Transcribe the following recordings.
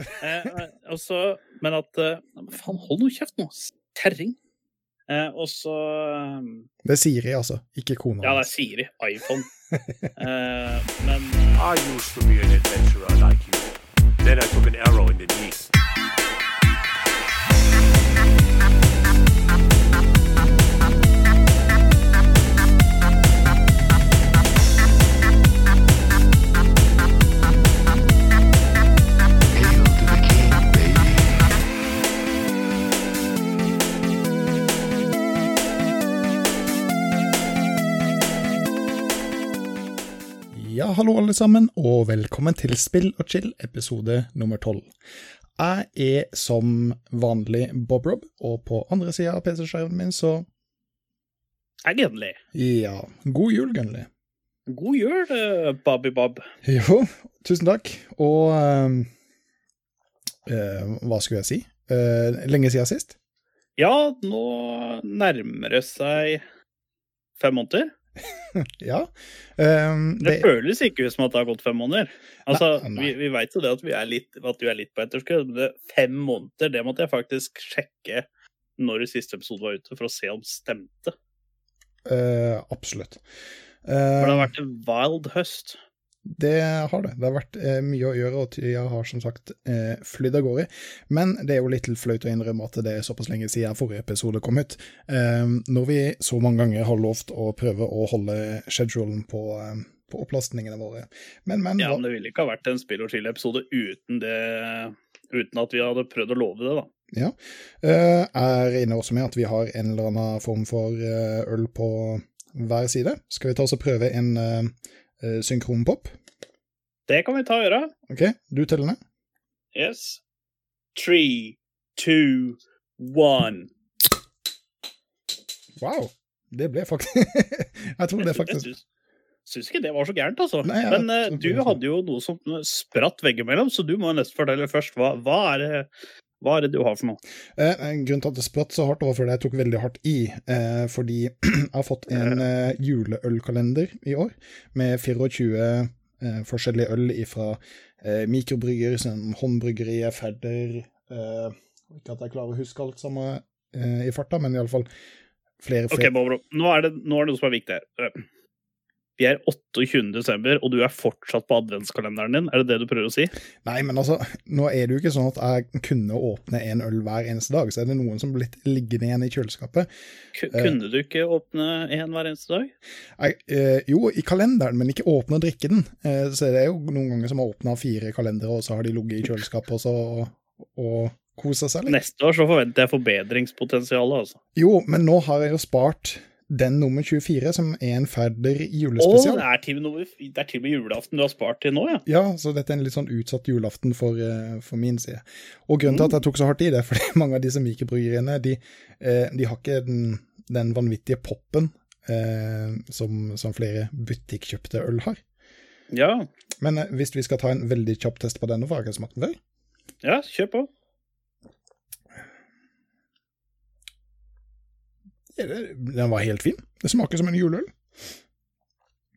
Eh, eh, og så- men at eh, Faen, hold nå kjeft nå! Terring! Eh, og så eh, Det er Siri, altså, ikke kona. Ja, det er. Siri. iPhone. Eh, men I used to be an adventurer like you. Then I took an arrow in the knee. Ja, hallo alle sammen, og velkommen til Spill og chill, episode nummer tolv. Jeg er som vanlig Bob Rob, og på andre sida av PC-skjermen min så er Gunley. Ja, god jul, Gunli. God jul, eh, Bobby Bob. Jo, tusen takk. Og øh, hva skulle jeg si? Uh, lenge siden sist? Ja, nå nærmer det seg fem måneder. Ja. Um, Det, det, føles ikke som at det har gått fem måneder. Altså, Nei, nei. Vi, vi veit jo det at, vi er litt, at du er litt på etterskudd, men det, fem måneder, det måtte jeg faktisk sjekke når siste episode var ute, for å se om det stemte. Uh, absolutt. For det har vært en wild høst. Det har det. Det har vært eh, mye å gjøre, og tida har som sagt eh, flydd av gårde. Men det er jo litt flaut å innrømme at det er såpass lenge siden forrige episode kom ut. Eh, når vi så mange ganger har lovt å prøve å holde schedulen på, eh, på opplastningene våre. Men, men, Ja, men det ville ikke ha vært en Spill og chill-episode uten Uten at vi hadde prøvd å love det, da. ja. Eh, er inne også med at vi har en eller annen form for eh, øl på hver side. Skal vi ta oss og prøve en eh, synkronpop? Det kan vi ta og gjøre. OK, du teller ned. Yes. Three, two, one. Wow. Det ble faktisk Jeg tror det faktisk Jeg syns ikke det var så gærent, altså. Nei, Men eh, du hadde jo noe som spratt veggimellom, så du må nesten fortelle først. Hva, hva, er det, hva er det du har for noe? Eh, grunnen til at det spratt så hardt, var fordi jeg tok veldig hardt i. Eh, fordi jeg har fått en eh, juleølkalender i år, med 24 eh, forskjellige øl fra eh, mikrobrygger, som håndbryggeriet, Fedder eh, Ikke at jeg klarer å huske alt sammen i farta, men iallfall flere, Ok, flere. Nå er, det, nå er det noe som er viktig her. Vi er 28. desember, og du er fortsatt på adventskalenderen din. Er det det du prøver å si? Nei, men altså, nå er det jo ikke sånn at jeg kunne åpne en øl hver eneste dag, så er det noen som blir blitt liggende igjen i kjøleskapet. K Eh. kunne du ikke åpne en hver eneste dag? Jeg, eh, jo, i kalenderen, men ikke åpne og drikke den. Eh, så det er jo noen ganger som har åpna fire kalendere, og så har de ligget i kjøleskapet og, så, og kosa seg litt. Neste år så forventer jeg forbedringspotensialet, altså. Jo, men nå har jeg jo spart den nummer 24, som er en Færder Å, julespesial. det er til det er til og med julaften du har spart til nå, ja. Ja, så dette er en litt sånn utsatt julaften for, eh, for min side. Og grunnen til at jeg tok så hardt i det, fordi mange av disse mikrobryggeriene, de, eh, de har ikke den, den vanvittige poppen eh, som, som flere butikkjøpte øl har. Ja, Men eh, hvis vi skal ta en veldig kjapp test på denne, for jeg har ikke smakt den før. ja kjør på. Ja, det- Den var helt fin. Det smaker som en juleøl.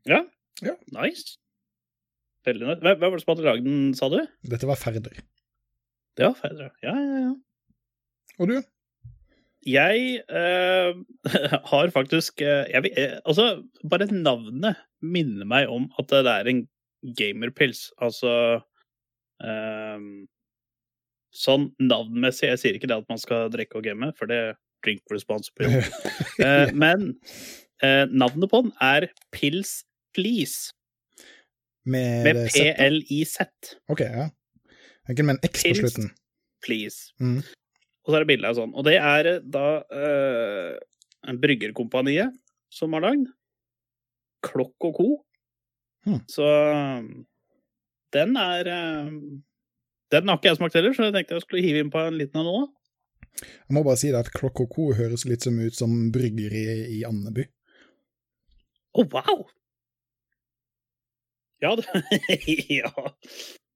Ja. Ja. Nice. Veldig. Hvem hvem var det som hadde lagd den, sa du? Dette var Færder. Det var Færder, Ja, ja, ja. Og du? Jeg eh, har faktisk eh, jeg, eh, Altså, bare navnet minner meg om at det er en gamerpils. Altså eh, Sånn navnmessig. Jeg sier ikke det at man skal drikke og game, for det drink responsible. Eh, men eh, navnet på den er Pils Please, Med, med. PLIZ. Ok, ja. Ikke med en X på slutten. Please. Mm. Og så er det bilde av sånn. Og det er eh, da uh, en bryggerkompaniet som har lagd. Klokk og co. Hmm. Så den er Den har ikke jeg smakt heller, så jeg tenkte jeg skulle hive inn på en liten en nå. Jeg må bare si det at Klokk og Co høres litt som ut som bryggeri i Andeby. Å, wow! Ja, det, ja,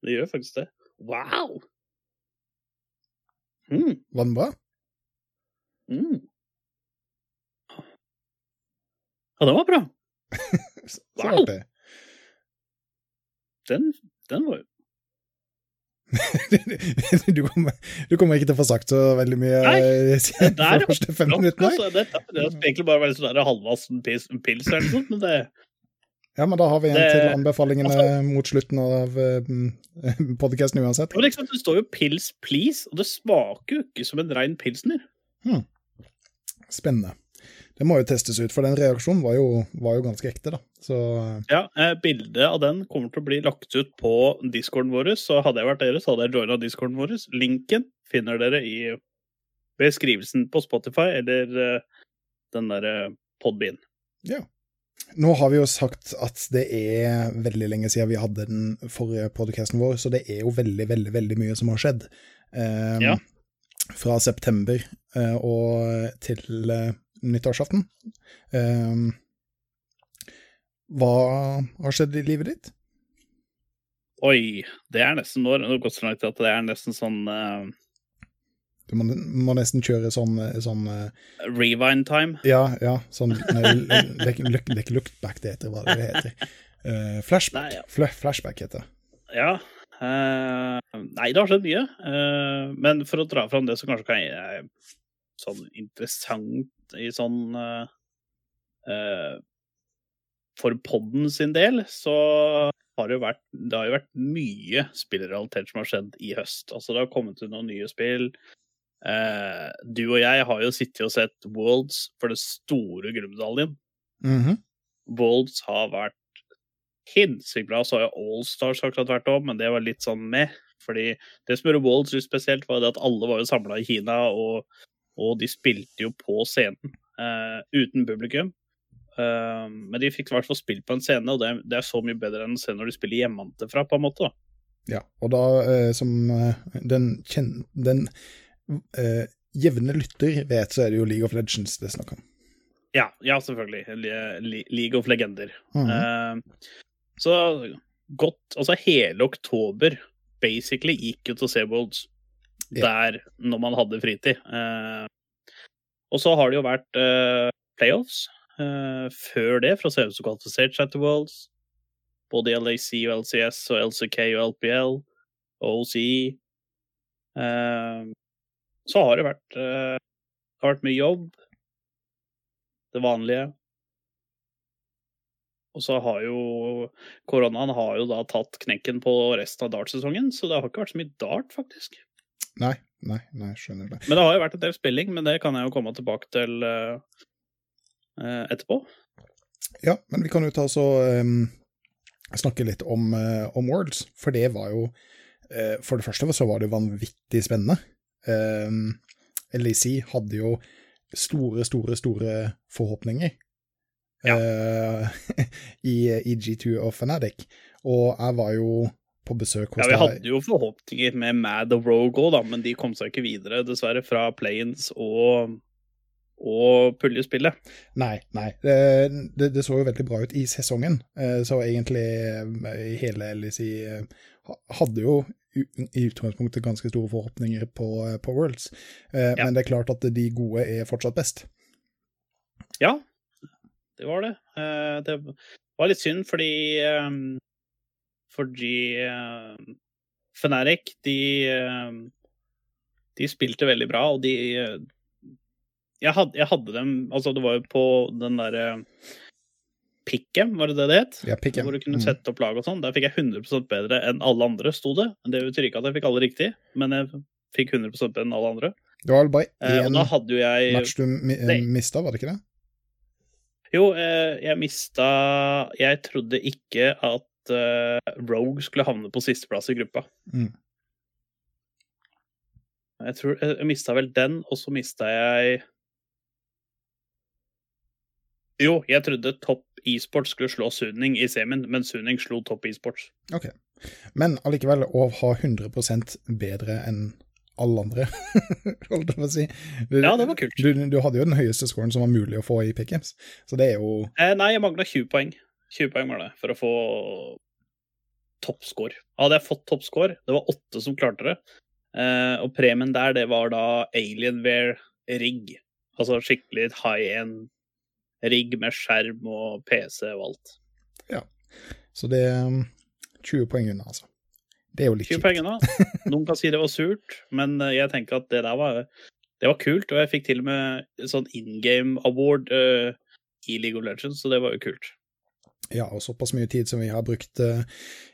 det gjør faktisk det. Wow! Mm, Var den bra? mm. Ja, den var bra. Wow. Den, den var du, kommer, du kommer ikke til å få sagt så veldig mye Nei, eh, Det de første fem minuttene. altså, det, det er egentlig bare være sånn halvvassen pils, pils eller noe sånt, men det Ja, men da har vi en Det- til anbefalingene mot slutten av uh, podkasten uansett. Og liksom, Det står jo 'pils please', og det smaker jo ikke som en rein pilsner. Spennende. Det må jo testes ut, for den reaksjonen var jo, var jo ganske ekte, da. Så Ja, eh, Bildet av den kommer til å bli lagt ut på discorden vår, så hadde jeg vært dere, så hadde jeg joina discorden vår. Linken finner dere i beskrivelsen på Spotify eller eh, den derre podbean. nå har vi jo sagt at det er veldig lenge siden vi hadde den forrige podcasten vår, så det er jo veldig, veldig, veldig mye som har skjedd. Um, Ja. Fra september uh, og til eh, nyttårsaften. Um, hva har skjedd i livet ditt? Oi, det er nesten nå har gått så langt at det er nesten sånn uh... Du må, må nesten kjøre sånn, sånn eh, rewind time. Ja, ja. Sånn nei, Det er ikke det er ikke lookback det heter, hva det heter. Uh, flashback. Nei, ja. Fl flashback heter det. Ja. Uh, nei, det har skjedd mye. Uh, men for å dra fram det som kanskje kan jeg, sånn interessant i sånn eh, eh, For podden sin del, så har det vært Det har jo vært mye spillrealitet som har skjedd i høst. Altså, det har kommet ut noen nye spill. Eh, du og jeg har jo sittet og sett Worlds for det store gullmedaljen. Mhm. Worlds har vært hinsikt bra. Så har jo Allstars akkurat vært om, men det var litt sånn med. Fordi det som gjorde Worlds litt spesielt, var det at alle var jo samla i Kina, og, og de spilte jo på scenen uh, uten publikum. Uh, men de fikk i hvert fall spilt på en scene, og det, det er så mye bedre enn å se når de spiller hjemmefra, på en måte. da. Ja, og da, uh, som den, kjen, den jevne lytter vet, så er det jo League of Legends det er snakk om. Ja, ja selvfølgelig. Le- Le- League of Legender. Mhm. Eh, så godt Altså hele oktober basically gikk jo til Seabolds. Der når man hadde fritid. Eh, og så har det jo vært eh, playoffs eh, før det, se hvem som kvalifiserte seg til Worlds. Både LAC og LCS og LCK og LPL og OCE. Så har det vært, det har vært mye jobb. Det vanlige. Og så har jo koronaen har jo da tatt knekken på resten av dartsesongen, så det har ikke vært så mye dart, faktisk. Nei, nei, nei, skjønner det. Men det har jo vært en del spilling, men det kan jeg jo komme tilbake til eh, etterpå. Ja, men vi kan jo ta så um, snakke litt om, uh, om Worlds, for det var jo uh, For det første så var det vanvittig spennende. Um, LAC hadde jo store, store, store forhåpninger eh, i, i G2 og Fnatic, og jeg var jo på besøk hos Ja, Vi deg hadde jo forhåpninger med Mad og Rogue òg, men de kom seg ikke videre, dessverre, fra Planes og, og puljespillet. Nei, nei. Det, det, det så jo veldig bra ut i sesongen. Eh, Så egentlig eh, hele LEC eh, hadde jo i utgangspunktet ganske store forhåpninger på, på Worlds. Men Ja. Det er klart at de gode er fortsatt best. Ja, det var det. Det var litt synd fordi Fordi uh, Fnatic, de uh, De spilte veldig bra, og de uh, jeg hadde, jeg hadde dem Altså, det var jo på den derre Pick'em, var det det det het? Ja. Hvor du kunne Mm. sette opp lag og sånn. Der fikk jeg 100% bedre enn alle andre, sto det. Det betyr ikke at jeg fikk alle riktig, men jeg fikk 100 bedre enn alle andre. Det var vel bare én jeg match du mi Nei. mista, var det ikke det? Jo, jeg mista Jeg trodde ikke at eh, Rogue skulle havne på sisteplass i gruppa. Mm. Jeg tror jeg, jeg mista vel den, og så mista jeg Jo, jeg trodde Topp e-sports skulle slå Suning i semien, men Suning slo Topp e-sports. Okay. Men allikevel å ha 100 bedre enn alle andre, holdt jeg på å si. Du, Ja, det var kult. Du, du hadde jo den høyeste scoren som var mulig å få i pickgames, så det er jo Eh, nei, jeg mangla 20 poeng. 20 poeng var det, for å få toppscore. Hadde jeg fått toppscore, det var åtte som klarte det, eh, og premien der, det var da Alienware rigg. Altså skikkelig high end rigg med skjerm og PC og alt. Ja, Så det er um, 20 poeng unna, altså. Det er jo litt 20 kjipt. poeng unna. Noen kan si det var surt, men eh, jeg tenker at det der var, det var kult. Og jeg fikk til og med sånn in game award uh, i League of Legends, så det var jo kult. Ja, og såpass mye tid som vi har brukt uh,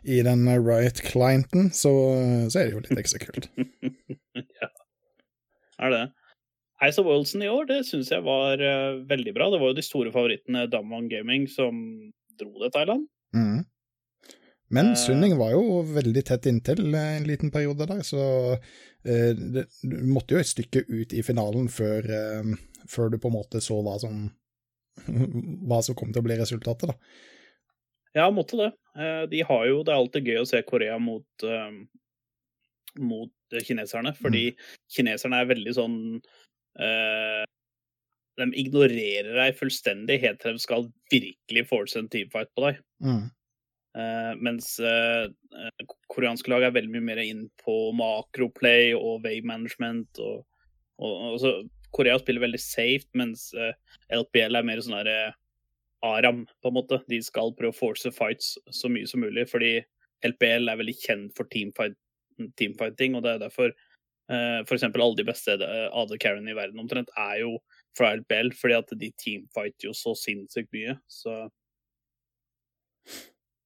i den Riot-clienten, så, så er det jo litt ekstra kult. ja. Er det. Ice of Worldsen i år, det syns jeg var uh, veldig bra. Det var jo de store favorittene Damwon Gaming som dro det, Thailand. Mm. Men Eh. Sunning var jo veldig tett inntil eh, en liten periode der, så eh, det, du måtte jo et stykke ut i finalen før, eh, før du på en måte så hva som, hva som kom til å bli resultatet, da. Ja, måtte det. Eh, De har jo, Det er alltid gøy å se Korea mot, eh, mot kineserne, fordi kineserne er veldig sånn eh, De ignorerer deg fullstendig helt til de skal virkelig force en teamfight på deg. Mm. Eh, mens eh, eh, koreanske lag er veldig mye mer inn på makroplay og wave management. Og, og, og så Korea spiller veldig safe, mens eh, LPL er mer sånn der eh, Aram, på en måte. De skal prøve å force fights så mye som mulig, fordi LPL er veldig kjent for teamfight, teamfighting, og det er derfor uh, for eksempel alle de beste eh, AD Carrion i verden omtrent er jo fra LPL, fordi at de teamfighter jo så sinnssykt mye. Så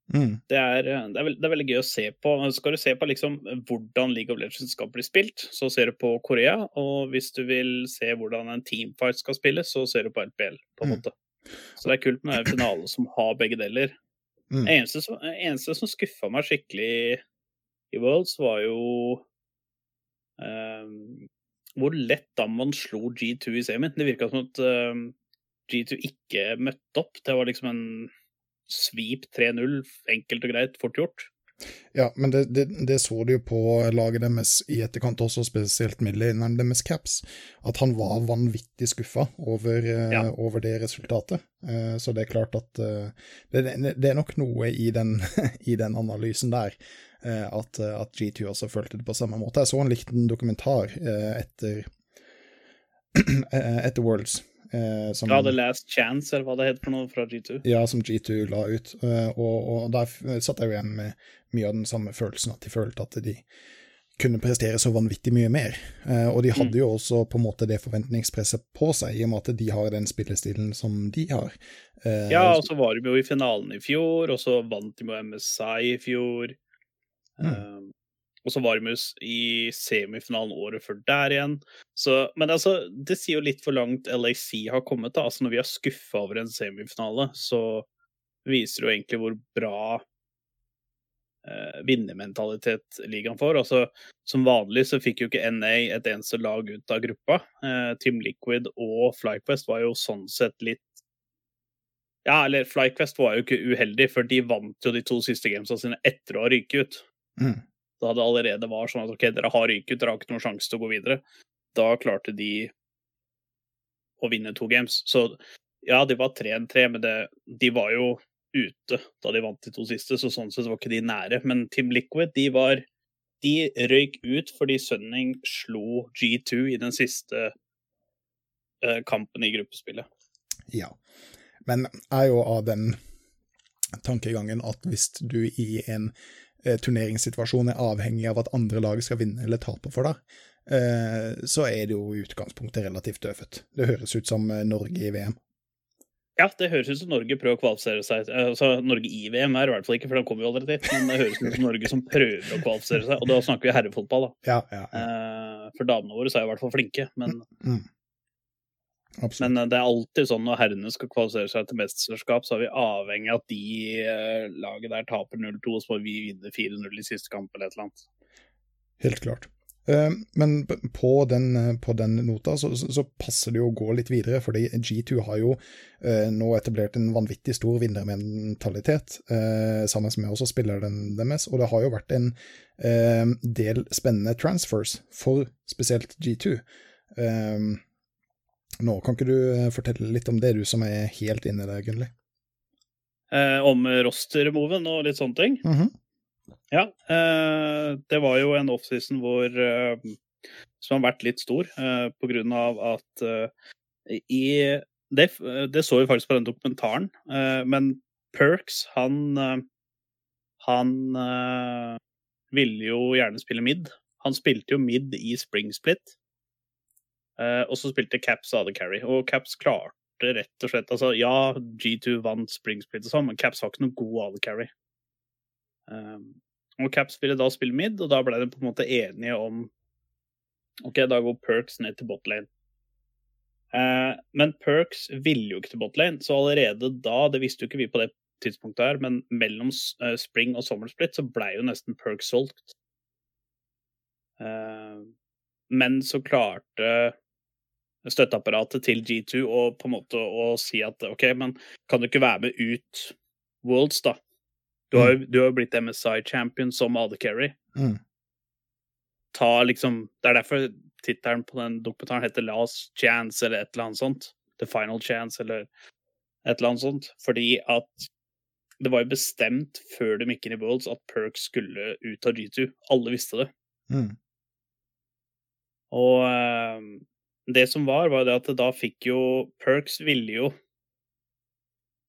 Mm. det er, det, er veld, det er veldig gøy å se på. Skal du se på liksom hvordan League of Legends skal bli spilt, så ser du på Korea. Og hvis du vil se hvordan en teamfight skal spilles, så ser du på LPL. på en Mm. måte. Så det er kult med en finale som har begge deler. Mm. Eneste som, eneste som skuffa meg skikkelig i Worlds, var jo um, hvor lett Damman slo G2 i semien. Det virka som at um, G2 ikke møtte opp. Det var liksom en sweep 3-0, enkelt og greit, fort gjort. Ja, men det, det, det så du jo på laget deres i etterkant også, spesielt midtlineren deres Caps, at han var vanvittig skuffa over, eh, Ja. over det resultatet. Eh, Så det er klart at eh, det, det, er nok noe i den, i den analysen der, at, at G2 også følte det på samme måte. Jeg så en liten dokumentar etter, etter Worlds. Eh, Som, Ja, The Last Chance, eller hva det heter for noe, fra G2. ja, som G2 la ut. eh, Og, og der satt jeg jo igjen med mye av den samme følelsen, at de følte at de kunne prestere så vanvittig mye mer. Eh, Og de hadde Mm. jo også på en måte det forventningspresset på seg, i og med at de har den spillestilen som de har. Eh, Ja, og så var de jo i finalen i fjor, og så vant de med MSI i fjor. Mm. Og så var de i semifinalen året før der igjen. Så, men altså, det sier jo litt for langt LAC har kommet. da. Altså, Når vi er skuffa over en semifinale, så viser det jo egentlig hvor bra eh, vinnermentalitet ligaen får. Altså, som vanlig så fikk jo ikke NA et eneste lag ut av gruppa. Eh, Team Liquid og FlyQuest var jo sånn sett litt Ja, eller FlyQuest var jo ikke uheldig, for de vant jo de to siste gamesa sine etter å ha ryket ut. Mm. Da det allerede var sånn at ok, dere har ryket dere har ikke noen sjanse til å gå videre. Da klarte de å vinne to games. Så ja, de var 3-3, men det, de var jo ute da de vant de to siste, så sånn sett var ikke de nære. Men Team Liquid, de var De røyk ut fordi Sunning slo G2 i den siste eh, kampen i gruppespillet. Ja. Men jeg er jo av den tankegangen at hvis du i en turneringssituasjon er avhengig av at andre lag skal vinne eller tape for deg, eh, så er det jo i utgangspunktet relativt døvt. Det høres ut som eh, Norge i VM. Ja, det høres ut som Norge prøver å kvalifisere seg. eh, Altså, Norge i VM er i hvert fall ikke, for de kommer jo allerede dit. Men det høres ut som Norge som prøver å kvalifisere seg. Og da snakker vi herrefotball, da. Ja, ja, ja Eh, For damene våre så er jo i hvert fall flinke. Men, absolutt. men eh, det er alltid sånn når herrene skal kvalifisere seg til mesterskap, så er vi avhengig av at de eh, laget der taper 0-2, og så må vi vinne 4-0 i siste kamp eller et eller annet. Helt klart. Eh, Men på den, på den nota så, så passer det jo å gå litt videre, fordi G2 har jo nå etablert en vanvittig stor vinnermentalitet, eh, sammen med også spilleren deres, og det har jo vært en eh, del spennende transfers for spesielt G2. Eh, nå kan ikke du eh, fortelle litt om det, du som er helt inne der, Gunnli? Eh, om roster-moven og litt sånne ting. Mhm. Ja, eh, det var jo en offseason hvor eh, som har vært litt stor, eh, på grunn av at eh, i det, det så vi faktisk på den dokumentaren, eh, men Perks, han eh, han eh, ville jo gjerne spille mid. Han spilte jo mid i Spring Split. Eh, og så spilte Caps AD Carry. Og Caps klarte rett og slett Altså, ja, G2 vant Spring Split og sånn, men Caps var ikke noe god AD Carry. Eh, og Caps ville da spille mid, og da ble de på en måte enige om OK, da går Perks ned til botlane. Eh, men Perks ville jo ikke til botlane, så allerede da, det visste jo ikke vi på det tidspunktet her, men mellom eh, spring og sommersplit så blei jo nesten Perks solgt. Eh, men så klarte støtteapparatet til G2 og på en måte å si at OK, men kan du ikke være med ut Worlds, da? Du har jo jo blitt MSI-champion som AD Carry. Mm. Ta liksom Det er derfor tittelen på den dokumentaren heter Last Chance eller et eller annet sånt. The Final Chance eller et eller annet sånt. Fordi at det var jo bestemt før de gikk inn i Worlds at Perk skulle ut av G2. Alle visste det. Mm. Og eh, det som var, var det at da fikk jo Perks ville jo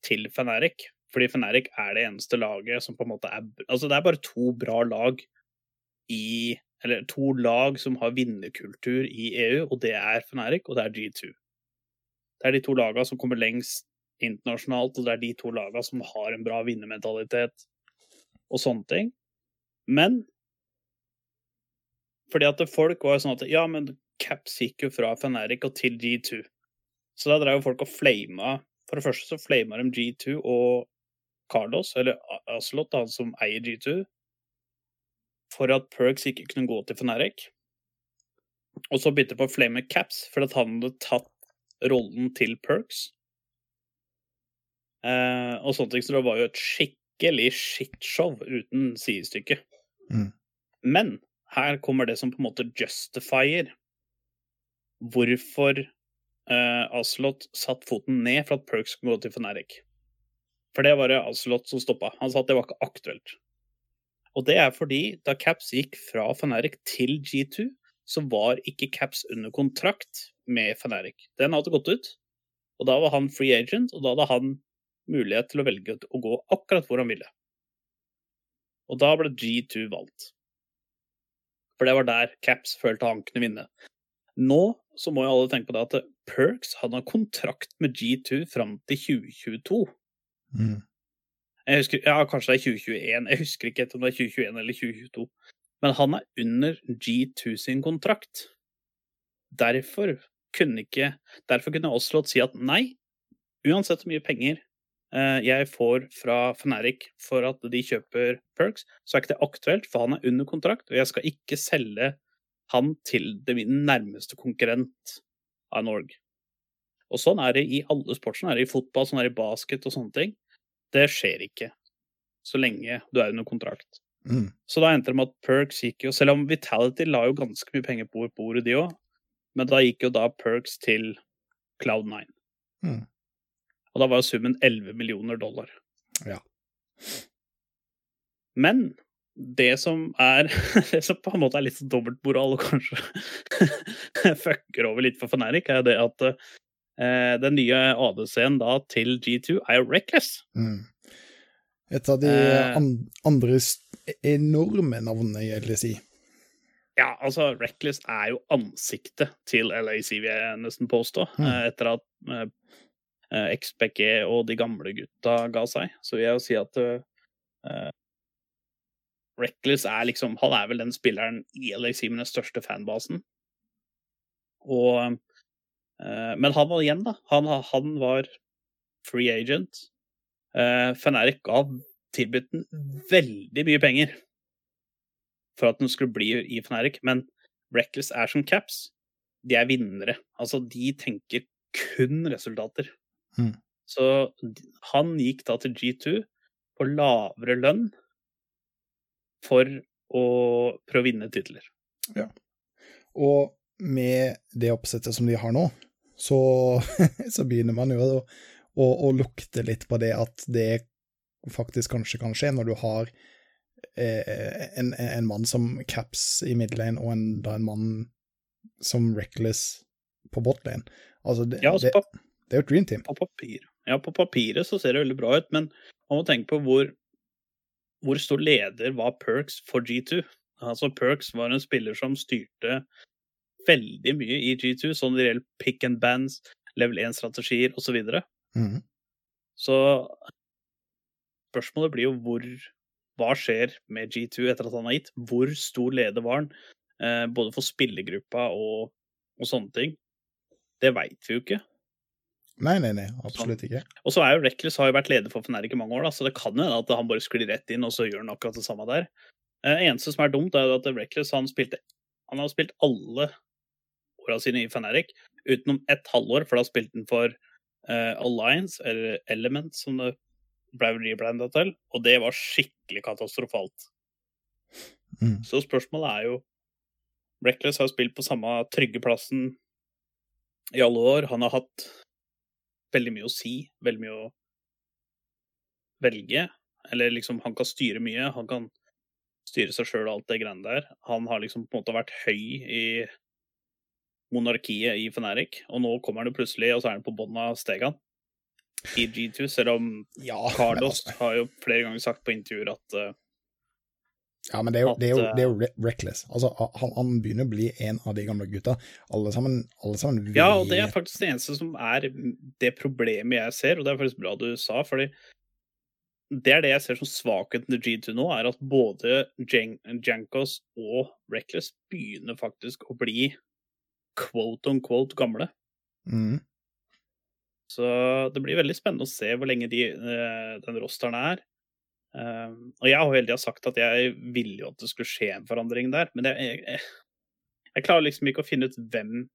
til Feneric. Fordi Feneric er det eneste laget som på en måte er Altså, det er bare to bra lag i Eller to lag som har vinnerkultur i EU, og det er Feneric, og det er G2. Det er de to lagene som kommer lengst internasjonalt, og det er de to lagene som har en bra vinnermentalitet og sånne ting. Men fordi at folk var sånn at ja, men Caps gikk jo fra Fnatic og til G2. Så da drev jo folk og flama For det første så flama de G2 og Carlos, eller Aslot, han som eier G2, for at Perks ikke kunne gå til Fnatic. Og så begynte de på å flame Caps, for at han hadde tatt rollen til Perks. Eh, og sånne ting, så det var jo et skikkelig shitshow uten sidestykke. Mm. Men her kommer det som på en måte justifier hvorfor eh, Aslot satt foten ned for at Perks skulle gå til Fenerik. For det var det Aslot som stoppa. Han sa at det var ikke aktuelt. Og det er fordi da Caps gikk fra Fenerik til G2, så var ikke Caps under kontrakt med Fenerik. Den hadde gått ut, og da var han free agent, og da hadde han mulighet til å velge å gå akkurat hvor han ville. Og da ble G2 valgt. For det var der Caps følte han kunne vinne. Nå så må jo alle tenke på det at Perks hadde kontrakt med G2 fram til 2022. Mm. Jeg husker, ja, kanskje det er 2021. Jeg husker ikke om det er 2021 eller 2022. Men han er under G2 sin kontrakt. Derfor kunne ikke Derfor kunne Oslot si at nei, uansett hvor mye penger eh, jeg får fra Fnatic for at de kjøper perks, så er ikke det aktuelt, for han er under kontrakt, og jeg skal ikke selge han til det min nærmeste konkurrent av Norge. Og sånn er det i alle sporter. Sånn er det i fotball, sånn er det i basket og sånne ting. Det skjer ikke så lenge du er under kontrakt. Mm. Så da endte det med at Perks gikk jo Selv om Vitality la jo ganske mye penger på bordet, de òg. Men da gikk jo da Perks til Cloud9. Mm. Og da var jo summen 11 millioner dollar. Ja. Men det som er Det som på en måte er litt dobbeltmoral og kanskje fucker over litt for Fnatic, er det at eh, den nye ADC-en da til G2 er jo Reckless. Mm. Et av de Eh. andre enorme navnene i LSI. Ja, altså, Reckless er jo ansiktet til LAC, vil jeg nesten påstå. Mm. Eh, Etter at eh, eh, XPG og de gamle gutta ga seg. Så vil jeg jo si at eh, Reckless er liksom Han er vel den spilleren i LXI med den største fanbasen. Og eh, Men han var igjen, da. Han, han var free agent. Uh, Fnatic ga tilbudt den veldig mye penger for at den skulle bli i Feneric, men Reckless er som Caps. De er vinnere. Altså, de tenker kun resultater. Mm. Så han gikk da til G2 på lavere lønn for å prøve å vinne titler. Ja. Og med det oppsettet som de har nå, så, så begynner man jo å, å, å lukte litt på det at det faktisk kanskje kan skje når du har eh, en, en mann som Caps i midlane og en, da en mann som Reckless på botlane. Altså, det, Ja, altså det, det er jo et dream team. på papir. Ja, på papiret så ser det veldig bra ut, men man må tenke på hvor hvor stor leder var Perks for G2? Altså Perks var en spiller som styrte veldig mye i G2, sånn det gjelder pick and bands, level 1-strategier osv. Så, videre. Mhm. så spørsmålet blir jo hvor Hva skjer med G2 etter at han har gitt? Hvor stor leder var han? Eh, både for spillergruppa og, og sånne ting. Det veit vi jo ikke. Nei, nei, nei, absolutt ikke. Og så er jo Reckless har jo vært leder for Fnatic i mange år, da, så det kan jo hende at han bare sklir rett inn, og så gjør han akkurat det samme der. Eh, eneste som er dumt, er jo at Reckless han spilte Han har spilt alle åra sine i Fnatic, utenom ett halvår, for da spilte han for eh, Alliance, eller Element, som det ble rebranda til, og det var skikkelig katastrofalt. Mm. Så spørsmålet er jo Reckless har spilt på samme trygge plassen i alle år. Han har hatt veldig mye å si, veldig mye å velge. Eller liksom, han kan styre mye. Han kan styre seg sjøl og alt det greiene der. Han har liksom på en måte vært høy i monarkiet i Feneric, og nå kommer han jo plutselig, og så er han på bånn av stegene i G2, selv om Ja, Carlos har jo flere ganger sagt på intervjuer at eh, ja, men det er jo, det er jo, det er jo reckless. Altså, han, han begynner å bli en av de gamle gutta. Alle sammen, alle sammen vet Ja, og det er faktisk det eneste som er det problemet jeg ser, og det er faktisk bra du sa, fordi det er det jeg ser som svakheten til G2 nå, er at både Jan Jankos og Reckless begynner faktisk å bli quote on quote gamle. Mm. Så det blir veldig spennende å se hvor lenge de, eh, den rosteren er. Um, og jeg har jo hele tida sagt at jeg ville jo at det skulle skje en forandring der, men jeg, jeg, jeg klarer liksom ikke å finne ut hvem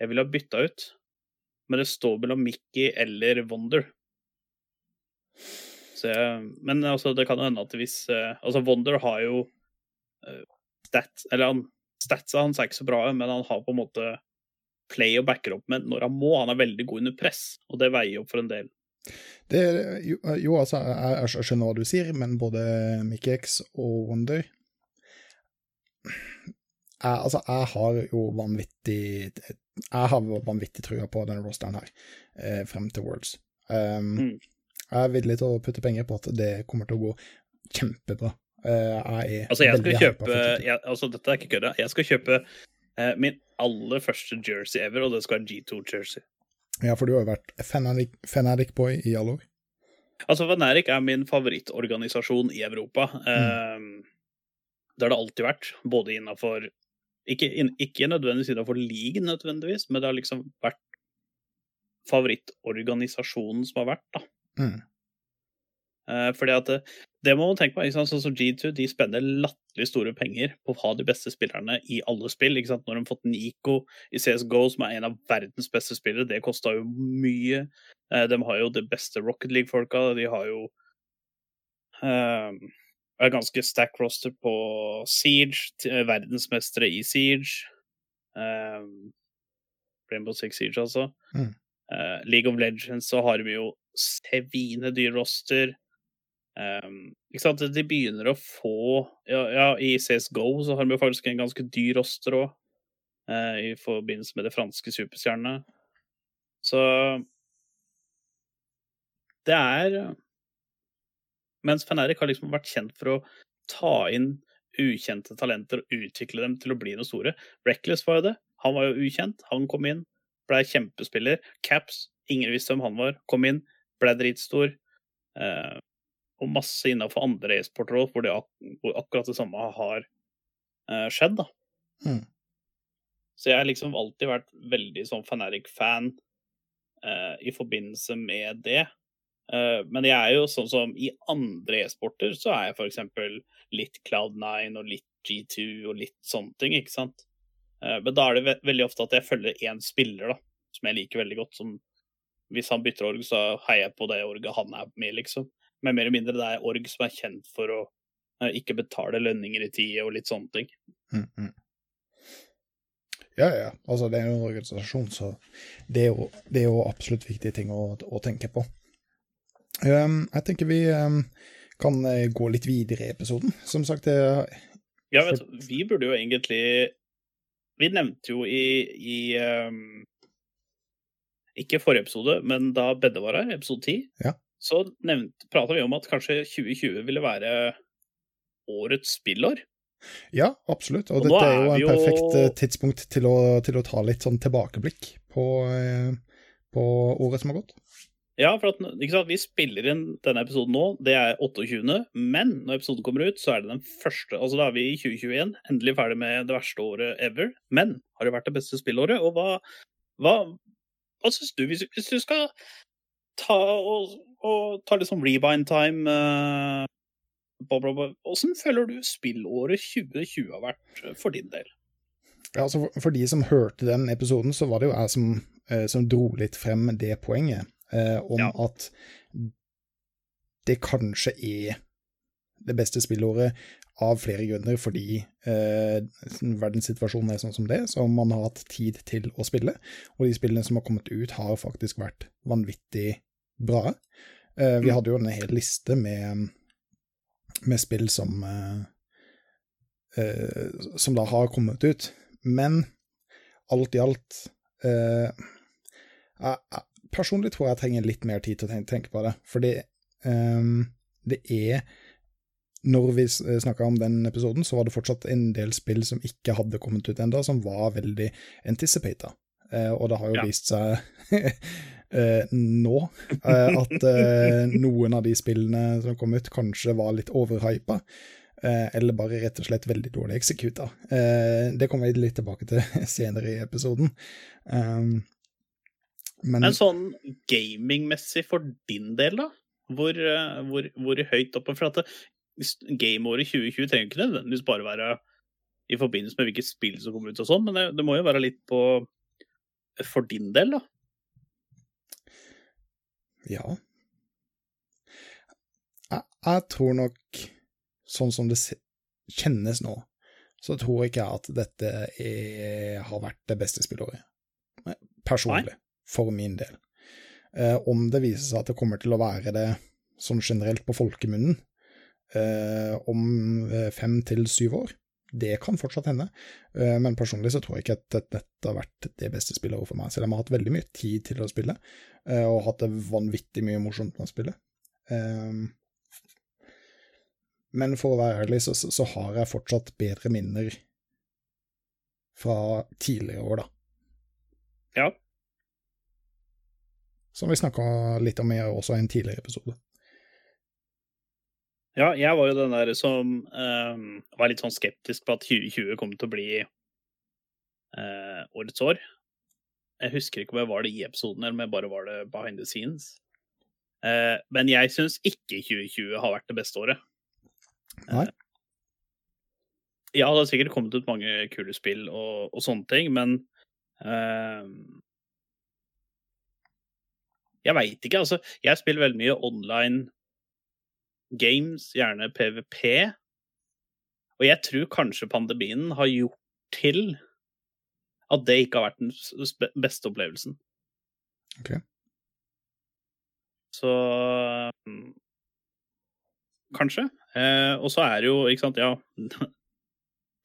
jeg ville ha bytta ut. Men det står mellom Mickey eller Wonder. Jeg, men altså, det kan jo hende at hvis eh, Altså, Wonder har jo stats, stat, Eller han, statsa hans er ikke så bra, men han har på en måte play og backer opp med når han må. Han er veldig god under press, og det veier opp for en del. Det, jo, jo, altså, jeg, jeg skjønner hva du sier, men både Mickey X og Wonder jeg, altså, jeg har jo vanvittig Jeg har vanvittig trua på denne rosteren her, eh, frem til Worlds. Um, Mm. Jeg er villig til å putte penger på at det kommer til å gå kjempebra. Uh, jeg er Altså, jeg skal kjøpe jeg, Altså, dette er ikke kødda. Jeg skal kjøpe uh, min aller første jersey ever, og det skal være G2-jersey. Ja, for du har jo vært Fanatic, Fanatic Boy i alle år. Altså, Fenerik er min favorittorganisasjon i Europa. Eh, det har det alltid vært, både innafor ikke, in, ikke nødvendigvis innafor league, nødvendigvis, men det har liksom vært favorittorganisasjonen som har vært, da. Mm. Eh, fordi at det, må man tenke på. Sånn som G2 de spenner latterlig store penger på å ha de beste spillerne i alle spill. Når de har fått Nico i CSGO, som er en av verdens beste spillere, det kosta jo mye. Eh, de har jo det beste Rocket League-folka. De har jo um, er ganske stack roster på Siege, eh, verdensmestere i Siege. Um, Rainbow Six Siege, altså. Mm. Uh, League of Legends så har de jo sevine dyr roster. Um, ikke sant? De begynner å få ja, ja, i CSGO så har de jo faktisk en ganske dyr roster òg, i forbindelse med det franske superstjernene. Så det er Mens Feneric har liksom vært kjent for å ta inn ukjente talenter og utvikle dem til å bli noe store. Reckless var jo det. Han var jo ukjent. Han kom inn, ble kjempespiller. Caps, ingen visste hvem han var. Kom inn, ble dritstor. Eh, og masse innafor andre e-sporter òg, hvor, hvor akkurat det samme har eh, skjedd, da. Mm. Så jeg har liksom alltid vært veldig sånn Fanatic-fan eh, i forbindelse med det. Eh, men jeg er jo sånn som i andre e-sporter, så er jeg eksempel litt Cloud9 og litt G2 og litt sånne ting, ikke sant. Eh, men da er det ve veldig ofte at jeg følger én spiller, da, som jeg liker veldig godt. Som hvis han bytter org, så heier jeg på det orget han er med, liksom. Men mer eller mindre det er org som er kjent for å eh, ikke betale lønninger i tide og litt sånne ting. Mm, mm. Ja, ja. Altså, det er jo en organisasjon, så det er jo, det er jo absolutt viktige ting å, å tenke på. Um, jeg tenker vi um, kan eh, gå litt videre i episoden. Som sagt, det Ja, vet du, vi burde jo egentlig Vi nevnte jo i, i um, Ikke forrige episode, men da Bedde var her, episode 10, Ja. Så prata vi om at kanskje 2020 ville være årets spillår. Ja, absolutt. Og, Og dette er jo en vi jo- perfekt eh, tidspunkt til å, til å ta litt sånn tilbakeblikk på, eh, på året som har gått. Ja, for at, ikke sant, vi spiller inn denne episoden nå, det er 28., men når episoden kommer ut, så er det den første Altså da er vi i 2021, endelig ferdig med det verste året ever. Men har det vært det beste spillåret? Og hva, hva, hva syns du, hvis, hvis du skal ta og, og ta litt sånn rebind time eh, bla, bla, bla. Hvordan føler du spillåret 2020 har vært eh, for din del? Ja, altså for, for de som hørte den episoden, så var det jo jeg som, eh, som dro litt frem det poenget, eh, om Ja. at det kanskje er det beste spillåret av flere grunner, fordi eh, verdenssituasjonen er sånn som det, så man har hatt tid til å spille, og de spillene som har kommet ut, har faktisk vært vanvittig bra. Uh, vi Mm. hadde jo en hel liste med, med spill som uh, uh, som da har kommet ut. Men alt i alt Personlig tror jeg jeg trenger litt mer tid til å tenke, tenke på det. Fordi um, det er Når vi snakka om den episoden, så var det fortsatt en del spill som ikke hadde kommet ut ennå, som var veldig anticipata. Eh, og det har jo Ja. vist seg eh, nå eh, at eh, noen av de spillene som kom ut, kanskje var litt overhypa. Eh, eller bare rett og slett veldig dårlig eksekuta. Det kommer vi litt tilbake til senere i episoden. Um, men Men sånn gamingmessig for din del, da? Hvor, hvor, hvor høyt oppe? For at gameåret 2020 trenger ikke nødvendigvis bare være i forbindelse med hvilket spill som kommer ut og sånn, men det, det må jo være litt på for din del, da. Ja jeg, jeg tror nok, sånn som det kjennes nå, så tror ikke jeg at dette er, har vært det beste spillåret. Personlig. Personlig. For min del. Eh, om det viser seg at det kommer til å være det sånn generelt på folkemunnen eh, om eh, fem til syv år, det kan fortsatt hende. Eh, men personlig så tror jeg ikke at dette, har vært det beste spillet for meg, selv om jeg har hatt veldig mye tid til å spille, eh, og hatt det vanvittig mye morsomt med å spille. Eh, men for å være ærlig, så, så, så har jeg fortsatt bedre minner fra tidligere år, da. Ja. Som vi snakka litt om i også en tidligere episode. Ja, jeg var jo den der som eh, var litt sånn skeptisk på at 2020 kom til å bli uh, årets år. Jeg husker ikke om jeg var det i episoden, eller om jeg bare var det behind the scenes. Uh, men jeg syns ikke 2020 har vært det beste året. Nei. Ja, det har sikkert kommet ut mange kule spill og, og sånne ting, men uh, Jeg veit ikke, altså. Jeg spiller veldig mye online games, gjerne PVP. Og jeg tror kanskje pandemien har gjort til at det ikke har vært den beste opplevelsen. Ok. Så mm, Kanskje. Eh, og så er det jo, ikke sant, ja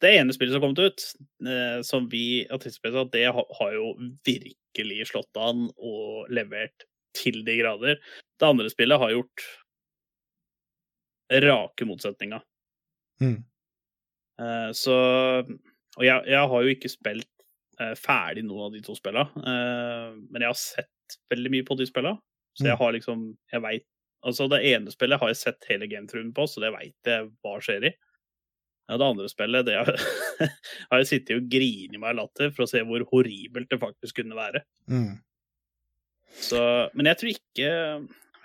Det ene spillet som har kommet ut, eh, som vi har tidsspillet, at det har, har jo virkelig slått an og levert til de grader. Det andre spillet har gjort rake motsetninga. Mm. Eh, så Og jeg, jeg har jo ikke spilt eh, ferdig noen av de to spilla, eh, men jeg har sett veldig mye på de spilla. Så jeg Mm. har liksom Jeg veit Altså, det ene spillet har jeg sett hele gametruen på, så det veit jeg hva skjer i. Ja, det andre spillet det har, har jeg sittet og grinet meg i latter for å se hvor horribelt det faktisk kunne være. Mm. Så, men jeg tror ikke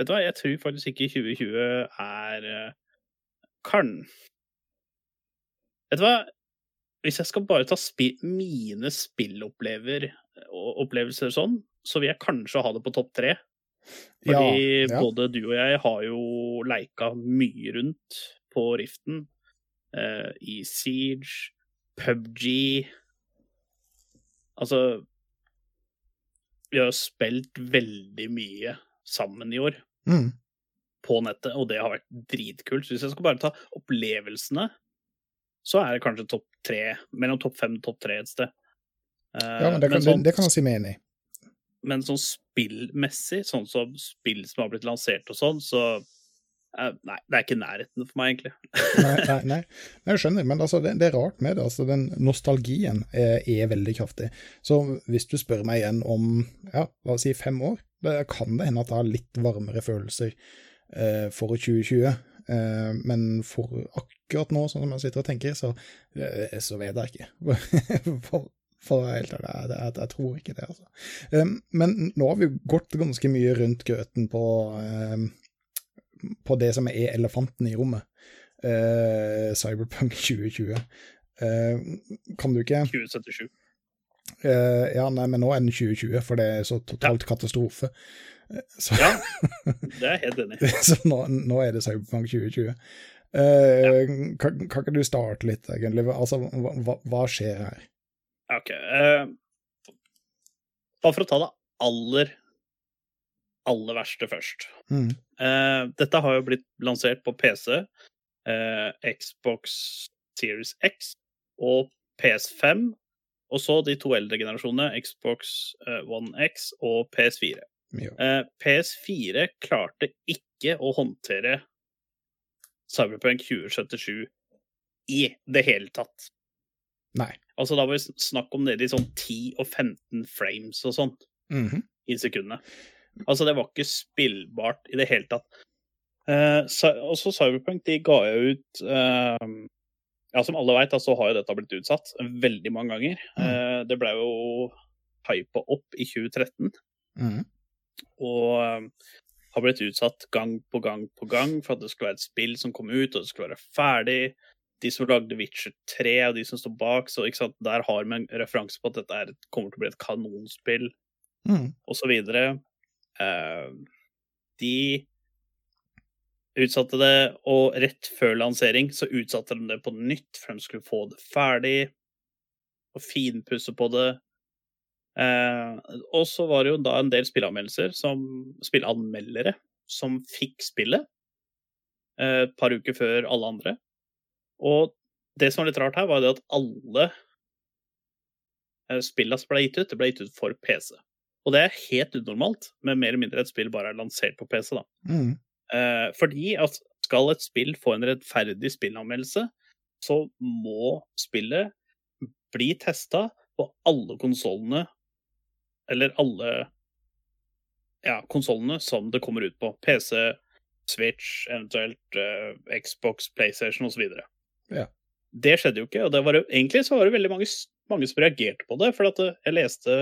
Vet du hva, jeg tror faktisk ikke 2020 er eh, Kan Vet du hva? Hvis jeg skal bare ta spi mine spillopplever og opplevelser sånn, så vil jeg kanskje ha det på topp tre. Fordi Ja, ja. både du og jeg har jo leika mye rundt på Riften. Eh, I Siege, PubG Altså Vi har jo spilt veldig mye sammen i år Mm. på nettet, og det har vært dritkult. Så hvis jeg skal bare ta opplevelsene, så er det kanskje topp tre, mellom topp fem og topp tre et sted. Eh, Ja, men det kan, sånn, det, kan jeg si meg enig i. men sånn spillmessig, sånn som spill som har blitt lansert og sånn, så eh, Nei, det er ikke nærheten for meg, egentlig. Nei, nei, nei. nei jeg skjønner, men altså, det, det er rart med det. Altså, den nostalgien er, er veldig kraftig. Så hvis du spør meg igjen om ja, la oss si fem år, det kan det hende at jeg har litt varmere følelser eh, for 2020. Eh, men for akkurat nå, sånn som jeg sitter og tenker, så, eh, så vet jeg ikke. for, for å være helt ærlig, jeg, jeg, jeg tror ikke det, altså. Um, men nå har vi gått ganske mye rundt grøten på, um, på det som er elefanten i rommet. Uh, Cyberpunk 2020. Uh, kan du ikke 2077. uh, Ja, nei, men nå er den 2020, for det er så totalt katastrofe. Uh, Så, Ja, det er jeg helt enig i. så nå, nå er det Cyberpunk 2020. Uh, kan, kan ikke du starte litt, egentlig? Altså, hva, hva, skjer her? Ok. Uh, bare for å ta det aller, aller verste først. Mm. Eh, dette har jo blitt lansert på PC, eh, Xbox Series X og PS5. Og så de to eldre generasjonene, Xbox eh, One X og PS4. Ja. Eh, PS4 klarte ikke å håndtere Cyberpunk 2077 i det hele tatt. Nei. Altså Da var det snakk om nede i sånn 10 og 15 frames og sånn Mhm. i sekundene. Altså, det var ikke spillbart i det hele tatt. Eh, Cy- også Cyberpunk de ga jo ut eh, Ja, som alle veit, så har jo dette blitt utsatt veldig mange ganger. Mm. det ble jo hypa opp i 2013, Mm. og eh, har blitt utsatt gang på gang på gang for at det skulle være et spill som kom ut, og det skulle være ferdig. De som lagde Witcher 3, og de som står bak, så sant, der har vi en referanse på at dette er, kommer til å bli et kanonspill mm. osv. Uh, de utsatte det, og rett før lansering så utsatte de det på nytt, for de skulle få det ferdig og finpusse på det. Eh, og så var det jo da en del spilleanmeldelser, som spilleanmeldere, som fikk spillet eh, et par uker før alle andre. Og det som var litt rart her, var det at alle eh, spillene som ble gitt ut, det ble gitt ut for PC. Og det er helt unormalt, med mer eller mindre et spill bare er lansert på PC. da. Mhm. Eh, fordi at skal et spill få en rettferdig spillanmeldelse, så må spillet bli testa på alle konsollene, eller alle ja, konsollene som det kommer ut på. PC, Switch, eventuelt eh, Xbox, PlayStation osv. Ja. Det skjedde jo ikke, og det var, egentlig så var det veldig mange, mange som reagerte på det. For at eh, jeg leste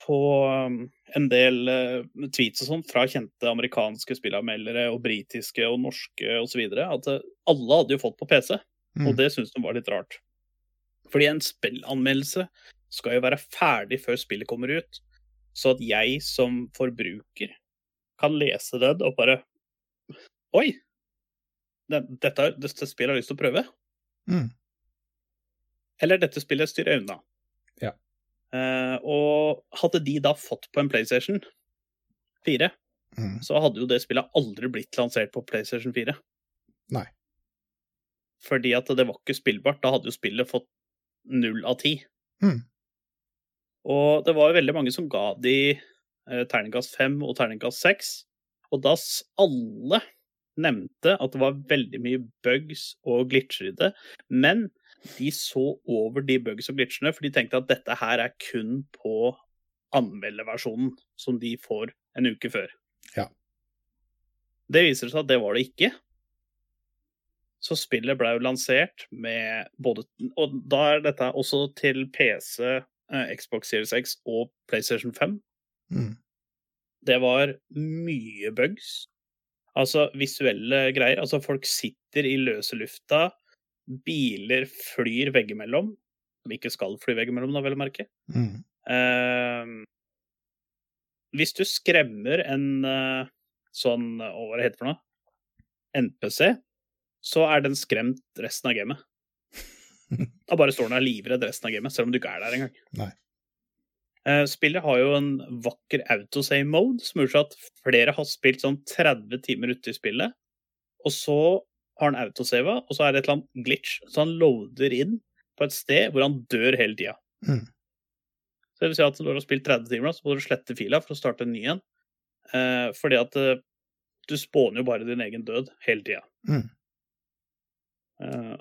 på um, en del uh, tweets og sånn fra kjente amerikanske spillanmeldere og britiske og norske osv. at uh, alle hadde jo fått på PC, Mm. og det syntes de var litt rart. Fordi en spillanmeldelse skal jo være ferdig før spillet kommer ut, så at jeg som forbruker kan lese den og bare Oi! Det, dette, dette spillet har jeg lyst til å prøve. Mm. Eller dette spillet styrer unna. Eh, og hadde de da fått på en PlayStation 4, mm. så hadde jo det spillet aldri blitt lansert på PlayStation 4. Nei. Fordi at det var ikke spillbart. Da hadde jo spillet fått null av ti. Mhm. Og det var jo veldig mange som ga de eh, terningkast fem og terningkast seks. Og da alle nevnte at det var veldig mye bugs og glitcher i det, men de så over de bugs og glitchene, for de tenkte at dette her er kun på anmelderversjonen, som de får en uke før. Ja. Det viser seg at det var det ikke. Så spillet ble jo lansert med både Og da er dette også til PC, eh, Xbox Series X og PlayStation 5. Mm. Det var mye bugs. Altså visuelle greier. Altså folk sitter i løse lufta. Biler flyr veggimellom. Som ikke skal fly veggimellom, da, vel å merke. Mm. Eh, hvis du skremmer en eh, sånn Å, hva er det heter for noe? NPC, så er den skremt resten av gamet. Da bare står den der livredd resten av gamet, selv om du ikke er der engang. Nei. Eh, Spillet har jo en vakker autosave mode, som gjør at flere har spilt sånn 30 timer ute i spillet, og så har han autosava, og så er det et eller annet glitch, så han loader inn på et sted hvor han dør hele tida. Mm. Så det vil si at når du har spilt 30 timer, så må du slette fila for å starte en ny en. Eh, fordi at eh, du spåner jo bare din egen død hele tida. Mm. Eh,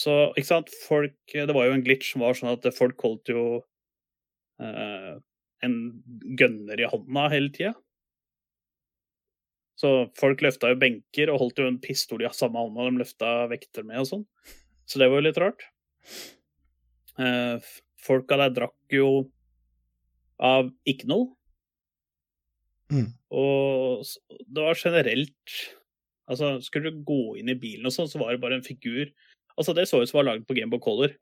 så ikke sant, folk Det var jo en glitch som var sånn at folk holdt jo eh, en gunner i hånda hele tida. Så folk løfta jo benker og holdt jo en pistol i samme hånda de løfta vekter med og sånn. Så det var jo litt rart. Eh, folka der drakk jo av ikke noe. Mm. Og det var generelt Altså, skulle du gå inn i bilen og sånn, så var det bare en figur Altså, det så ut som var laget på Gameboy Color.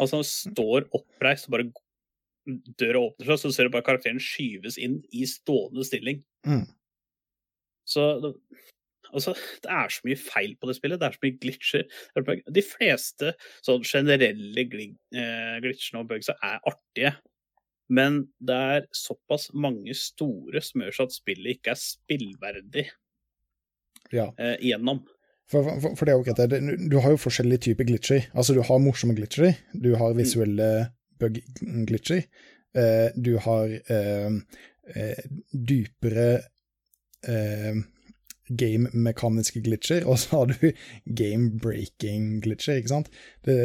Altså, han står oppreist og bare Døra åpner seg, så ser du bare karakteren skyves inn i stående stilling. Mm. Så altså, det er så mye feil på det spillet. Det er så mye glitcher. Er De fleste sånn generelle eh, glitchene og bugsa er artige. Men det er såpass mange store som gjør at spillet ikke er spillverdig Ja. eh, igjennom. For, for, for det er jo greit, det. du har jo forskjellige typer glitcher. Altså, du har morsomme glitcher, du har visuelle bug-glitcher, eh, du har eh, eh, dypere eh, game-mekaniske glitcher, og så har du game-breaking-glitcher, ikke sant? Det,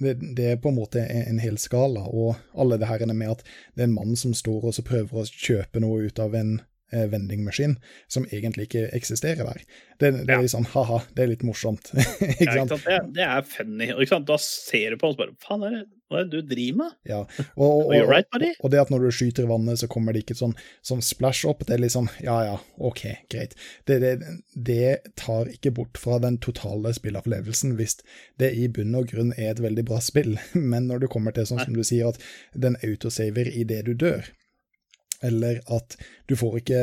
det, det er på en måte en, hel skala, og alle det her med at det er en mann som står og så prøver å kjøpe noe ut av en eh, vendingmaskin som egentlig ikke eksisterer der. Det, det Ja. er litt sånn ha-ha, det er litt morsomt. Ja, ikke ikke sant? sant? Det, er funny. og Ikke sant? Da ser du på oss bare Faen, er det- hva er det du driver med? Ja. Og, og, og, right, og det at når du skyter i vannet, så kommer det ikke sånn, sånn splash opp. Det er litt sånn ja ja, ok, greit. Det, det, det tar ikke bort fra den totale spillopplevelsen hvis det i bunn og grunn er et veldig bra spill. Men når du kommer til sånn som du sier, at den autosaver idet du dør, eller at du får ikke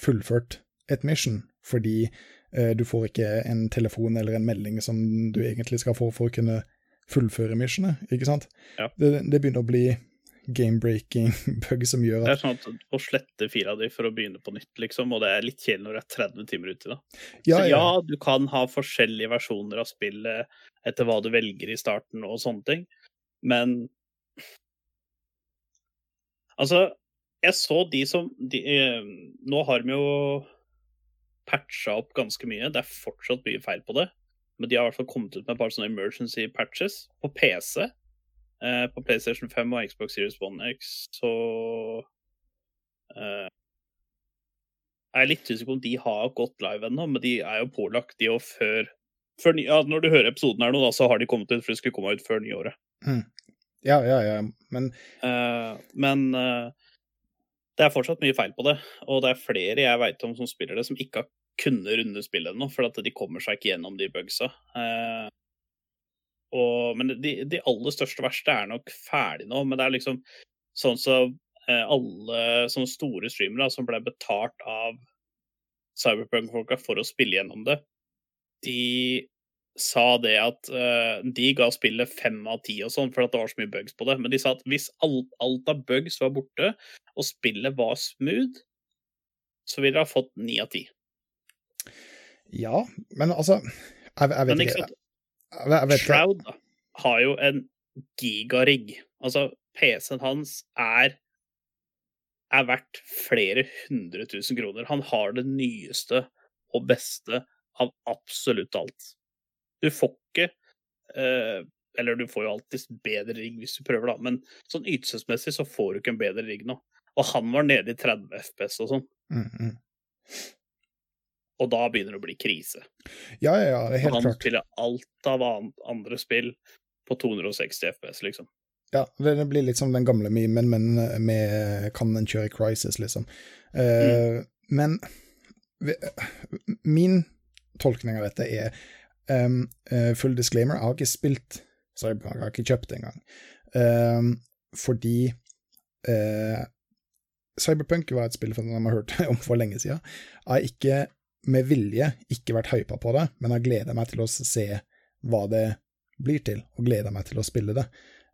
fullført et mission fordi eh, du får ikke en telefon eller en melding som du egentlig skal få for å kunne fullføre missionet, ikke sant? Ja. Det, det begynner å bli game-breaking bug som gjør Det at er sånn at å slette fila di for å begynne på nytt, liksom, og det er litt kjedelig når det er 30 timer uti, da. ja, Så ja, ja, du kan ha forskjellige versjoner av spillet etter hva du velger i starten og sånne ting, men Altså, jeg så de som de, eh, Nå har de jo patcha opp ganske mye. Det er fortsatt mye feil på det, men de har i hvert fall kommet ut med et par sånne emergency patches på PC. Eh, på PlayStation 5 og Xbox Series One X så eh, jeg er litt usikker på om de har gått live ennå, men de er jo pålagt, de òg, før, før ja, Når du hører episoden her nå, da, så har de kommet ut, for de skulle komme ut før nyåret. ja, ja, ja, men Eh, men eh, det er fortsatt mye feil på det, og det er flere jeg veit om som spiller det, som ikke har kunnet runde spillet ennå, for at de kommer seg ikke gjennom de bugsa. Eh, og, men de, de aller største verste er nok ferdig nå, men det er liksom sånn som eh, alle sånne store streamere som ble betalt av Cyberpunk-folka for å spille gjennom det, de sa det at eh, de ga spillet fem av ti og sånn, for at det var så mye bugs på det. Men de sa at hvis alt, alt av bugs var borte, og spillet var smooth, så ville de ha fått ni av ti. Ja, men altså Jeg, jeg vet Men ikke. ikke Jeg, jeg vet. Shroud da, har jo en gigarigg. Altså, PC-en hans er er verdt flere hundre tusen kroner. Han har det nyeste og beste av absolutt alt. Du får ikke eh, Eller du får jo alltid bedre rigg hvis du prøver, da, men sånn ytelsesmessig så får du ikke en bedre rigg nå. Og han var nede i 30 FPS og sånn, Mm, mm. Og da begynner det å bli krise. Ja, ja, ja, det er helt han klart. spiller alt av andre spill på 260 FPS, liksom. Ja, det, blir litt som den gamle memen, men med kan den kjøre Crisis, liksom. Eh, Men min tolkning av dette er um, uh, full disclaimer, jeg har ikke spilt Cyberpunk, jeg har ikke kjøpt det engang. Um, fordi uh, Cyberpunk var et spill som jeg har hørt om for lenge siden. Jeg har ikke med vilje ikke vært hypa på det, men jeg gleder meg til å se hva det blir til, og gleder meg til å spille det,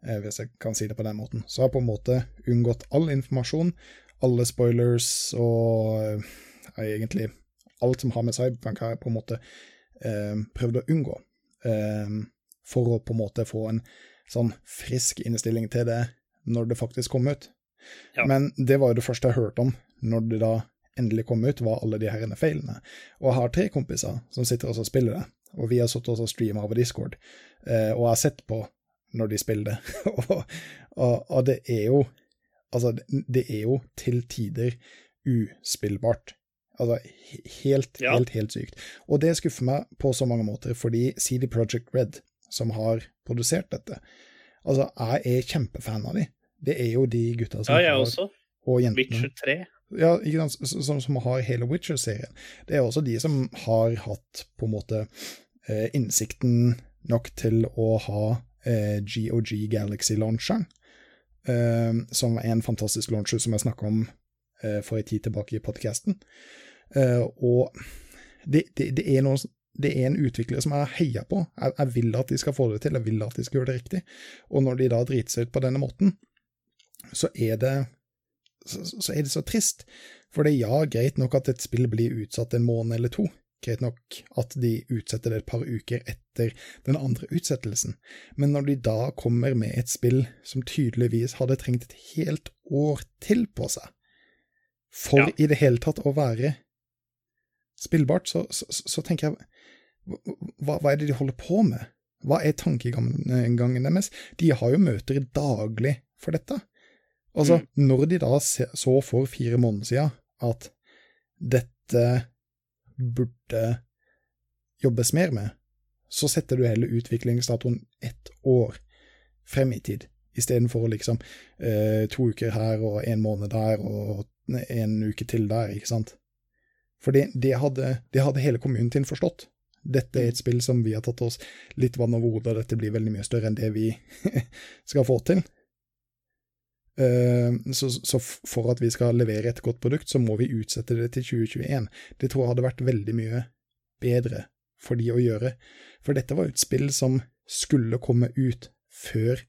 eh, hvis jeg kan si det på den måten. Så jeg har på en måte unngått all informasjon, alle spoilers og ja, egentlig alt som har med Cyberpunk, har jeg på en måte eh, prøvd å unngå. Eh, for å på en måte få en sånn frisk innstilling til det når det faktisk kom ut. Ja. Men det var jo det første jeg hørte om når det da endelig kom ut, var alle de herrene feilene. Og jeg har tre kompiser som sitter og spiller det, og vi har sittet og streama over Discord, eh, og jeg har sett på når de spiller det. og, og, og det er jo Altså, det- er jo til tider uspillbart. Altså helt, Ja. helt, helt sykt. Og det skuffer meg på så mange måter, fordi CD Projekt Red, som har produsert dette Altså, jeg er kjempefan av de. Det er jo de gutta som Ja, jeg har også. Og jentene. Witcher 3. Ja, som, som har hele Witcher-serien. Det er også de som har hatt på en måte eh, innsikten nok til å ha eh, GOG Galaxy-launcheren, eh, som er en fantastisk launcher som jeg snakka om for en tid tilbake i podcasten. Eh, og det, det, det, er noe, det er en utvikler som jeg heier på. Jeg, jeg vil at de skal få det til, jeg vil at de skal gjøre det riktig. Og når de da driter seg ut på denne måten, så er det så, så er det så trist. For det er ja, greit nok at et spill blir utsatt en måned eller to. Greit nok at de utsetter det et par uker etter den andre utsettelsen. Men når de da kommer med et spill som tydeligvis hadde trengt et helt år til på seg, for Ja. i det hele tatt å være spillbart, så, så, så tenker jeg hva, hva er det de holder på med? Hva er tankegangen deres? De har jo møter daglig for dette. Altså, når de da så for fire måneder siden at dette burde jobbes mer med, så setter du heller utviklingsdatoen ett år frem i tid, istedenfor liksom eh, to uker her og en måned der og en uke til der, ikke sant? For det, det, hadde, det hadde hele communityen forstått. Dette er et spill som vi har tatt oss litt vann over hodet, og dette blir veldig mye større enn det vi skal få til. Eh, Så, så for at vi skal levere et godt produkt, så må vi utsette det til 2021. Det tror jeg hadde vært veldig mye bedre for de å gjøre. For dette var jo et spill som skulle komme ut før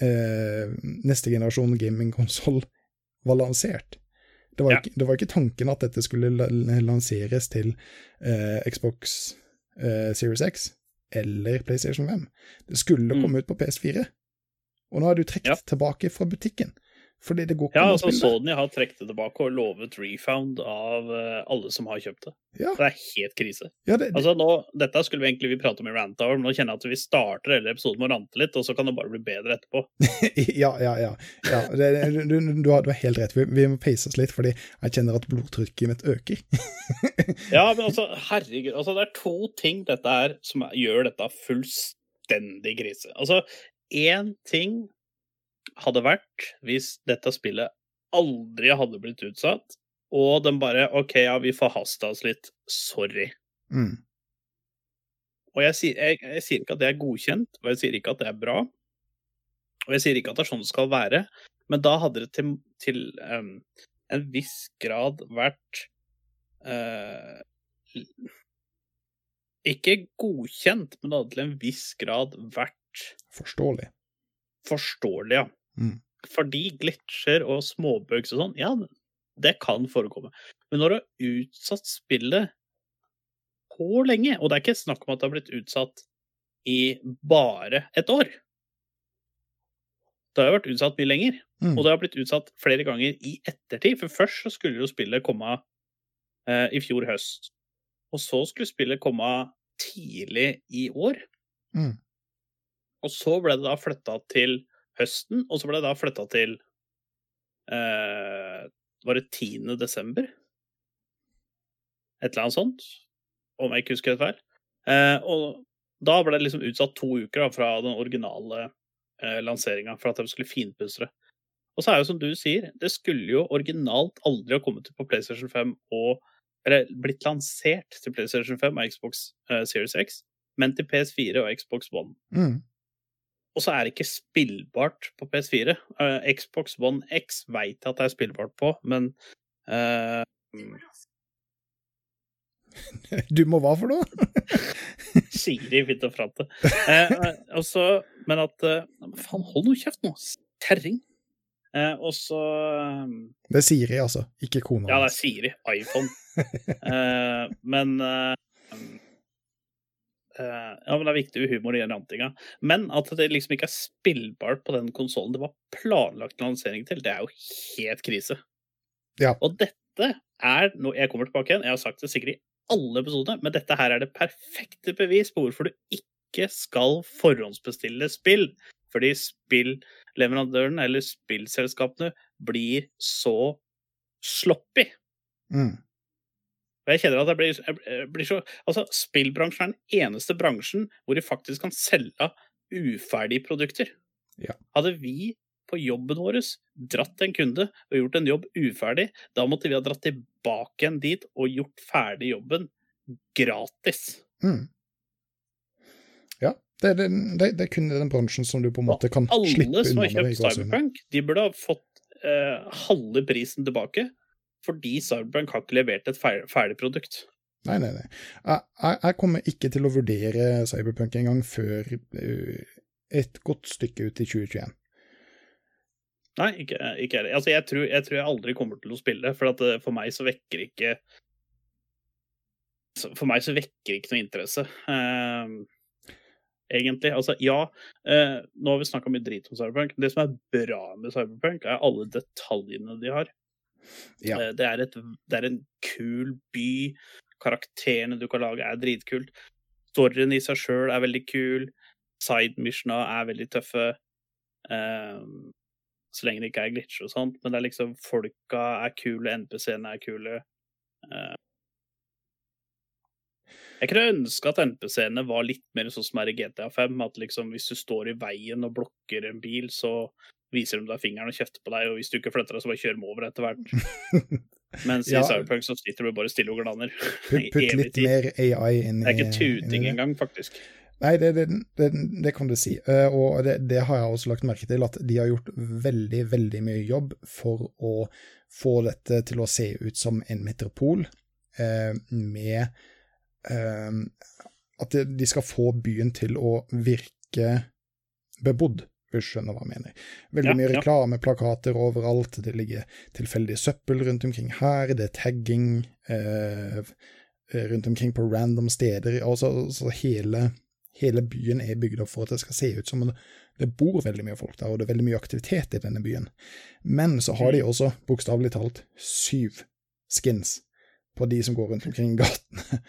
eh, neste generasjon gamingkonsoll var lansert. Det var, Ja. ikke, det var ikke tanken at dette skulle lanseres til eh, Xbox eh, Series X eller PlayStation 5. Det skulle Mm. komme ut på PS4. Og nå er du trukket Ja. tilbake fra butikken. Fordi det går ikke Ja, an å altså spille. Sony har trukket det tilbake og lovet refund av uh, alle som har kjøpt det. Ja, Det er helt krise. ja det, det, Altså nå, Dette skulle vi egentlig vi prate om i Rant Hour, men nå kjenner jeg at vi starter hele episoden med å rante litt, og så kan det bare bli bedre etterpå. ja, ja, ja. ja det, du, du, har, du har helt rett. Vi, vi må peise oss litt, fordi jeg kjenner at blodtrykket mitt øker. Ja, men altså, herregud. Altså, det er to ting dette er som gjør dette fullstendig krise. Altså, én ting hadde vært hvis dette spillet aldri hadde blitt utsatt, og den bare OK, ja, vi forhasta oss litt. Sorry. Mm. Og jeg sier, jeg, jeg sier ikke at det er godkjent, og jeg sier ikke at det er bra. Og jeg sier ikke at det er sånn det skal være, men da hadde det til, til um, en viss grad vært uh, Ikke godkjent, men det hadde til en viss grad vært Forståelig. forståelig, ja. Mm. Fordi glitcher og småbugs og sånn, ja, det kan forekomme. Men når du har utsatt spillet på lenge, og det er ikke snakk om at det har blitt utsatt i bare et år Det har jo vært utsatt mye lenger, Mm. og det har blitt utsatt flere ganger i ettertid. For først så skulle jo spillet komme eh, i fjor høst, og så skulle spillet komme tidlig i år. Mm. Og så ble det da flytta til høsten, og så ble det da flytta til eh, Var det 10. desember? Et eller annet sånt, om jeg ikke husker helt feil. Eh, og da ble det liksom utsatt to uker da, fra den originale eh, lanseringa, for at de skulle finpusse det. Og så er jo som du sier, det skulle jo originalt aldri ha kommet ut på PlayStation 5 og Eller blitt lansert til PlayStation 5 og Xbox eh, Series X, men til PS4 og Xbox One. Mm. Og så er det ikke spillbart på PS4. Uh, Xbox One X veit jeg at det er spillbart på, men uh... Du må hva for noe? Siri fint og frate. Uh, eh, og så- men at eh, Faen, hold nå kjeft nå! Terring. Eh, og så eh, Det er Siri, altså, ikke kona Ja, det er. Siri. iPhone. Eh, men eh, eh, Ja, men det er viktig med humor i den rantinga. Men at det liksom ikke er spillbart på den konsollen det var planlagt lansering til, det er jo helt krise. Ja. Og dette er noe Jeg kommer tilbake igjen, jeg har sagt det sikkert i alle episoder, men dette her er det perfekte bevis på hvorfor du ikke skal forhåndsbestille spill. Fordi spillleverandøren eller spillselskapene blir så sloppy. Mm. Og jeg kjenner at jeg blir, jeg blir så Altså, spillbransjen er den eneste bransjen hvor de faktisk kan selge uferdige produkter. Ja. Hadde vi på jobben vår dratt en kunde og gjort en jobb uferdig, da måtte vi ha dratt tilbake igjen dit og gjort ferdig jobben gratis. Mm. Ja, det, det, det, det er kun den bransjen som du på en måte kan slippe Alle som unna har med det. kjøpt i gåsehudet. Cyberpunk, de burde ha fått eh, halve prisen tilbake. Fordi Cyberpunk har ikke levert et fer- ferdig produkt. Nei, nei, nei. Jeg, jeg, kommer ikke til å vurdere Cyberpunk engang før uh, et godt stykke ut i 2021. Nei, ikke, ikke heller. Altså, jeg, tror, jeg tror jeg aldri kommer til å spille det, for at eh, for meg så vekker ikke For meg så vekker ikke noe interesse, uh, egentlig. Altså, ja, uh, nå har vi snakka mye drit om Cyberpunk. Det som er bra med Cyberpunk, er alle detaljene de har. Ja. Eh, Det, er et, det er en kul by. Karakterene du kan lage, er dritkult. Storyen i seg sjøl er veldig kul. Side-missiona er veldig tøffe. Um, så lenge det ikke er glitcher og sånt. Men det er liksom folka er kule, NPC-ene er kule. Uh, jeg kunne ønske at NPC-ene var litt mer sånn som er i GTA5. At liksom hvis du står i veien og blokker en bil, så viser de deg fingeren og kjefter på deg, og hvis du ikke flytter deg, så bare kjører de over etter hvert. Mens i Ja. Cyberpunk så sitter du bare stille og glaner. Putt, putt litt tid. mer AI inn i Det er ikke tuting engang, faktisk. Nei, det, det, det, det kan du si. Eh, og det, det har jeg også lagt merke til, at de har gjort veldig, veldig mye jobb for å få dette til å se ut som en metropol, eh, med eh, At de- skal få byen til å virke bebodd, du skjønner hva jeg mener. Veldig Ja, mye ja. reklameplakater overalt, det ligger tilfeldig søppel rundt omkring her, det er tagging eh, rundt omkring på random steder. Altså, så hele, hele byen er bygd opp for at det skal se ut som det, det bor veldig mye folk der, og det er veldig mye aktivitet i denne byen. Men så har de også, bokstavelig talt, syv skins på de som går rundt omkring i gatene.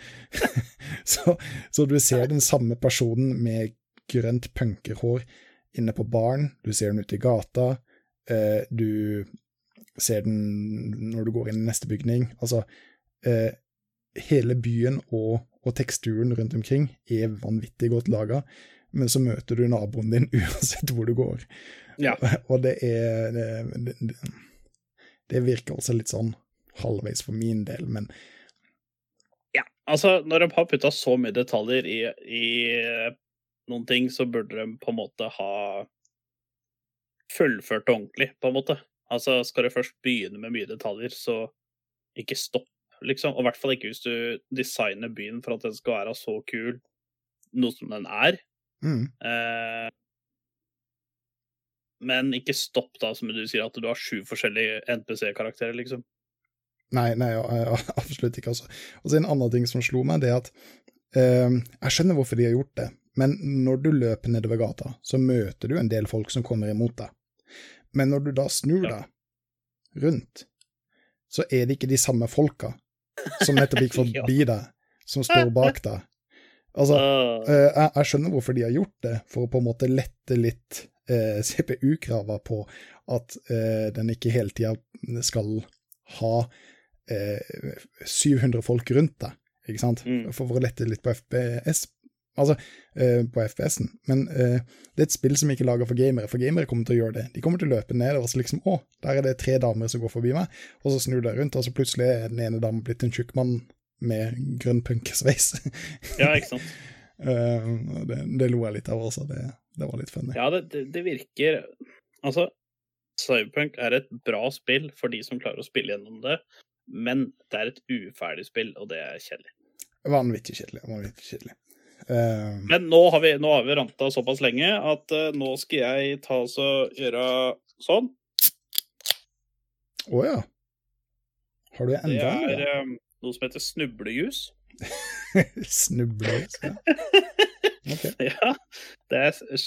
så, så du ser den samme personen med grønt punkerhår inne på baren, du ser den ute i gata, eh, du ser den når du går inn i neste bygning. Altså, eh, hele byen og, og teksturen rundt omkring er vanvittig godt laga, men så møter du naboen din uansett hvor du går. Ja. Og det er det, det, det virker også litt sånn halvveis for min del, men Ja, altså når de har putta så mye detaljer i, i noen ting, så burde de på en måte ha fullført det ordentlig, på en måte. Altså skal du først begynne med mye detaljer, så ikke stopp, liksom. Og i hvert fall ikke hvis du designer byen for at den skal være så kul, noe som den er. mm, Eh, men ikke stopp, da, som du sier, at du har sju forskjellige NPC-karakterer, liksom. Nei, nei, absolutt ikke. Altså. Og så en annen ting som slo meg, det er at eh, Jeg skjønner hvorfor de har gjort det, men når du løper nedover gata, så møter du en del folk som kommer imot deg. Men når du da snur Ja. deg rundt, så er det ikke de samme folka som nettopp gikk forbi deg, som står bak deg. Altså, Ah, Eh, jeg, jeg skjønner hvorfor de har gjort det, for å på en måte lette litt eh, CPU-krava på at eh, den ikke hele tida skal ha eh, 700 folk rundt deg, ikke sant? Mm. For, for å lette litt på FPS. Altså, eh, på FPS-en. Men eh, det er et spill som ikke er laga for gamere, for gamere kommer til å gjøre det. De kommer til å løpe ned og så liksom Å, der er det tre damer som går forbi meg, og så snur de rundt, og så plutselig er den ene damen blitt en tjukk mann med grønn punkesveis. ja, ikke sant. Eh, det, det lo jeg litt av også, det, det var litt funny. Ja, det, det, det virker Altså, Cyberpunk er et bra spill for de som klarer å spille gjennom det, men det er et uferdig spill, og det er kjedelig. Vanvittig kjedelig. Vanvittig kjedelig. Eh, Men nå har vi, nå har vi ranta såpass lenge at uh, nå skal jeg ta oss og gjøre sånn. Å ja. Har du Det enda en? er um, noe som heter snublejus. snublejus, Ja. Okay. Ja, det er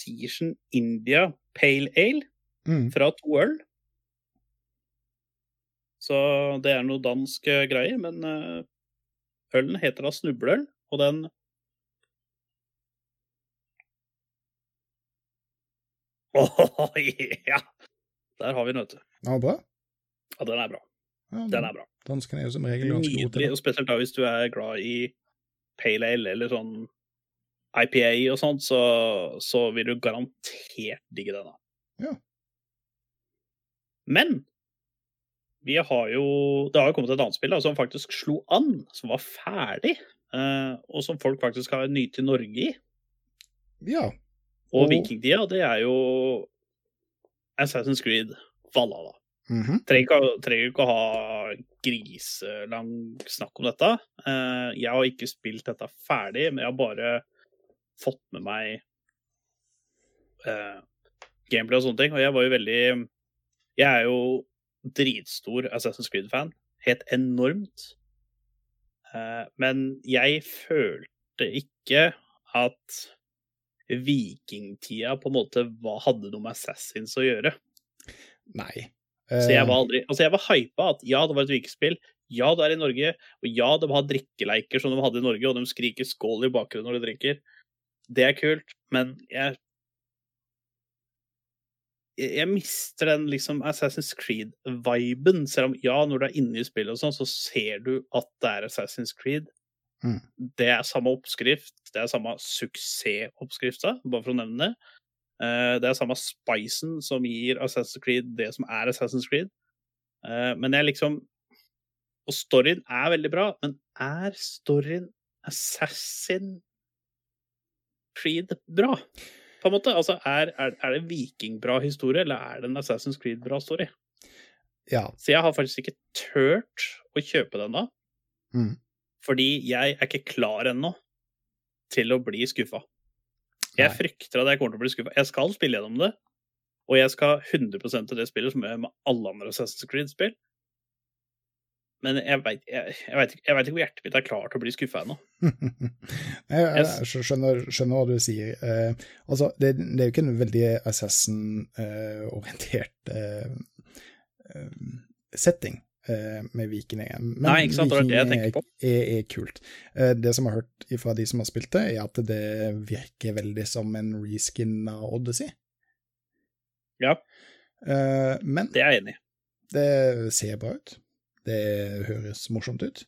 Season India Pale Ale Mm. fra to øl. Så det er noe dansk greie, men ølen heter da snubleøl, og den Åh, ja! Der har vi den, vet du. Ja, bra. Ja, den er bra. Ja, Den er bra. Danskene er jo som regel ganske gode til det. og spesielt da hvis du er glad i pale ale eller sånn IPA og sånt, så, så vil du garantert digge denne. Ja. Men vi har jo Det har jo kommet et annet spill da, som faktisk slo an, som var ferdig, eh, og som folk faktisk har nytt i Norge i. Ja. Og vikingtida, det er jo Assassin's Creed Valhalla. Trenger ikke, trenger ikke å ha griselang snakk om dette. Eh, jeg har ikke spilt dette ferdig, men jeg har bare fått med meg eh, gameplay og sånne ting. Og jeg var jo veldig Jeg er jo dritstor Assassin's Creed-fan. Helt enormt. Eh, men jeg følte ikke at vikingtida på en måte hva hadde noe med Assassins å gjøre. Nei. Så jeg Eh, var aldri Altså, jeg var hypa at ja, det var et vikingspill, ja, det er i Norge, og ja, de har drikkeleiker som de hadde i Norge, og de skriker skål i bakgrunnen når de drikker. Det er kult, men jeg jeg jeg mister den liksom Assassin's Creed-viben. Selv om ja, når du er inne i spillet og sånn, så ser du at det er Assassin's Creed. Mm. Det er samme oppskrift, det er samme suksessoppskrifta, bare for å nevne det. Eh, Det er samme spicen som gir Assassin's Creed det som er Assassin's Creed. Eh, Men jeg liksom Og storyen er veldig bra, men er storyen Assassin Creed bra? På en måte, altså Er, er, er det vikingbra historie, eller er det en Assassin's Creed-bra story? ja. Så jeg har faktisk ikke turt å kjøpe den da. Mm. Fordi jeg er ikke klar ennå til å bli skuffa. Jeg frykter at jeg kommer til å bli skuffa. Jeg skal spille gjennom det, og jeg skal 100 til det spillet som jeg gjør med alle andre Assassin's Creed-spill. Men jeg veit ikke, ikke hvor hjertet mitt er klar til å bli skuffa ennå. jeg, skjønner, skjønner hva du sier. Eh, altså, det, det er jo ikke en veldig Assassin-orientert eh, eh, setting eh, med vikinger. Men Nei, ikke sant, det var det jeg tenker på. Er, er, er kult. Eh, det som jeg har hørt fra de som har spilt det, er at det virker veldig som en reskin av Odyssey. Ja. Eh, men Det er jeg enig i. det ser bra ut. Det høres morsomt ut.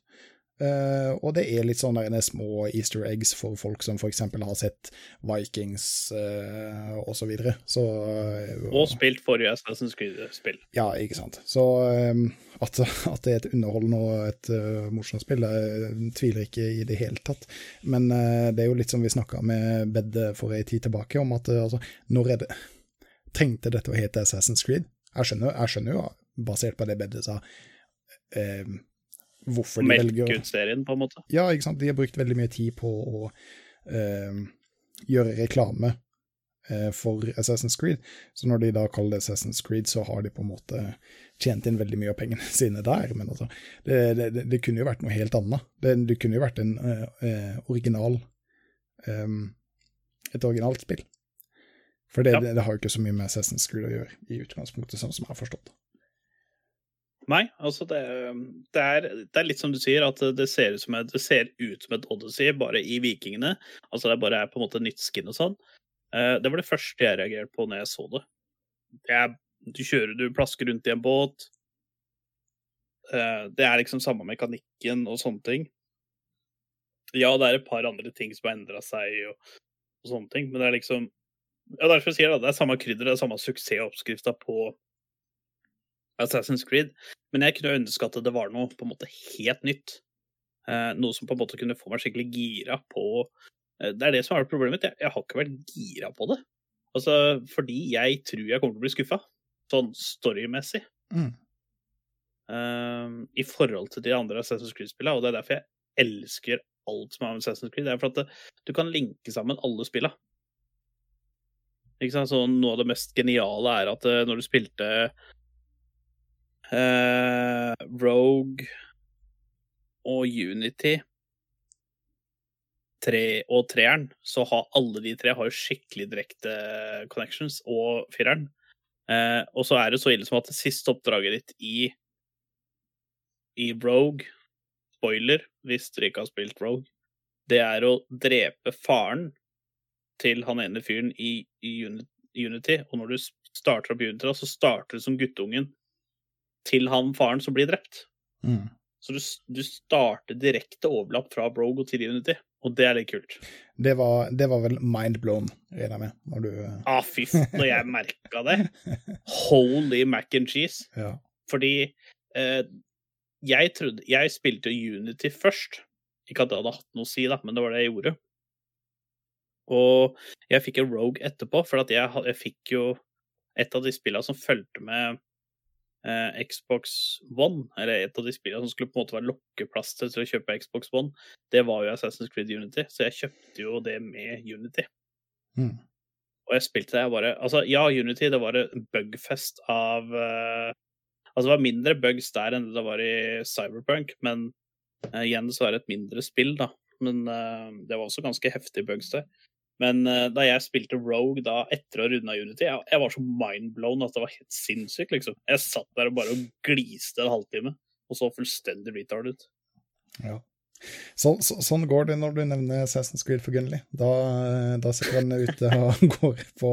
Eh, og det er litt sånne små easter eggs for folk som f.eks. har sett Vikings uh, og så videre. Så uh, Og spilt forrige Assassin's Creed-spill. Ja, ikke sant. Så um, at, at det er et underholdende og et uh, morsomt spill, jeg tviler ikke i det hele tatt. Men uh, det er jo litt som vi snakka med Bedde for ei tid tilbake, om at eh, altså, når er det Trengte dette å hete Assassin's Creed? Jeg skjønner, jeg skjønner jo, basert på det Bedde sa, eh, hvorfor de velger Melke ut serien, på en måte. ja, ikke sant. De har brukt veldig mye tid på å uh, gjøre reklame uh, for Assassin's Creed. Så når de da kaller det Assassin's Creed, så har de på en måte tjent inn veldig mye av pengene sine der. Men altså, det, det, det, kunne jo vært noe helt annet. Det, det kunne jo vært en eh, original um, Et originalt spill. For det, Ja. det, det har jo ikke så mye med Assassin's Creed å gjøre i utgangspunktet, sånn som jeg har forstått det. Nei, altså det, det, er, det er litt som du sier, at det ser ut som et, ut som et Odyssey, bare i Vikingene. Altså det bare er på en måte nytt skin og sånn. Eh, det var det første jeg reagerte på når jeg så det. det er, du kjører, du plasker rundt i en båt. Eh, det er liksom samme mekanikken og sånne ting. Ja, det er et par andre ting som har endra seg og, og sånne ting, men det er liksom Ja, derfor sier jeg det, det er samme krydder, det er samme suksessoppskrifta på Assassin's Creed. Men jeg kunne ønske at det var noe på en måte helt nytt. Eh, noe som på en måte kunne få meg skikkelig gira på eh, Det er det som er problemet mitt. Jeg, jeg har ikke vært gira på det. Altså, fordi jeg tror jeg kommer til å bli skuffa. Sånn storymessig. Mm. Eh, I forhold til de andre Assassin's Creed-spillene. Og det er derfor jeg elsker alt som er med Assassin's Creed. Det er for at det, du kan linke sammen alle spillene. Ikke sant? Så noe av det mest geniale er at når du spilte eh, Rogue og Unity tre og treeren, så har alle de tre har skikkelig direkte connections, og fireren. Eh, og så er det så ille som at det siste oppdraget ditt i i Rogue, spoiler hvis dere ikke har spilt Rogue, det er å drepe faren til han ene fyren i, i Unity. Og når du starter opp Unity, så starter du som guttungen til han faren som blir drept. Mm. Så du, du starter direkte overlapp fra Rogue til Unity, og det er litt kult. Det, var, det var vel mind blown, regner jeg med, når du Ah, fy faen, Når jeg merka det. Holy mac and cheese. Ja. Fordi eh, jeg trodde Jeg spilte Unity først. Ikke at det hadde hatt noe å si, da, men det var det jeg gjorde. Og jeg fikk en Rogue etterpå, for at jeg, jeg fikk jo et av de spillene som fulgte med eh, Xbox One, eller et av de spillene som skulle på en måte være lokkeplaster til å kjøpe Xbox One, det var jo Assassin's Creed Unity, så jeg kjøpte jo det med Unity. Mm. Og jeg spilte det, jeg bare Altså, ja, Unity, det var en bugfest av eh, Altså, det var mindre bugs der enn det var i Cyberpunk, men eh, igjen så er det et mindre spill, da. Men eh, det var også ganske heftige bugs der. Men eh, da jeg spilte Rogue da etter å ha runda Unity, jeg, jeg var så mindblown at det var helt sinnssykt, liksom. Jeg satt der og bare og gliste en halvtime, og så fullstendig retard ut. Ja. Så, så, sånn går det når du nevner Assassin's Creed for Gunley. Da, da sitter han ute og går på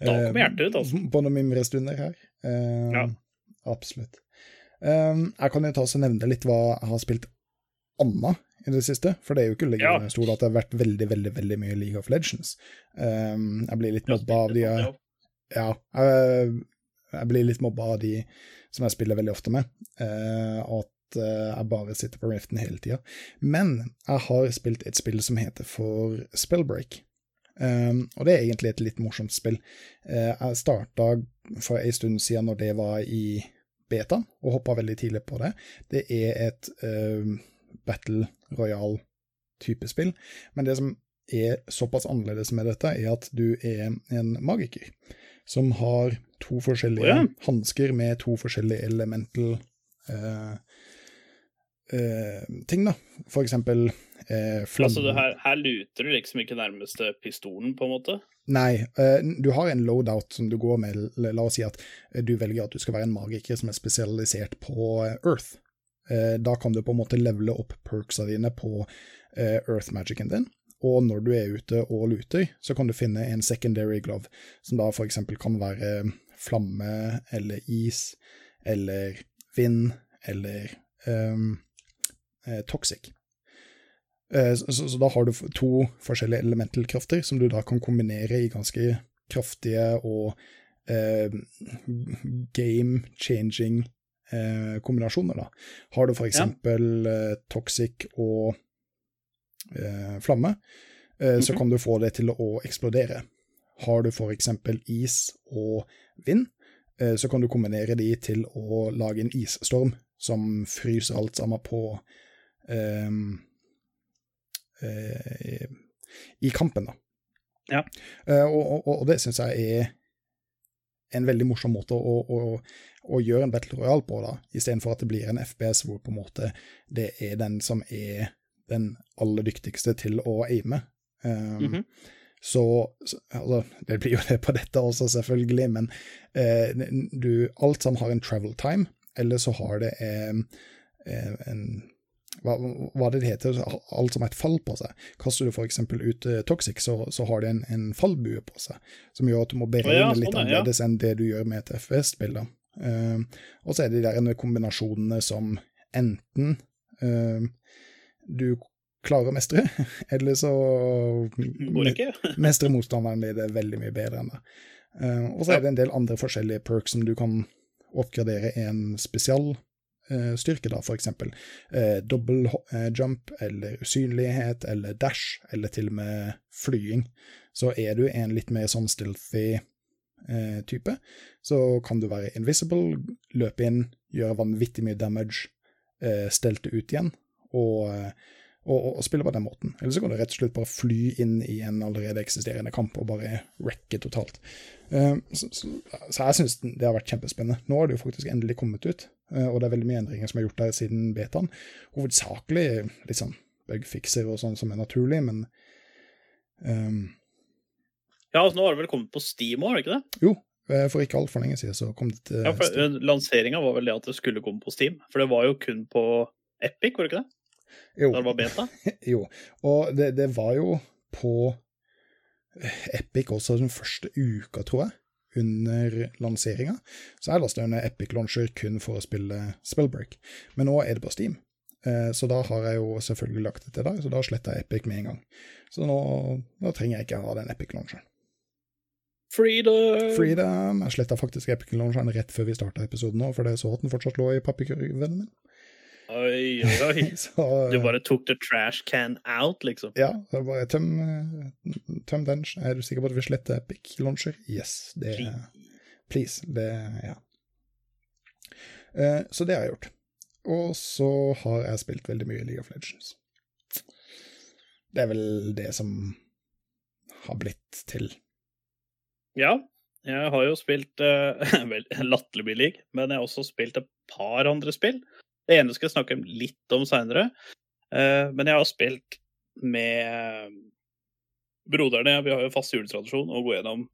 Da kommer hjertet ut, altså. På noen mimrestunder her. Eh, Ja. Absolutt. Um, jeg kan jo ta og nevne litt hva jeg har spilt anna i det siste, for det er jo ikke Ja. stort at det har vært veldig, veldig veldig mye League of Legends. Um, jeg blir litt mobba av de Ja, ja, jeg, jeg blir litt mobba av de som jeg spiller veldig ofte med, Uh, at uh, jeg bare sitter på Riften hele tida. Men jeg har spilt et spill som heter for Spellbreak. Um, og det er egentlig et litt morsomt spill. Uh, jeg starta for ei stund siden når det var i beta, og hoppa veldig tidlig på det. Det er et um, battle royal-type spill, men det som er såpass annerledes med dette, er at du er en magiker som har to forskjellige oh, ja. hansker med to forskjellige elemental eh, eh, ting, da. For eksempel eh, flamme... Altså, her, her luter du liksom ikke nærmeste pistolen, på en måte? Nei, eh, du har en loadout som du går med. La oss si at eh, du velger at du skal være en magiker som er spesialisert på eh, Earth. Eh, Da kan du på en måte levele opp perksa dine på eh, Earth-magicen din. Og når du er ute og luter, så kan du finne en secondary glove, som da for eksempel kan være flamme eller is eller vind eller eh, toxic. Så, så, så da har du to forskjellige elementalkrafter som du da kan kombinere i ganske kraftige og uh, game-changing eh, kombinasjoner. da. Har du for eksempel eh, toxic og eh, flamme, eh, så Mhm. kan du få det til å eksplodere. Har du eksempel is og vind, eh, så kan du kombinere de til å lage en isstorm som fryser alt sammen på ehm, eh, i kampen, da. Ja. Eh, og, og, og det syns jeg er en veldig morsom måte å, å, å gjøre en Battle Royale på, da, istedenfor at det blir en FPS hvor på en måte det er den som er den aller dyktigste til å aime. Um, Mhm. Så, så altså, Det blir jo det på dette også, selvfølgelig, men eh, du, alt som har en travel time, eller så har det eh, eh, en hva, hva det heter, alt som har et fall på seg. Kaster du f.eks. ut uh, Toxic, så, så har det en, en fallbue på seg, som gjør at du må beregne ja, litt annerledes ja. enn det du gjør med et FS-spill. da. Eh, og så er det de der kombinasjonene som enten uh, du klarer å mestre, eller så mestrer motstanderen det veldig mye bedre enn det. Uh, og så er det en del andre forskjellige perks som du kan oppgradere en spesialstyrke, da, for eksempel eh, dobbel eh, jump, eller usynlighet, eller dash, eller til og med flying. Så er du en litt mer sånn stealthy eh, type, så kan du være invisible, løpe inn, gjøre vanvittig mye damage, eh, stelte ut igjen, og og, og, og spille på den måten. Eller så kan du rett og slett bare fly inn i en allerede eksisterende kamp og bare wrecke totalt. Eh, så, så, så jeg syns det har vært kjempespennende. Nå har det jo faktisk endelig kommet ut, eh, og det er veldig mye endringer som er gjort der siden betaen. Hovedsakelig litt sånn bugfikser og sånn som er naturlig, men um, Ja, altså, nå har det vel kommet på Steam òg, har det ikke det? Jo, eh, for ikke altfor lenge siden så kom det til Ja, for. Lanseringa var vel det at det skulle komme på Steam. For det var jo kun på Epic, var det ikke det? Jo, Da det var beta. jo. Og det, det var jo på Epic også den første uka, tror jeg, under lanseringa. Så er lasta ned Epic Launcher kun for å spille Spellbreak. Men nå er det på Steam. Eh, Så da har jeg jo selvfølgelig lagt det til deg, så da sletter jeg Epic med en gang. Så nå, nå trenger jeg ikke ha den Epic Launcheren. Freedom! Freedom. Jeg sletta faktisk Epic Launcheren rett før vi starta episoden nå, for det så at den fortsatt lå i papirkurven min. Oi, oi. Så, Du bare tok the trash can out, liksom. Ja, bare tøm, eh, tøm den. Er du sikker på at du vil slette Epic Launcher? Yes. Det Please. Det Ja. Eh, Så det har jeg gjort. Og så har jeg spilt veldig mye League of Legends. Det er vel det som har blitt til. Ja, jeg har jo spilt uh, latterlig league, men jeg har også spilt et par andre spill. Det ene skal jeg snakke litt om seinere, men jeg har spilt med broderne. Vi har jo fast juletradisjon å gå gjennom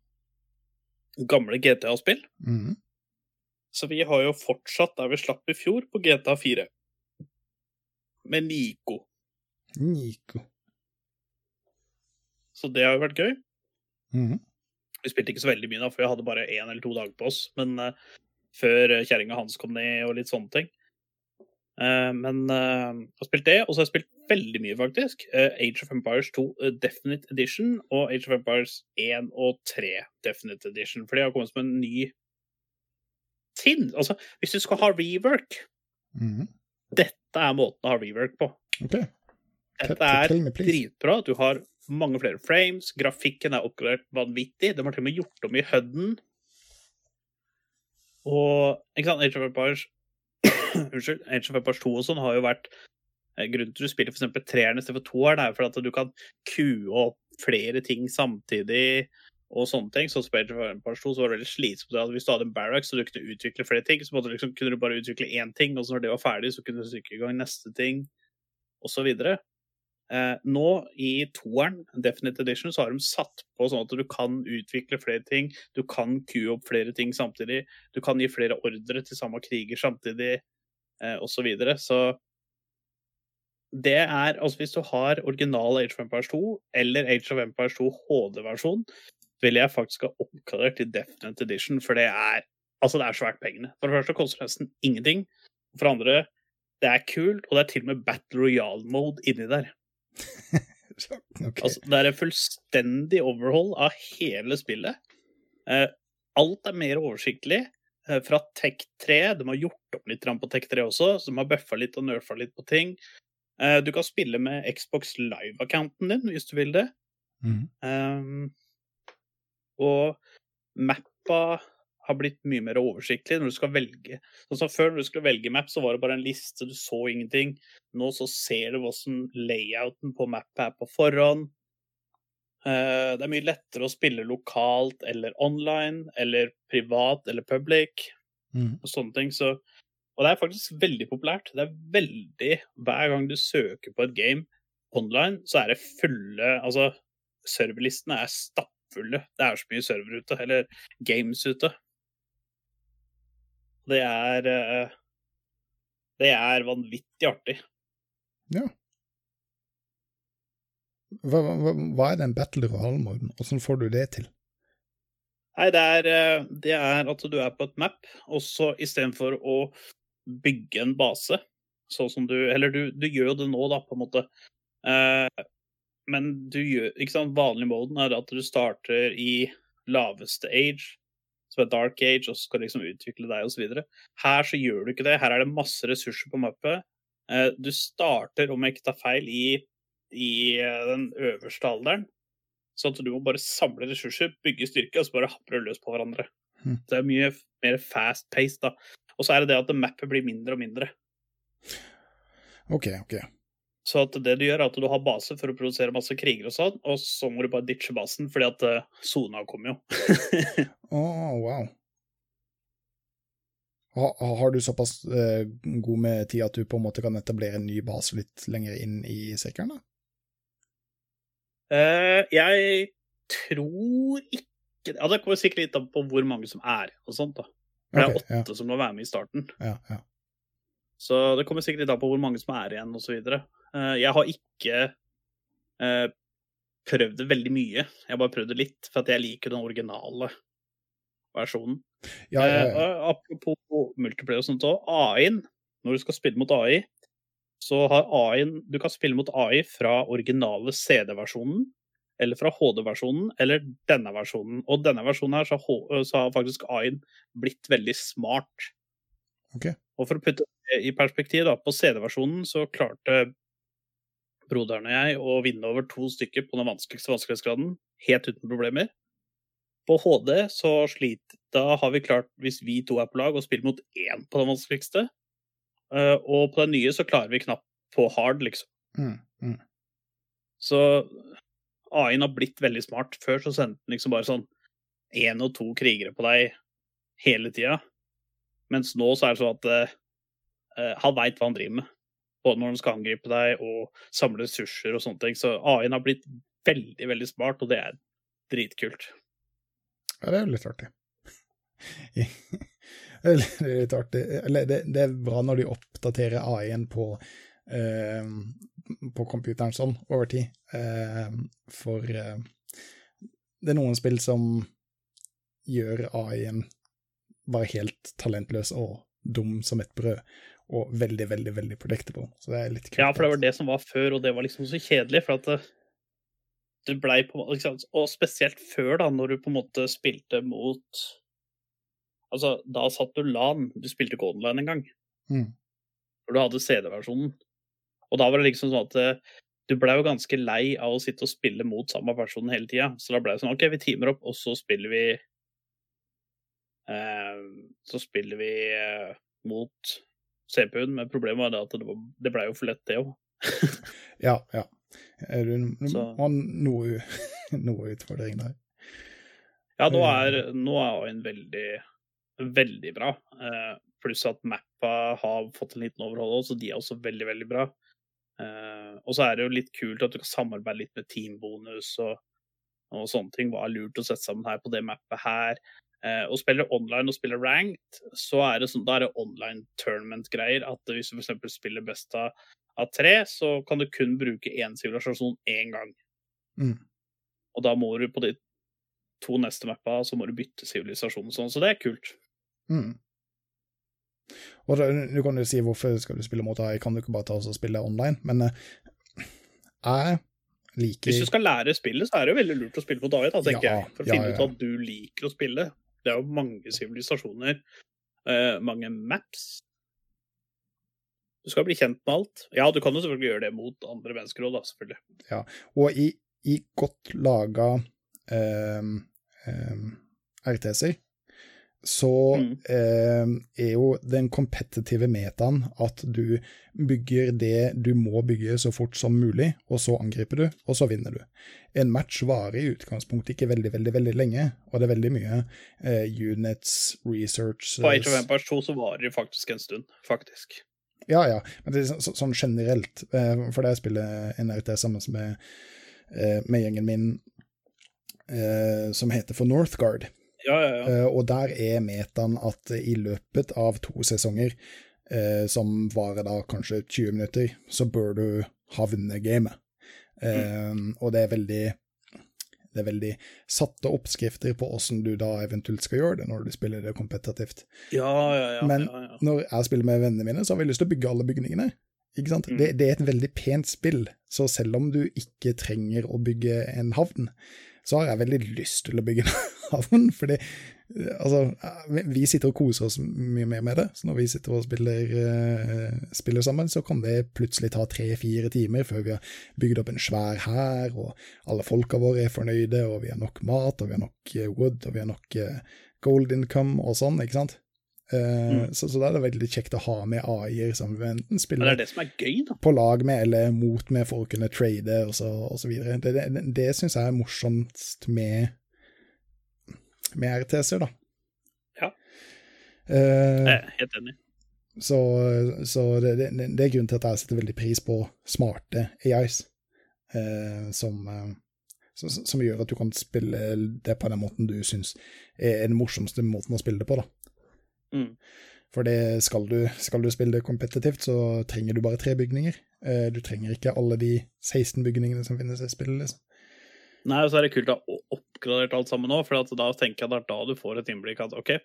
gamle GTA-spill. Mhm. Så vi har jo fortsatt der vi slapp i fjor, på GTA 4. Med Nico. Nico. Så det har jo vært gøy. Mhm. Vi spilte ikke så veldig mye da, for vi hadde bare én eller to dager på oss. Men uh, før kjerringa hans kom ned og litt sånne ting. Eh, men eh, jeg har spilt det, og så har jeg spilt veldig mye, faktisk. Eh, Age of Empires 2 eh, Definite Edition og Age of Empires 1 og 3 Definite Edition. For de har kommet som en ny tinn. Altså, hvis du skal ha rework, Mhm. dette er måten å ha rework på. Okay. Dette er dritbra. Du har mange flere frames. Grafikken er oppgradert vanvittig. De har til og med gjort om i HUD-en. Og ikke sant, Age of Empires Unnskyld, Age of Empires 2 og sånn har jo vært eh, Grunnen til at du spiller f.eks. treeren istedenfor toeren, er jo for at du kan kue opp flere ting samtidig og sånne ting. Så Age of Empires 2 så var det veldig slitsomt at hvis du hadde en barracks og du kunne utvikle flere ting, så du liksom, kunne du bare utvikle én ting, og så når det var ferdig, så kunne du stykke i gang neste ting, videre. Eh, nå i toeren, Definite Edition, så har de satt på sånn at du kan utvikle flere ting. Du kan kue opp flere ting samtidig. Du kan gi flere ordre til samme kriger samtidig, osv. Så, videre. så det er Altså, hvis du har original Age of Empires 2 eller Age of Empires 2 HD-versjon, ville jeg faktisk ha oppgradert til Definite Edition, for det er Altså, det er svært pengene. For det første koster det nesten ingenting. For det andre, det er kult, og det er til og med Battle Royale-mode inni der. okay. Altså, det er en fullstendig overhaul av hele spillet. Eh, alt er mer oversiktlig. Eh, fra Tech 3, de har gjort opp litt på Tech 3 også, så de har bøffa litt og nerfa litt på ting. Eh, du kan spille med Xbox Live-accounten din hvis du vil det. Mm. Um, og mappa har blitt mye mer oversiktlig når du skal velge. Sånn som Før når du skulle velge map, så var det bare en liste, du så ingenting. Nå så ser du hvordan layouten på mappa er på forhånd. Eh, det er mye lettere å spille lokalt eller online, eller privat eller public mm. og sånne ting. Så, og det er faktisk veldig populært. Det er veldig Hver gang du søker på et game online, så er det fulle Altså, serverlistene er stappfulle. Det er så mye server ute, eller games ute. Det er eh, Det er vanvittig artig. Ja. Hva, hva, hva er den battle royale-moden? Hvordan får du det til? Nei, det er, eh, det er at du er på et map, og så istedenfor å bygge en base, sånn som du Eller du, du gjør jo det nå, da, på en måte. Eh, men du gjør Ikke sant, vanlig moden er at du starter i laveste age, som er dark age, og så skal liksom utvikle deg osv. Her så gjør du ikke det. Her er det masse ressurser på mappet. Eh, du starter, om jeg ikke tar feil, i, i eh, den øverste alderen. Sånn at du må bare samle ressurser, bygge styrke, og så bare du løs på hverandre. Mm. Det er mye mer fast pace, da. Og så er det det at mappet blir mindre og mindre. OK, OK. Så at det du gjør, er at du har base for å produsere masse kriger og sånn, og så må du bare ditche basen, fordi at eh, sona kommer jo. Å, wow. Ha, har du såpass eh, god med tid at du på en måte kan etablere en ny base litt lenger inn i sirkelen? da? Eh, jeg tror ikke Ja, det kommer sikkert litt an på hvor mange som er og sånt, da. For det er åtte ja. som må være med i starten. Ja, ja. Så det kommer sikkert litt an på hvor mange som er igjen, osv. Uh, jeg har ikke eh, prøvd det veldig mye. Jeg har bare prøvd det litt, for jeg liker den originale versjonen. ja, ja, Eh, ja. og apropos multiplayer og sånt òg, AI-en, når du skal spille mot AI, så har AI-en Du kan spille mot AI fra originale CD-versjonen, eller fra HD-versjonen, eller denne versjonen. Og denne versjonen her, så har, så har faktisk AI-en blitt veldig smart. Okay. Og for å putte det i perspektiv, da, på CD-versjonen så klarte broderen og jeg å vinne over to stykker på den vanskeligste vanskelighetsgraden, helt uten problemer. På HD så sliter Da har vi klart, hvis vi to er på lag, å spille mot én på den vanskeligste. Eh, og på den nye så klarer vi knapt på hard, liksom. Mm, mm. Så AI-en har blitt veldig smart. Før så sendte den liksom bare sånn én og to krigere på deg hele tida. Mens nå så er det sånn at eh, eh, han veit hva han driver med. Både når han skal angripe deg og samle ressurser og sånne ting. Så AI-en har blitt veldig, veldig smart, og det er dritkult. Ja, det er jo litt artig. det er litt- er artig. Eller det, det er bra når de oppdaterer AI-en på, eh, på computeren sånn over tid. Eh, for eh, det er noen spill som gjør AI-en bare helt talentløs og dum som et brød. Og veldig, veldig veldig predictable. Så det er litt kult. Ja, for det var det som var før, og det var liksom så kjedelig. For at det, ble blei på? Og spesielt før, da, når du på en måte spilte mot Altså, da satt du LAN, du spilte ikke online engang. Mm. For du hadde CD-versjonen. Og da var det liksom sånn at eh, du blei jo ganske lei av å sitte og spille mot samme person hele tida. Så da blei det sånn OK, vi timer opp, og så spiller vi eh, Så spiller vi eh, mot CPU-en, men problemet var det at det, var, det blei jo for lett, det òg. Ja, ja. Du, du Så- må ha noe, noe utfordring der. Ja, nå Eh. er, nå er AI-en veldig, veldig bra. Eh, pluss at mappa har fått en liten overhold så de er også veldig, veldig bra. Eh, og så er det jo litt kult at du kan samarbeide litt med teambonus og, og sånne ting. Hva er lurt å sette sammen her på det mappet her? Eh, og spiller online og spiller ranked, så er det sånn, da er det online tournament-greier. At hvis du f.eks. spiller best av, av tre, så kan du kun bruke én sivilisasjon én gang. Mm. Og da må du på de to neste mappa, så må du bytte sivilisasjon og sånn, så det er kult. Mm. Og da, du kan jo si hvorfor skal du spille mot AI, kan du ikke bare ta oss og spille online? Men eh, jeg liker Hvis du skal lære spillet, så er det jo veldig lurt å spille mot AI, da, tenker Ja, jeg. For å ja, finne ja. ut at du liker å spille. Det er jo mange sivilisasjoner, eh, mange maps. Du skal bli kjent med alt. Ja, du kan jo selvfølgelig gjøre det mot andre mennesker òg, da, selvfølgelig. Og i, i godt laga um, RTS-er, så Mm. eh, er jo den kompetitive metaen at du bygger det du må bygge så fort som mulig, og så angriper du, og så vinner du. En match varer i utgangspunktet ikke veldig, veldig veldig lenge, og det er veldig mye eh, units, research På Age of Empires 2 så varer det faktisk en stund, faktisk. Ja, ja, men det er så, så, sånn generelt. Eh, for det spiller NRT sammen med, eh, med gjengen min eh, som heter for Northgard. Ja, ja, ja. Eh, og der er metaen at i løpet av to sesonger, eh, som varer da kanskje 20 minutter, så bør du ha vunnet gamet. Eh, Og det er veldig det er veldig satte oppskrifter på åssen du da eventuelt skal gjøre det når du spiller det kompetitivt. ja, ja, ja, Men når jeg spiller med vennene mine, så har vi lyst til å bygge alle bygningene. Ikke sant? Mm. Det, det er et veldig pent spill, så selv om du ikke trenger å bygge en havn, så har jeg veldig lyst til å bygge en havn, fordi eh, altså, vi- vi sitter og koser oss mye mer med det, så når vi sitter og spiller, eh, spiller sammen, så kan det plutselig ta tre-fire timer før vi har bygd opp en svær hær, og alle folka våre er fornøyde, og vi har nok mat, og vi har nok eh, wood, og vi har nok eh, gold income og sånn, ikke sant? Eh, så, så da er det veldig kjekt å ha med AI-er som vi enten spiller det er det som er gøy, på lag med eller mot med for å kunne trade og så, og så videre. Det, det, det syns jeg er morsomst med, med RTS-er, da. Ja. Uh, Jeg er helt enig. så så det, det, det er grunnen til at jeg setter veldig pris på smarte AIs, uh, som, uh, som, som gjør at du kan spille det på den måten du syns er den morsomste måten å spille det på. da. Mm. For det skal du, skal du spille det kompetitivt, så trenger du bare tre bygninger. Eh, Du trenger ikke alle de 16 bygningene som finnes i spillet. liksom. Nei, og så er det kult å ha oppgradert alt sammen nå, for at da tenker jeg det er da du får et innblikk at OK,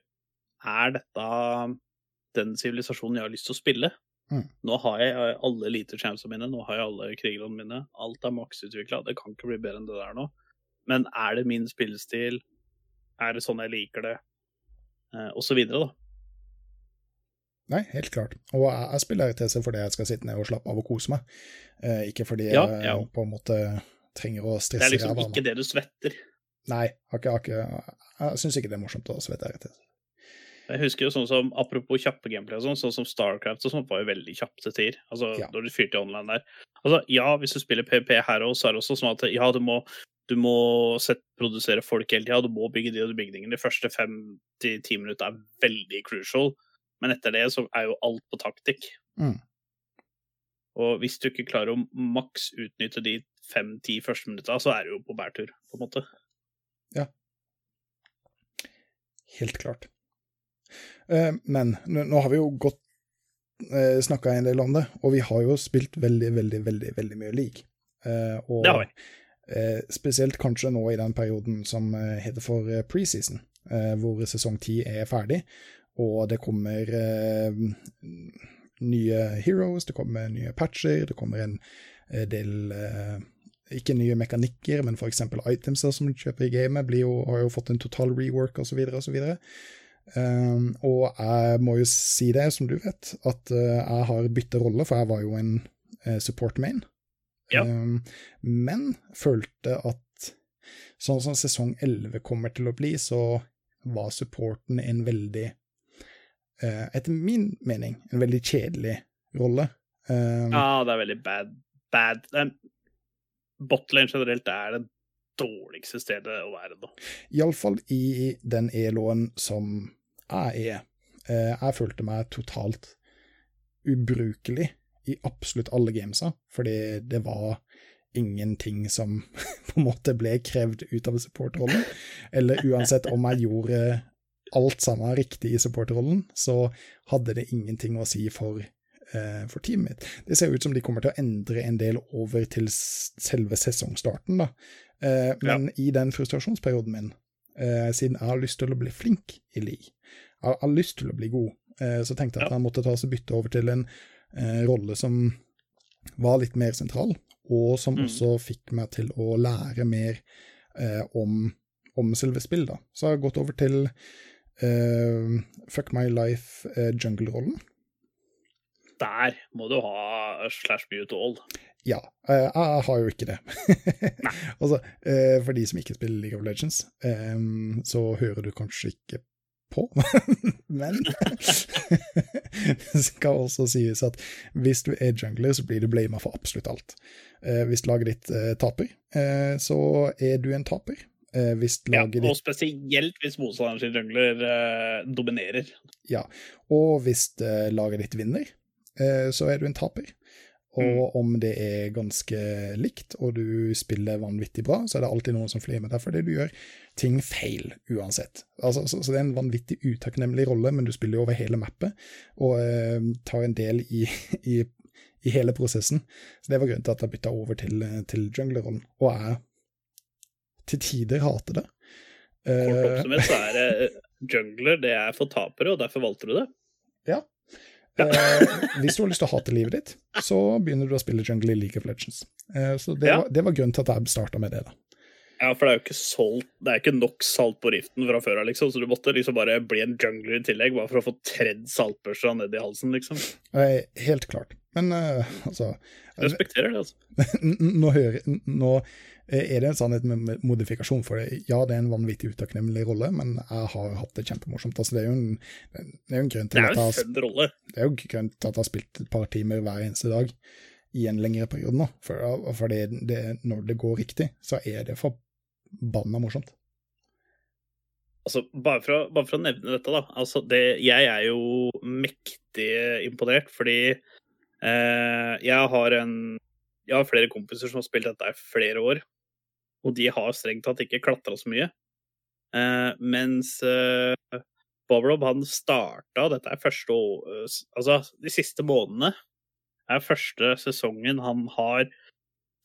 er dette den sivilisasjonen jeg har lyst til å spille? Mm. Nå har jeg alle elite champsene mine, nå har jeg alle krigerne mine. Alt er maksutvikla, det kan ikke bli bedre enn det der nå. Men er det min spillestil? Er det sånn jeg liker det? Eh, og så videre, da. Nei, helt klart. Og jeg, jeg spiller RTS fordi jeg skal sitte ned og slappe av og kose meg, eh, ikke fordi Ja, jeg ja. på en måte trenger å stresse. Det er liksom ræva ikke det du svetter. Nei, har ikke, jeg syns ikke det er morsomt å svette RTS. Jeg husker jo sånn som, Apropos kjappe gameplay, sånn, sånn som Starcraft og sånn, var jo veldig kjapt til tider. Altså, Ja. Når du fyrte i online der. Altså, Ja, hvis du spiller PVP her også, så er det også sånn at ja, du må, du må sett, produsere folk hele tida, du må bygge de og de bygningene. De første fem til ti minutter er veldig crucial, men etter det så er jo alt på taktikk. Mm. Og hvis du ikke klarer å maks utnytte de fem-ti første minutta, så er du jo på bærtur, på en måte. Ja. Helt klart. Eh, Men nå, har vi jo godt uh, snakka en del om det, og vi har jo spilt veldig, veldig, veldig veldig mye league. Eh, og Det har vi. eh, spesielt kanskje nå i den perioden som eh, heter for eh, preseason, eh, hvor sesong ti er ferdig, og det kommer eh, nye heroes, det kommer nye patcher, det kommer en eh, del eh, ikke nye mekanikker, men f.eks. itemser som du kjøper i gamet, blir jo, har jo fått en total rework osv. osv. Um, og jeg må jo si det, som du vet, at uh, jeg har bytta rolle, for jeg var jo en uh, support main. Ja. Um, men følte at sånn som sesong 11 kommer til å bli, så var supporten en veldig uh, Etter min mening en veldig kjedelig rolle. Um, Ja, det er veldig bad. bad. Er- Botlane generelt er det dårligste stedet å være nå. Iallfall i den ELO-en som jeg er. Eh, jeg følte meg totalt ubrukelig i absolutt alle gamesa, fordi det var ingenting som på en måte ble krevd ut av supportrollen. Eller uansett om jeg gjorde alt sammen riktig i supportrollen, så hadde det ingenting å si for, for teamet mitt. Det ser ut som de kommer til å endre en del over til selve sesongstarten, da. Eh, men i den frustrasjonsperioden min, eh, siden jeg har lyst til å bli flink i Lee, jeg har, lyst til å bli god, eh, så tenkte jeg at Ja. jeg måtte ta og bytte over til en eh, rolle som var litt mer sentral, og som Mm. også fikk meg til å lære mer eh, om, om selve spillet. da. Så jeg har gått over til eh, Fuck My Life eh, jungle-rollen. Der må du ha slash mute all. Ja, eh, jeg har jo ikke det. altså, for de som ikke spiller League of Legends, eh, så hører du kanskje ikke på, men det skal også sies at hvis du er jungler, så blir du blama for absolutt alt. Hvis laget ditt taper, så er du en taper. Hvis laget ditt Ja, og spesielt hvis motstanderen sin jungler dominerer. Ja, og hvis laget ditt vinner, så er du en taper. Og om det er ganske likt, og du spiller vanvittig bra, så er det alltid noen som flyr med deg fordi du gjør ting feil uansett. Altså, så, så det er en vanvittig utakknemlig rolle, men du spiller jo over hele mappet, og eh, tar en del i, i, i hele prosessen. Så det var grunnen til at jeg bytta over til, til junglerrollen, og jeg til tider hater det. Kort Eh, oppsummert så er det eh, jungler, det er for tapere, og derfor valgte du det. Eh, hvis du har lyst til å hate livet ditt, så begynner du å spille jungle i League of Legends. Eh, så det, Ja. var, det var grunnen til at jeg starta med det. da. Ja, for det er jo ikke solgt, det er ikke nok salt på riften fra før av, liksom, så du måtte liksom bare bli en jungler i tillegg, bare for å få tredd saltbørsa ned i halsen, liksom. Eh, helt klart. Men eh, altså Jeg respekterer det, altså. Nå, hører, nå er det en sannhet med modifikasjon for det. Ja, det er en vanvittig utakknemlig rolle, men jeg har hatt det kjempemorsomt. Altså, det er jo en, det er jo en grunn til at jeg har. Det er jo grunnen til at jeg har spilt et par timer hver eneste dag i en lengre periode nå. For, for det, det, når det går riktig, så er det forbanna morsomt. Altså, bare for, å, bare for å nevne dette, da. Altså, det, jeg er jo mektig imponert, fordi eh, jeg har en Jeg har flere kompiser som har spilt dette i flere år, og de har strengt tatt ikke klatra så mye. Uh, mens uh, Bob-Rob, han starta Dette er første å- Altså, de siste månedene er første sesongen han har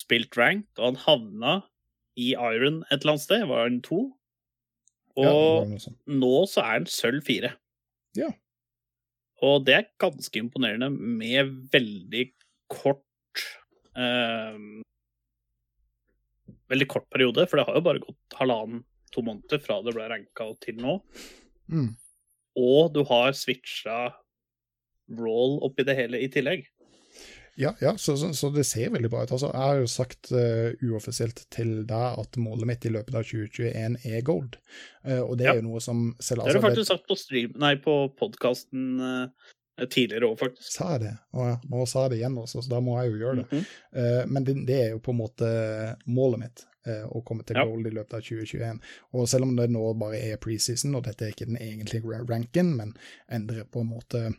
spilt ranked, og han havna i Iron et eller annet sted. Var han to? Og Ja, nå så er han sølv fire. Ja. Og det er ganske imponerende med veldig kort eh, Veldig kort periode, for det har jo bare gått halvannen, to måneder fra det ble ranka til nå. Mm. Og du har switcha roll oppi det hele i tillegg. Ja, ja så, så, så det ser veldig bra ut. Altså, jeg har jo sagt uh, uoffisielt til deg at målet mitt i løpet av 2021 er gold. Uh, og det Ja. er jo noe som selv Det har du altså, faktisk sagt på stream, nei, på podkasten tidligere òg, faktisk. Sa jeg det? Å ja, nå sa jeg det igjen også, så da må jeg jo gjøre det. Mhm. Eh, men det, det er jo på en måte målet mitt, eh, å komme til Ja. gold i løpet av 2021. Og selv om det nå bare er preseason, og dette er ikke den egentlige ranken, men endrer på en måte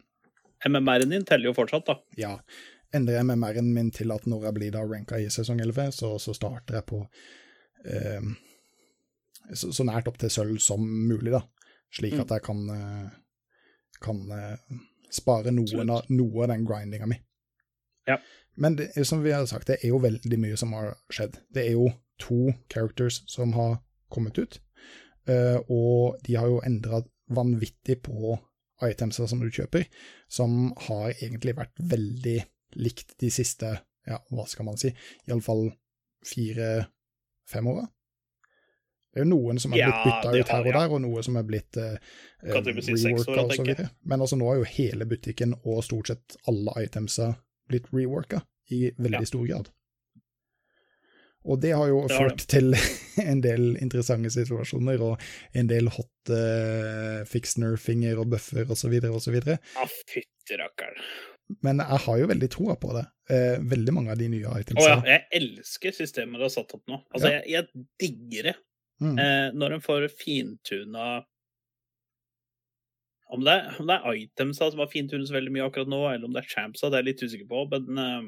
MMR-en din teller jo fortsatt, da. Ja, endrer jeg MMR-en min til at når jeg blir da ranka i sesong 11, så, så starter jeg på eh, så, så nært opp til sølv som mulig, da. Slik at jeg kan, eh, kan eh, spare noen av, noe av den grindinga mi. Ja. Men det, som vi har sagt, det er jo veldig mye som har skjedd. Det er jo to characters som har kommet ut, eh, og de har jo endra vanvittig på itemser som du kjøper, som har egentlig vært veldig likt de siste, ja, hva skal man si, iallfall fire-fem åra. Det er jo noen som er blitt bytta det ut her og der, og noe som er blitt eh, og reworka og så videre. Men altså nå har jo hele butikken og stort sett alle itemsa blitt reworka i veldig Ja. stor grad. Og det har jo Det har ført til en del interessante situasjoner og en del hot uh, fix-nerfinger og buffer osv. osv. Ja, fytti rakkeren. Men jeg har jo veldig troa på det. Eh, veldig mange av de nye Å itemsa. ja, jeg elsker systemet du har satt opp nå. Altså, Ja. jeg, jeg digger det. Mm. Eh, når en får fintuna om det, er, om det er itemsa som har fintunet så veldig mye akkurat nå, eller om det er champsa, det er jeg litt usikker på. Men eh,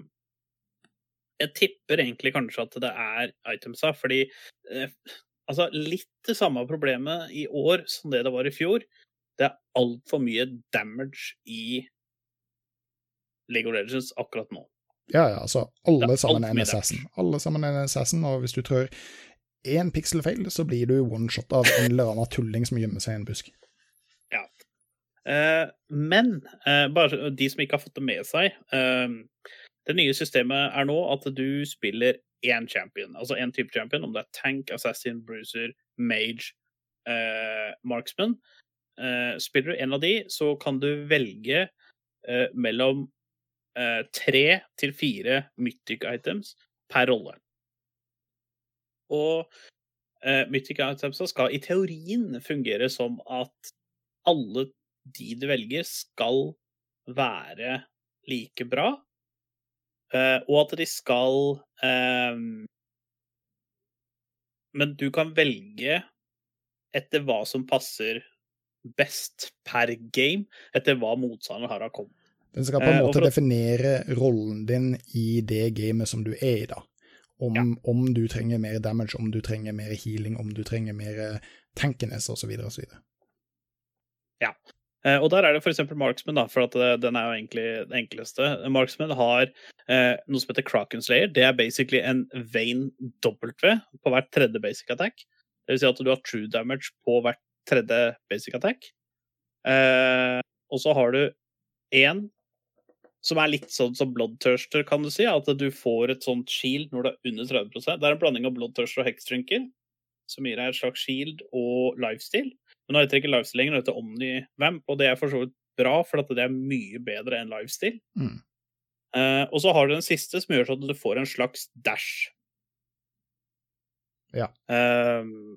jeg tipper egentlig kanskje at det er itemsa, fordi eh, altså litt det samme problemet i år som det det var i fjor. Det er altfor mye damage i League of Legends akkurat nå. Ja, ja, altså, alle sammen er en assassin. Alle sammen er en assassin, og hvis du trør én pikselfeil, så blir du one-shot av en eller annen tulling som gjemmer seg i en busk. Eh, men eh, bare de som ikke har fått det med seg eh, Det nye systemet er nå at du spiller én champion, altså én type champion, om det er tank, assassin, bruiser, mage, eh, marksman. Eh, spiller du en av de, så kan du velge eh, mellom tre til fire mythic items per rolle. Og eh, mythic items skal i teorien fungere som at alle de du velger, skal være like bra. eh, og at de skal eh, Men du kan velge etter hva som passer best per game, etter hva motstanderen har av kom. Den skal på en Eh, måte definere rollen din i det gamet som du er i, da. Om, Ja. om du trenger mer damage, om du trenger mer healing, om du trenger mer eh, tankiness osv. osv. Eh, og der er det f.eks. Marksman, da, for eh, den er jo egentlig det enkleste. Marksman har eh, noe som heter Kraken Slayer. Det er basically en vein W på hvert tredje basic attack. Det vil si at du har true damage på hvert tredje basic attack. Eh, og så har du én som er litt sånn som Bloodthirster, kan du si. At du får et sånt shield når du er under 30% Det er en blanding av Bloodthirster og Hexdrinker, som gir deg et slags shield og lifestyle. Men nå heter det ikke lifestyle lenger, det heter Omnivamp, og det er for så vidt bra, for at det er mye bedre enn lifestyle. Mm. Uh, og så har du den siste, som gjør sånn at du får en slags dash. Ja. Uh,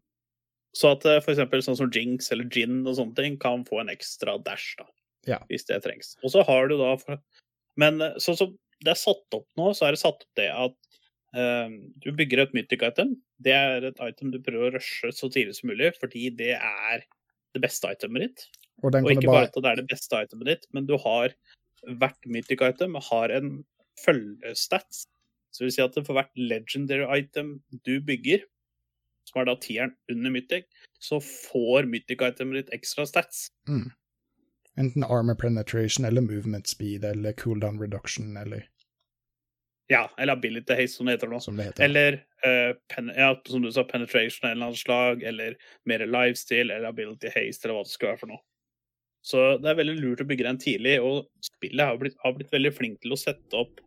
så at eh, for eksempel sånn som Jinx eller Gin og sånne ting kan få en ekstra dash, da. Ja. Hvis det trengs. Og så har du da. Men eh, sånn som det er satt opp nå, så er det satt opp det at eh, du bygger et mythic item. Det er et item du prøver å rushe så tidlig som mulig, fordi det er det beste itemet ditt. Og Og ikke bare at det er det beste itemet ditt, men du har hvert mythic item har en følgestats. Så vil si at for hvert legendary item du bygger, som er da tieren under mythic, så får mythic itemet ditt ekstra stats. Enten armor penetration eller movement speed eller cooldown reduction eller Ja, eller ability haste, som det heter nå. som det heter. Eller uh, pen, ja, som du sa, penetration av en eller annen slag, eller mer lifestyle, eller ability haste, eller hva det skal være for noe. Så det er veldig lurt å bygge den tidlig, og spillet har blitt, har blitt veldig flink til å sette opp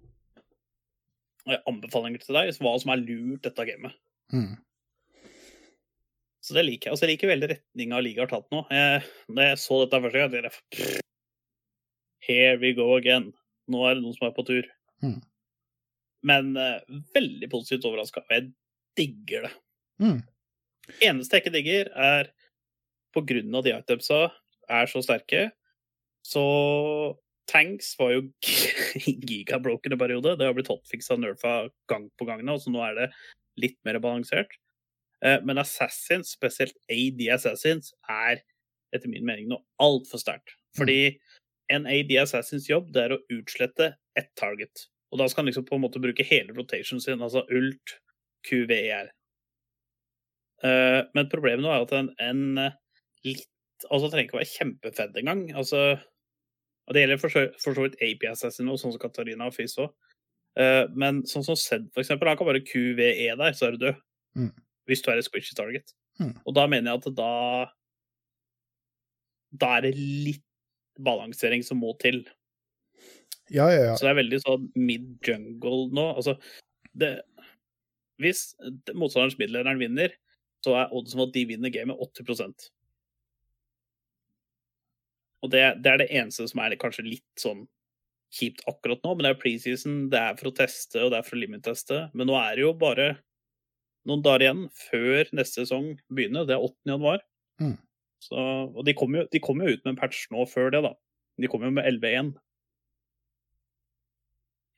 eh, anbefalinger til deg, hva som er lurt dette gamet. Mm. Så det liker jeg. Og så liker jeg veldig retninga ligaen har tatt nå. Jeg, da jeg så dette første gang, tenkte jeg Here we go again. Nå er det noen som er på tur. Mm. Men uh, veldig positivt overraska, og jeg digger det. Mm. Eneste jeg ikke digger, er på grunn av de itemsa er så sterke, så Tanks var jo gigabroken en periode. Det har blitt hotfixa og nerfa gang på gang nå, så nå er det litt mer balansert. Eh, Men Assassins, spesielt AD Assassins, er etter min mening noe altfor sterkt. Fordi en AD Assassins jobb det er å utslette ett target. Og da skal han liksom på en måte bruke hele rotationen sin, altså ult, QVR. Eh, Men problemet nå er at en, en eh, litt Altså trenger ikke å være kjempefedd engang. Altså, og det gjelder for så, for så vidt AP Assassin og sånn som Katarina og Fizz òg. Men sånn som Zed, for eksempel, han kan bare QVE der, så er du død. Mm. Hvis du er et squishy target. Mm. Og da mener jeg at da Da er det litt balansering som må til. Ja, ja, ja. Så det er veldig sånn mid-jungle nå. Altså, det, hvis motstanderens middellederen vinner, så er oddsen for at de vinner gamet 80 Og det, det er det eneste som er kanskje litt sånn kjipt akkurat nå, men det er preseason, det er for å teste og det er for å limit-teste. Men nå er det jo bare noen dager igjen før neste sesong begynner. Det er 8. januar. Mm. Så, og de kommer jo, de kom jo ut med en patch nå før det, da. De kommer jo med 11.1.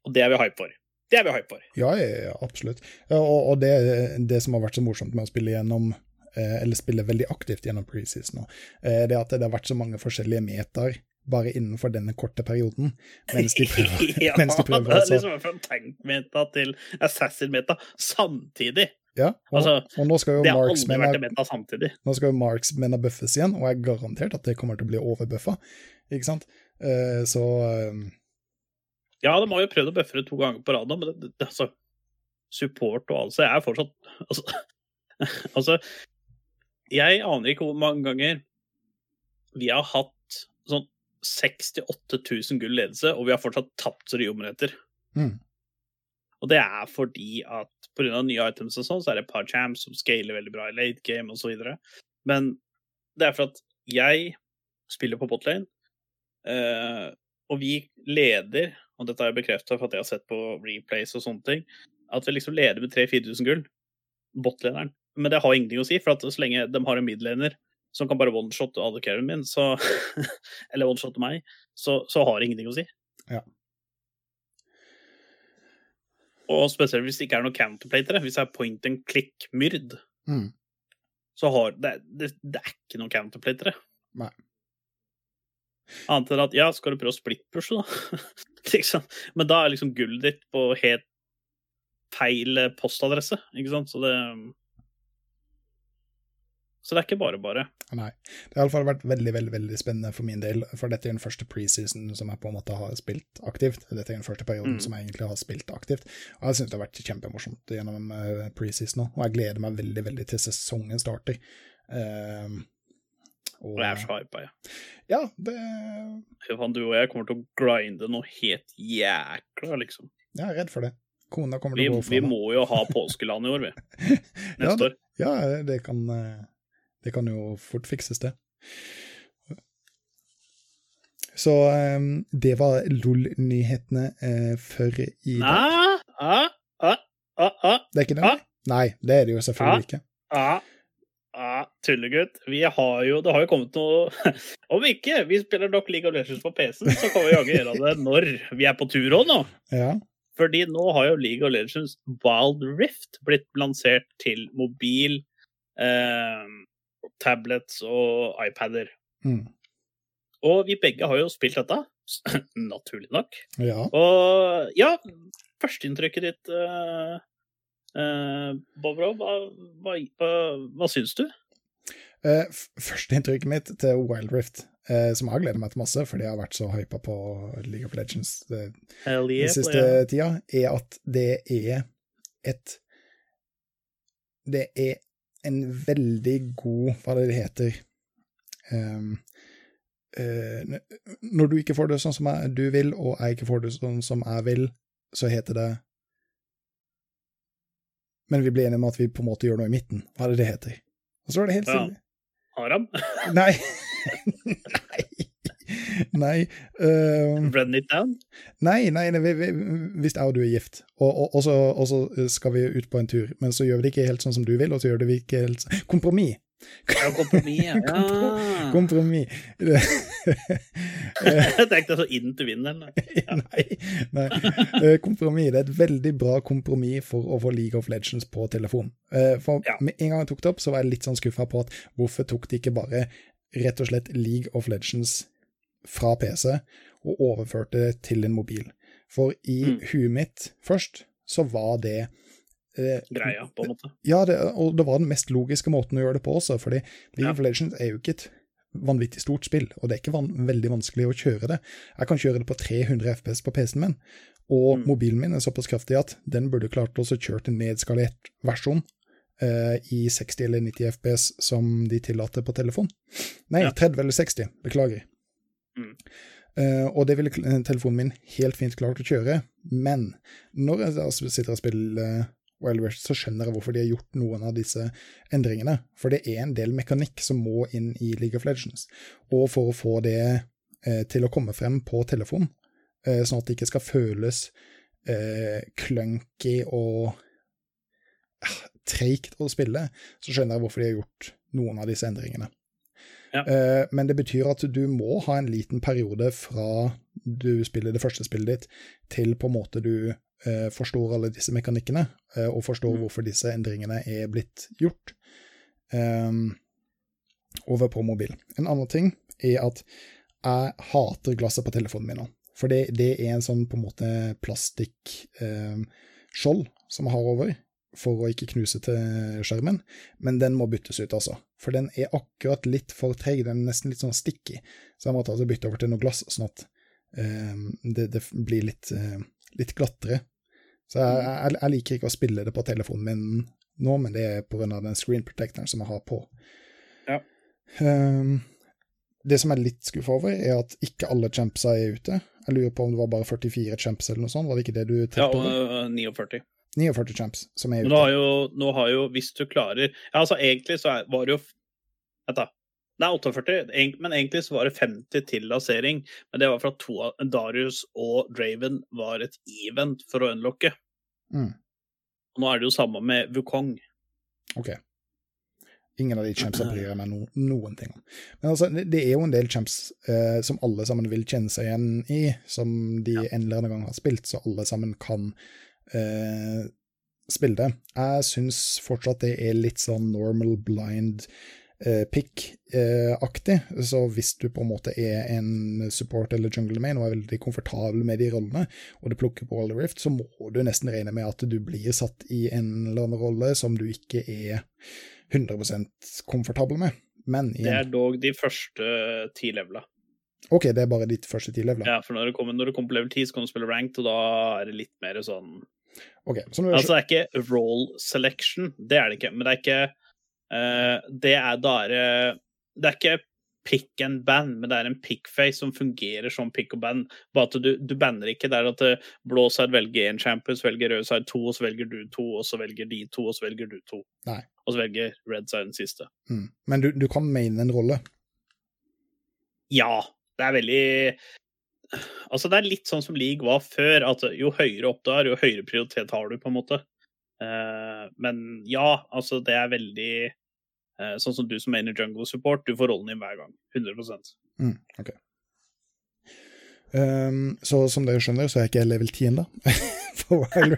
Og det er vi hype for. Det er vi hype for. Ja, ja, ja absolutt. Og, og det, det som har vært så morsomt med å spille gjennom eh, eller spille veldig aktivt gjennom preseason nå, eh, det at det har vært så mange forskjellige meter bare innenfor denne korte perioden, mens de prøver, ja, mens de prøver det er liksom fra tank-meta til assassin-meta samtidig. Ja, og, altså, og nå skal jo Det har aldri vært en meta samtidig. Nå skal jo marksmennene buffes igjen, og jeg er garantert at det kommer til å bli overbuffa. Ikke sant? Uh, så uh, Ja, de har jo prøvd å bøffe det to ganger på rad, nå, men det, det, altså, support og alt, så jeg er fortsatt altså, altså, jeg aner ikke hvor mange ganger vi har hatt sånn 68 000 gull ledelse, og vi har fortsatt tapt så etter Mm. Og det er fordi at pga. nye items og sånn, så er det et par champs som scaler veldig bra i late game osv. Men det er for at jeg spiller på botlane, eh, og vi leder, og dette har jeg bekrefta for at jeg har sett på replays og sånne ting, at vi liksom leder med 3000-4000 gull, Botlaneren. Men det har ingenting å si, for at så lenge de har en midlaner som kan bare one-shotte AD-carrien min, så Eller one-shotte meg, så, så har det ingenting å si. Ja. Og spesielt hvis det ikke er noe counterplatere, hvis det er point and click-myrd, mm. så har det, det, det er ikke noen counterplatere. Nei. Annet enn at ja, skal du prøve å splittpushe, da? liksom. Men da er liksom gullet ditt på helt feil postadresse, ikke sant? Så det Så det er ikke bare bare. Nei. Det har iallfall vært veldig veldig, veldig spennende for min del, for dette er den første preseason som jeg på en måte har spilt aktivt. Dette er den første perioden Mm. som jeg egentlig har spilt aktivt. Og jeg syns det har vært kjempemorsomt gjennom uh, preseason nå, og jeg gleder meg veldig veldig til sesongen starter. Um, og, Og jeg er så hypa, jeg. Ja, det Fy faen, du og jeg kommer til å grinde noe helt jækla, liksom. Jeg er redd for det. Kona kommer til å gå for det. vi må jo ha påskeland i år, vi. Ja, Neste det- år. Ja, det kan, eh, det kan jo fort fikses, det. Så eh, det var LOL-nyhetene eh, for i dag. Ah, ah, ah, ah, ah, Det er ikke det? ah. Nei, det er det jo selvfølgelig ikke. ah, tullegutt. Vi har jo, det har jo kommet noe Om ikke vi spiller nok League of Legends på PC-en, så kan vi jaggu gjøre det når vi er på tur òg nå. Ja. Fordi nå har jo League of Legends Wild Rift blitt lansert til mobil, eh, tablets og iPader. Mm. Og vi begge har jo spilt dette, naturlig nok. Ja. Og ja, førsteinntrykket ditt, uh, uh, Bovro, hva, hva, hva, hva syns du? Uh, Førsteinntrykket mitt til Wild Rift, uh, som jeg har gledet meg til masse, fordi jeg har vært så hypa på League of Legends uh, yeah, den siste yeah. tida, er at det er et Det er en veldig god Hva er det det heter Um, uh, Når du ikke får det sånn som jeg, du vil, og jeg ikke får det sånn som jeg vil, så heter det Men vi blir enige om at vi på en måte gjør noe i midten. Hva er det det heter? Og så er det helt Ja. Haram? Aram? Nei. nei. Nei. Uh, Run it down? Nei, nei, nei vi, vi, hvis jeg og du er gift, og, og, og, så, og så skal vi ut på en tur, men så gjør vi det ikke helt sånn som du vil, og så gjør det vi ikke helt sånn Kompromiss! Ja, kompromiss, ja. Kompromis. Kompromiss. Jeg tenkte så inn til vinneren. nei, nei. Eh, Kompromiss. Det er et veldig bra kompromiss for å få League of Legends på telefon. Eh, For Ja. en gang jeg tok det opp, så var jeg litt sånn skuffa på at hvorfor tok de ikke bare rett og slett League of Legends fra PC og overførte det til en mobil? For i Mm. huet mitt først, så var det eh, Greia, på en måte. Ja, det, og det var den mest logiske måten å gjøre det på også, fordi League Ja. of Legends er jo ikke et vanvittig stort spill, og det er ikke van veldig vanskelig å kjøre det. Jeg kan kjøre det på 300 FPS på PC-en min, og Mm. mobilen min er såpass kraftig at den burde klart å kjøre en nedskalert versjon eh, i 60 eller 90 FPS som de tillater på telefon. Nei, Ja. 30 eller 60, beklager. Eh, og det ville telefonen min helt fint klart å kjøre, men når jeg sitter og spiller eh, Wild West, så skjønner jeg hvorfor de har gjort noen av disse endringene. For det er en del mekanikk som må inn i League of Legends. Og for å få det uh, til å komme frem på telefon, uh, sånn at det ikke skal føles eh, clunky og ah, treigt å spille, så skjønner jeg hvorfor de har gjort noen av disse endringene. Ja. Eh, men det betyr at du må ha en liten periode fra du spiller det første spillet ditt, til på en måte du eh, forstår alle disse mekanikkene, eh, og forstår Mm. hvorfor disse endringene er blitt gjort ehm, over på mobil. En annen ting er at jeg hater glasset på telefonen min nå. For det, det er en sånn på en måte plastikkskjold som jeg har over, for å ikke knuse til skjermen, men den må byttes ut, altså. For den er akkurat litt for treg, den er nesten litt sånn sticky, så jeg måtte altså bytte over til noe glass, sånn at eh, det, det blir litt, eh, litt glattere. Så jeg, jeg, jeg liker ikke å spille det på telefonen min nå, men det er pga. den screen protectoren som jeg har på. Ja. Um, det som jeg er litt skuffa over, er at ikke alle champsa er ute. Jeg lurer på om det var bare 44 champs eller noe sånt, var det ikke det du Ja, og over? øh, 49. 49 champs som er ute. nå har jo, nå har jo hvis du klarer Ja, altså egentlig så er, var det jo Vent, da. Det er 48, men egentlig så var det 50 til lansering. Men det var for at to Darius og Draven var et event for å unlocke. Mm. Nå er det jo samme med Wukong. Ok. Ingen av de champsa bryr jeg meg no, noen ting om. Men altså, det, er jo en del champs eh, som alle sammen vil kjenne seg igjen i, som de en eller annen gang har spilt, så alle sammen kan eh, spille det. Jeg syns fortsatt det er litt sånn normal blind eh, pick-aktig, så hvis du på en måte er en support eller jungle main og er veldig komfortabel med de rollene, og du plukker på Roller Rift, så må du nesten regne med at du blir satt i en eller annen rolle som du ikke er 100% komfortabel med. Men Det er dog de første ti levela. OK, det er bare ditt første ti leveler. Ja, for når du kommer, når du kommer på level 10, så kan du spille ranked, og da er det litt mer sånn Ok, så nå Altså, det er ikke role selection, det er det ikke. Men det er ikke uh, Det er er det Det er ikke pick and ban, men det er en pickface som fungerer som pick og ban. Bare at du, du banner ikke. Det er at eh, blå side velger én champion, så velger rød side to, og så velger du to, og så velger de to, og så velger du to. Nei. Og så velger red side den siste. mm. Men du, du kan mene en rolle. Ja, det er veldig Altså, det er litt sånn som league var før, at jo høyere opp du er, jo høyere prioritet har du, på en måte. Uh, men ja, altså, det er veldig uh, Sånn som du som mener jungle support, du får rollen din hver gang. 100 Mm, okay. Um, så som dere skjønner, så er jeg ikke level 10 ennå. Wild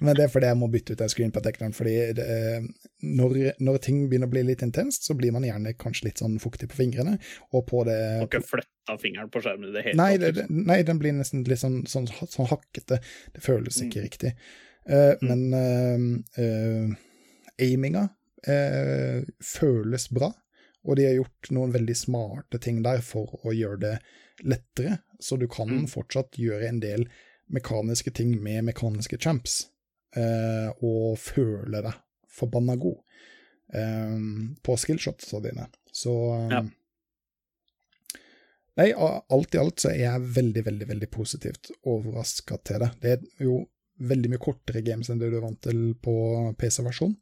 Men det er fordi jeg må bytte ut den screen protectoren. Fordi det, er- når, når ting begynner å bli litt intenst, så blir man gjerne kanskje litt sånn fuktig på fingrene. Og på det har ikke flytta fingeren på skjermen i det hele Nei, tatt. det, liksom. nei, den blir nesten litt sånn, sånn, sånn hakkete. Det føles ikke riktig. Uh, Mm. Men uh, uh, aiminga eh, føles bra, og de har gjort noen veldig smarte ting der for å gjøre det lettere, så du kan Mm. fortsatt gjøre en del mekaniske ting med mekaniske champs, eh, og føle deg forbanna god eh, på skillshotsa dine. Så eh, Ja. Nei, alt i alt så er jeg veldig, veldig veldig positivt overraska til det. Det er jo veldig mye kortere games enn det du er vant til på PC-versjon.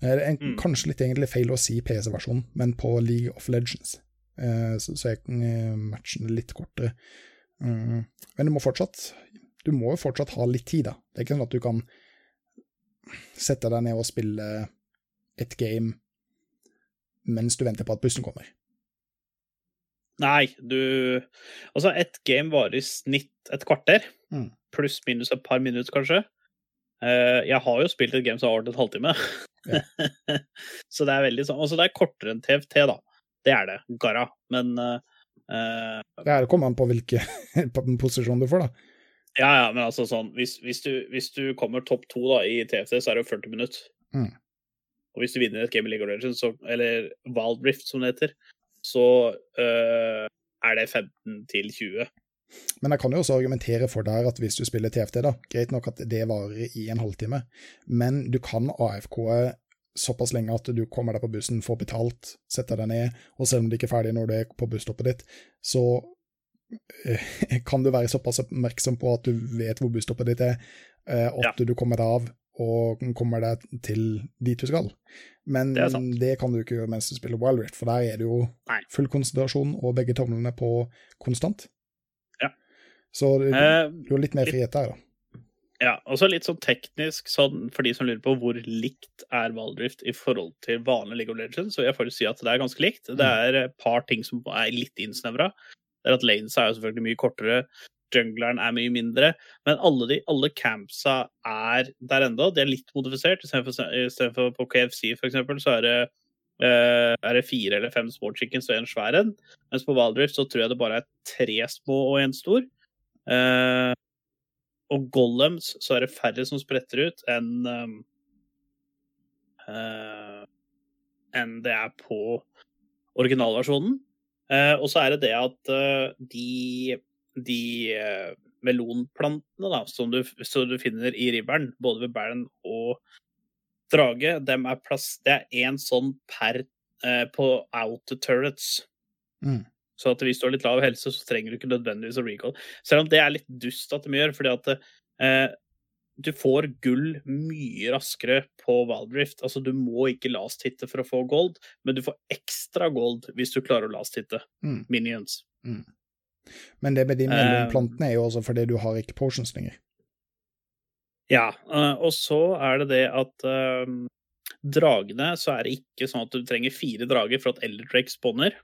Eh, Det er en, Mm. kanskje litt egentlig feil å si PC-versjonen, men på League of Legends eh, så, så er matchen matchene litt kortere. Mm. Men du må fortsatt Du må jo fortsatt ha litt tid, da. Det er ikke sånn at du kan sette deg ned og spille et game mens du venter på at bussen kommer. Nei, du Altså, ett game varer i snitt et kvarter. Mm. Pluss minus et par minutter, kanskje. Eh, jeg har jo spilt et game som har vart et halvtime. så det er veldig sånn Altså, det er kortere enn TFT, da. Det er det. Garra. Men uh, Det her kommer an på hvilken posisjon du får, da. Ja, ja, men altså sånn Hvis, hvis, du, hvis du kommer topp to da i TFT, så er det jo 40 minutter. Mm. Og hvis du vinner et game of League of Legends, så, eller Wild Rift som det heter, så øh, er det 15 til 20. Men jeg kan jo også argumentere for der at hvis du spiller TFT, da, greit nok at det varer i en halvtime, men du kan AFK-e såpass lenge at du kommer deg på bussen, får betalt, setter deg ned, og selv om du ikke er ferdig når du er på busstoppet ditt, så kan du være såpass oppmerksom på at du vet hvor busstoppet ditt er, eh, og at du kommer deg av og kommer deg til dit du skal. Men Det det kan du ikke gjøre mens du spiller Wild Rift, for der er det jo Nei. full konsentrasjon og begge tomlene på konstant. Ja. Så Eh, du har litt mer frihet der, da. ja, og så litt sånn teknisk, sånn, for de som lurer på hvor likt er Wild Rift i forhold til vanlig League of Legends, så jeg faktisk si at det er ganske likt. Det er et par ting som er litt innsnevra. Det er at lanes er jo selvfølgelig mye kortere, jungleren er mye mindre, men alle, de, alle campsa er der ennå. De er litt modifisert. Istedenfor på KFC for eksempel, så er det, eh, er det fire eller fem små chickens og en svær en. Mens på Wild så tror jeg det bare er tre små og en stor. Eh, og golems så er det færre som spretter ut enn um, eh, enn det er på originalversjonen. Eh, og så er det det at eh, de, de eh, melonplantene da, som du, som du finner i ribberen, både ved bæren og drage, dem er plass, det er én sånn per på outer turrets. Mm. Så at hvis du har litt lav helse, så trenger du ikke nødvendigvis å recall. Selv om det er litt dust at de gjør, fordi at eh, du får gull mye raskere på Wildrift. Altså, du må ikke last-hitte for å få gold, men du får ekstra gold hvis du klarer å last-hitte Mm. minions. Men det med de Eh, mellomplantene er jo også fordi du har ikke potions lenger. Ja, eh, og så er det det at um, dragene, så er det ikke sånn at du trenger fire drager for at Elder Drake spawner.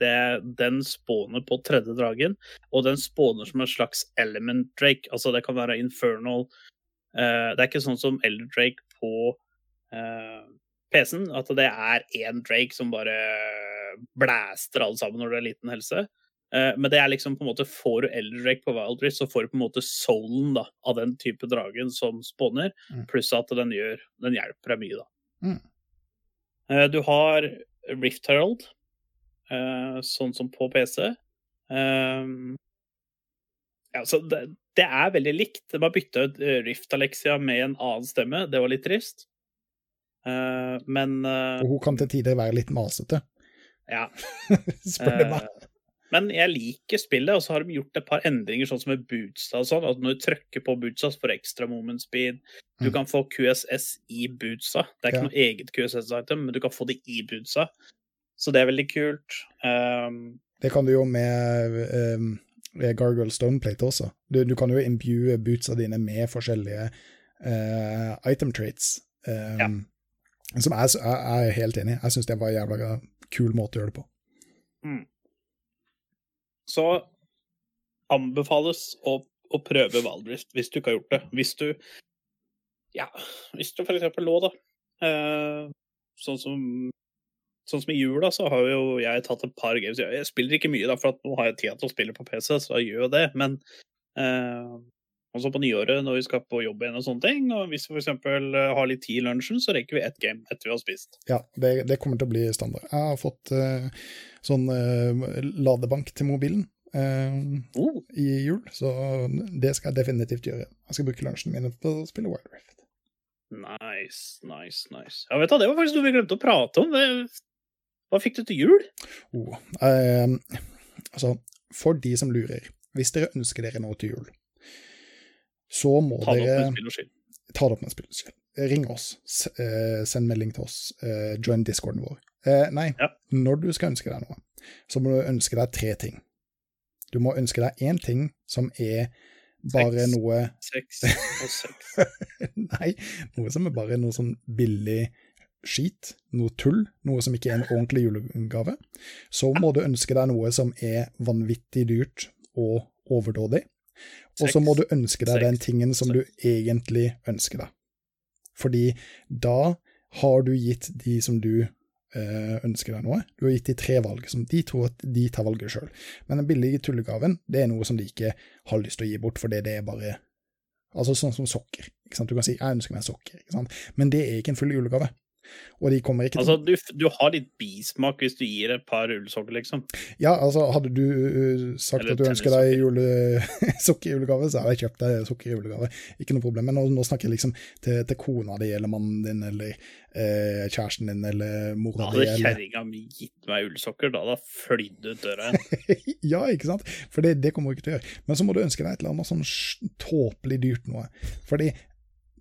Det, den spåner på tredje dragen, og den spåner som en slags element drake. Altså det kan være infernal Det er ikke sånn som Elder Drake på eh, PC-en, at det er én drake som bare blæster alle sammen når du har liten helse. Eh, men det er liksom på en måte Får du Elder Drake på Wildrift, så får du på en måte soulen da, av den type dragen som spawner, Mm. pluss at den gjør Den hjelper deg mye, da. Mm. Eh, du har Rift Herald, eh, sånn som på PC. Ja, så det, det er veldig likt. De har bytta ut eh, Rift Alexia med en annen stemme. Det var litt trist. Uh, men uh, Og hun kan til tider være litt masete, ja. spør du meg. Men jeg liker spillet, og så har de gjort et par endringer, sånn som med bootsa og sånn. At når du trykker på bootsa, så får du ekstra moment speed. Du Mm. kan få QSS i bootsa. Det er ikke Ja. noe eget QSS-item, men du kan få det i bootsa. Så det er veldig kult. Um, Det kan du jo med um, Gargoyle Stoneplate også. Du, du kan jo imbue bootsa dine med forskjellige uh, item traits. Um, Som jeg, jeg, jeg er helt enig i. Jeg syns det var en jævla kul måte å gjøre det på. så anbefales å å prøve Valdrift hvis du ikke har gjort det. Hvis du Ja, hvis du eksempel lå, da. eh, sånn som Sånn som i jula, så har jo jeg tatt et par games. Jeg spiller ikke mye, da, for at nå har jeg tid til å spille på PC, så jeg gjør jo det. Men eh, også på nyåret, når vi skal på jobb igjen og sånne ting, og hvis vi f.eks. har litt tid i lunsjen, så rekker vi ett game etter vi har spist. Ja, det, det kommer til å bli standard. Jeg har fått eh, sånn eh, ladebank til mobilen eh, Oh, i jul, så det skal jeg definitivt gjøre. Jeg skal bruke lunsjen min til å spille Wild Rift. nice, nice, nice. Ja, vet du, Det var faktisk noe vi glemte å prate om. Det- Hva fikk du til jul? Oh, eh, altså, for de som lurer, hvis dere ønsker dere noe til jul, så må Ta dere ta det opp med spillutspill. Ring oss, eh, send melding til oss, eh, join discorden vår. Eh, nei, Ja. når du skal ønske deg noe, så må du ønske deg tre ting. Du må ønske deg én ting som er bare seks, noe Seks og seks. Nei, noe som er bare noe sånn billig skit, noe tull, noe som ikke er en ordentlig julegave. Så må du ønske deg noe som er vanvittig dyrt og overdådig. Og så må du ønske deg den tingen som du egentlig ønsker deg. Fordi da har du gitt de som du eh, ønsker deg noe, du har gitt de tre valg, som de tror at de tar valget sjøl. Men den billige tullegaven, det er noe som de ikke har lyst til å gi bort, fordi det er bare Altså sånn som sokker. Du kan si 'jeg ønsker meg sokker', men det er ikke en full julegave. Og de kommer ikke til Altså, du, du har litt bismak hvis du gir et par ullsokker, liksom. Ja, altså, hadde du uh, sagt Eller at du ønsker deg jule... sokker i julegave, så hadde jeg kjøpt deg sukker i julegave. Ikke noe problem. Men nå, nå snakker jeg liksom til, til kona di, eller mannen din, eller eh, kjæresten din, eller Da mora di, hadde eller kjerringa mi gitt meg ullsokker, da hadde jeg flydd ut døra. Ja, ikke sant? For det, det kommer hun ikke til å gjøre. Men så må du ønske deg et eller annet sånn tåpelig dyrt noe. Fordi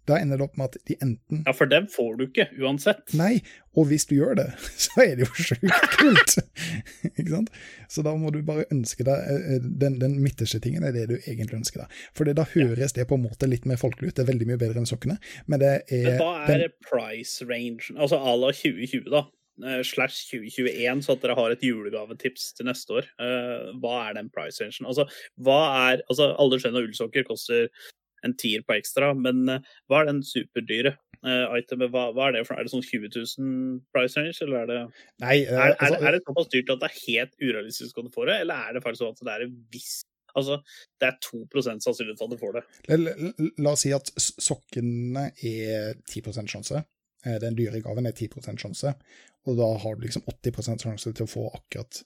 da ender det opp med at de enten Ja, for dem får du ikke, uansett. Nei, og hvis du gjør det, så er det jo sjukt kult. ikke sant? Så da må du bare ønske deg eh, Den, den midterste tingen er det du egentlig ønsker deg. For da høres det på en måte litt mer folkelig ut, det er veldig mye bedre enn sokkene, men det er Men hva den, er price range, altså à la 2020, da? eh, Slash 2021, så at dere har et julegavetips til neste år. Uh, hva er den price rangen? Altså, hva er Altså, alle skjønner ullsokker koster en tier på ekstra, men eh, hva er den superdyre uh, itemet? Hva, hva er det for? Er det sånn 20 000 price range, eller er det Nei, uh, Er, er, altså, er det såpass dyrt at det er helt urealistisk å får det, eller er det faktisk sånn at det er en viss Altså, det er 2 sannsynlighet for at du får det. la, la, la oss si at sokkene er 10 sjanse. Eh, Den dyre gaven er 10% sjanse, og da har du liksom 80 sjanse til å få akkurat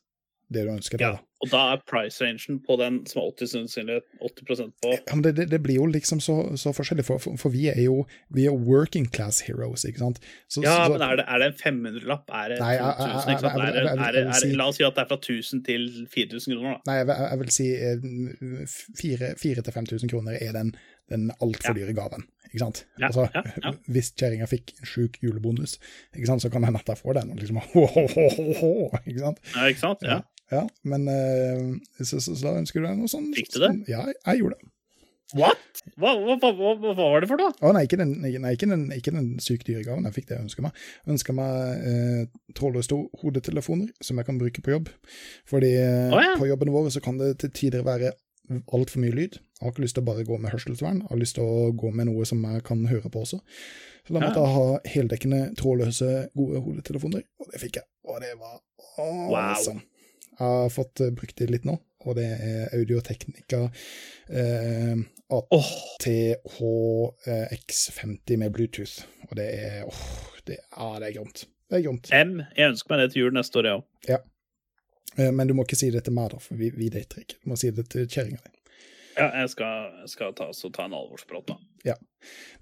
det du ønsker deg. Ja, og da er price rangen på den som er 80 sannsynlighet 80 på Ja, men det, det, det blir jo liksom så, så forskjellig, for, for, for vi er jo vi er working class heroes, ikke sant? Så, Ja, så, men er det, er det en 500-lapp? Er det Nei, 2000? Ikke sant? Er er er La oss si at det er fra 1000 til 4000 kroner, da. Nei, jeg, jeg vil si eh, 4000-5000 kroner er den, den altfor dyre gaven, ikke sant? Ja, altså, ja, ja. Hvis kjerringa fikk en sjuk julebonus, ikke sant, så kan hende at jeg får den, og liksom ho, ho, ho, ho, ho, ikke sant? Ja, ikke sant? Ja. Ja, men eh, så, så, så da ønsker du deg noe sånt. Fikk du det? Ja, jeg gjorde det. What? Hva, hva, hva, hva, var det for noe? Å nei, ikke den, nei, ikke den, ikke den sykt dyre gaven. Jeg fikk det jeg ønska meg. Jeg ønska meg eh, trådløse hodetelefoner som jeg kan bruke på jobb. Fordi oh, på jobbene våre så kan det til tider være altfor mye lyd. Jeg har ikke lyst til å bare gå med hørselsvern, jeg har lyst til å gå med noe som jeg kan høre på også. Så da måtte jeg ha heldekkende, trådløse, gode hodetelefoner, og det fikk jeg. Og det var awesome. Jeg har fått eh, brukt det litt nå, og det er Audioteknika eh, Åh, THX50 med Bluetooth, og det er åh, det, ah, det er gromt. Det er gromt. M. Jeg ønsker meg det til jul neste år, jeg òg. Ja. Men du må ikke si det til meg, da, for vi, vi dater ikke. Du må si det til kjerringa di. Ja, jeg skal, skal ta, så ta en alvorsprat, da.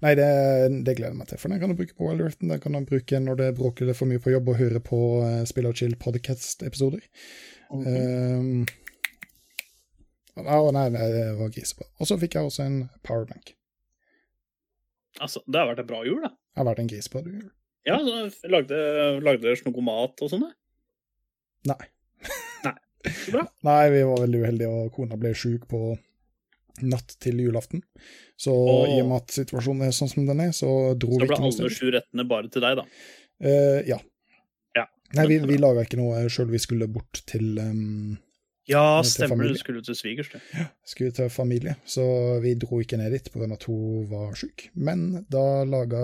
Nei, det, det gleder jeg meg til, for den kan du bruke på Wild Earthen. Den kan du bruke når det bråker for mye på jobb, og høre på uh, Spill og Chill podcast-episoder. Um, Å nei, nei, det var grisebra. Og så fikk jeg også en powerbank. Altså, det har vært en bra jul, da. Det har vært en grisebra jul. Ja, så lagde, lagde dere noe mat og sånn? Nei. Nei. Så bra. Nei, vi var veldig uheldige, og kona ble sjuk på natt til julaften. Så Åh. i og med at situasjonen er sånn som den er, så dro Så vi ikke noe sted. Så ble alle sju rettene bare til deg, da. Uh, ja. Ja. Nei, vi, vi laga ikke noe sjøl. Vi skulle bort til um, Ja, stemmer det. Du skulle til svigers, du. Skulle til familie, så vi dro ikke ned dit pga. at hun var syk. Men da laga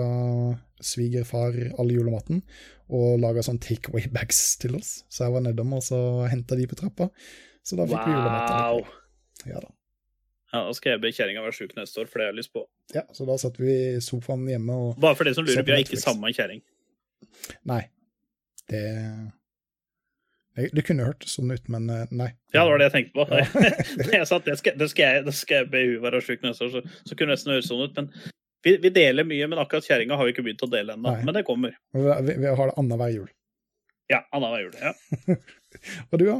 svigerfar all julematen, og laga sånn take away bags til oss. Så jeg var nedom og så henta de på trappa. Så da fikk vi julemat. Ja da. Ja, da skal jeg be kjerringa være sjuk neste år, for det har jeg lyst på. Ja, så da satt vi i sofaen hjemme og Bare for det som lurer, vi har ikke samme kjerring. Nei. Det Det, kunne hørt sånn ut, men eh, nei. Ja, det var det jeg tenkte på. Ja. jeg sa at det skal, det skal, jeg, det skal jeg be hun være sjuk neste år, så, så kunne det nesten høres sånn ut. Men vi, vi deler mye, men akkurat kjerringa har vi ikke begynt å dele ennå. Men det kommer. Vi, vi, har det annenhver jul. Ja, annenhver jul. Ja. Og du, da?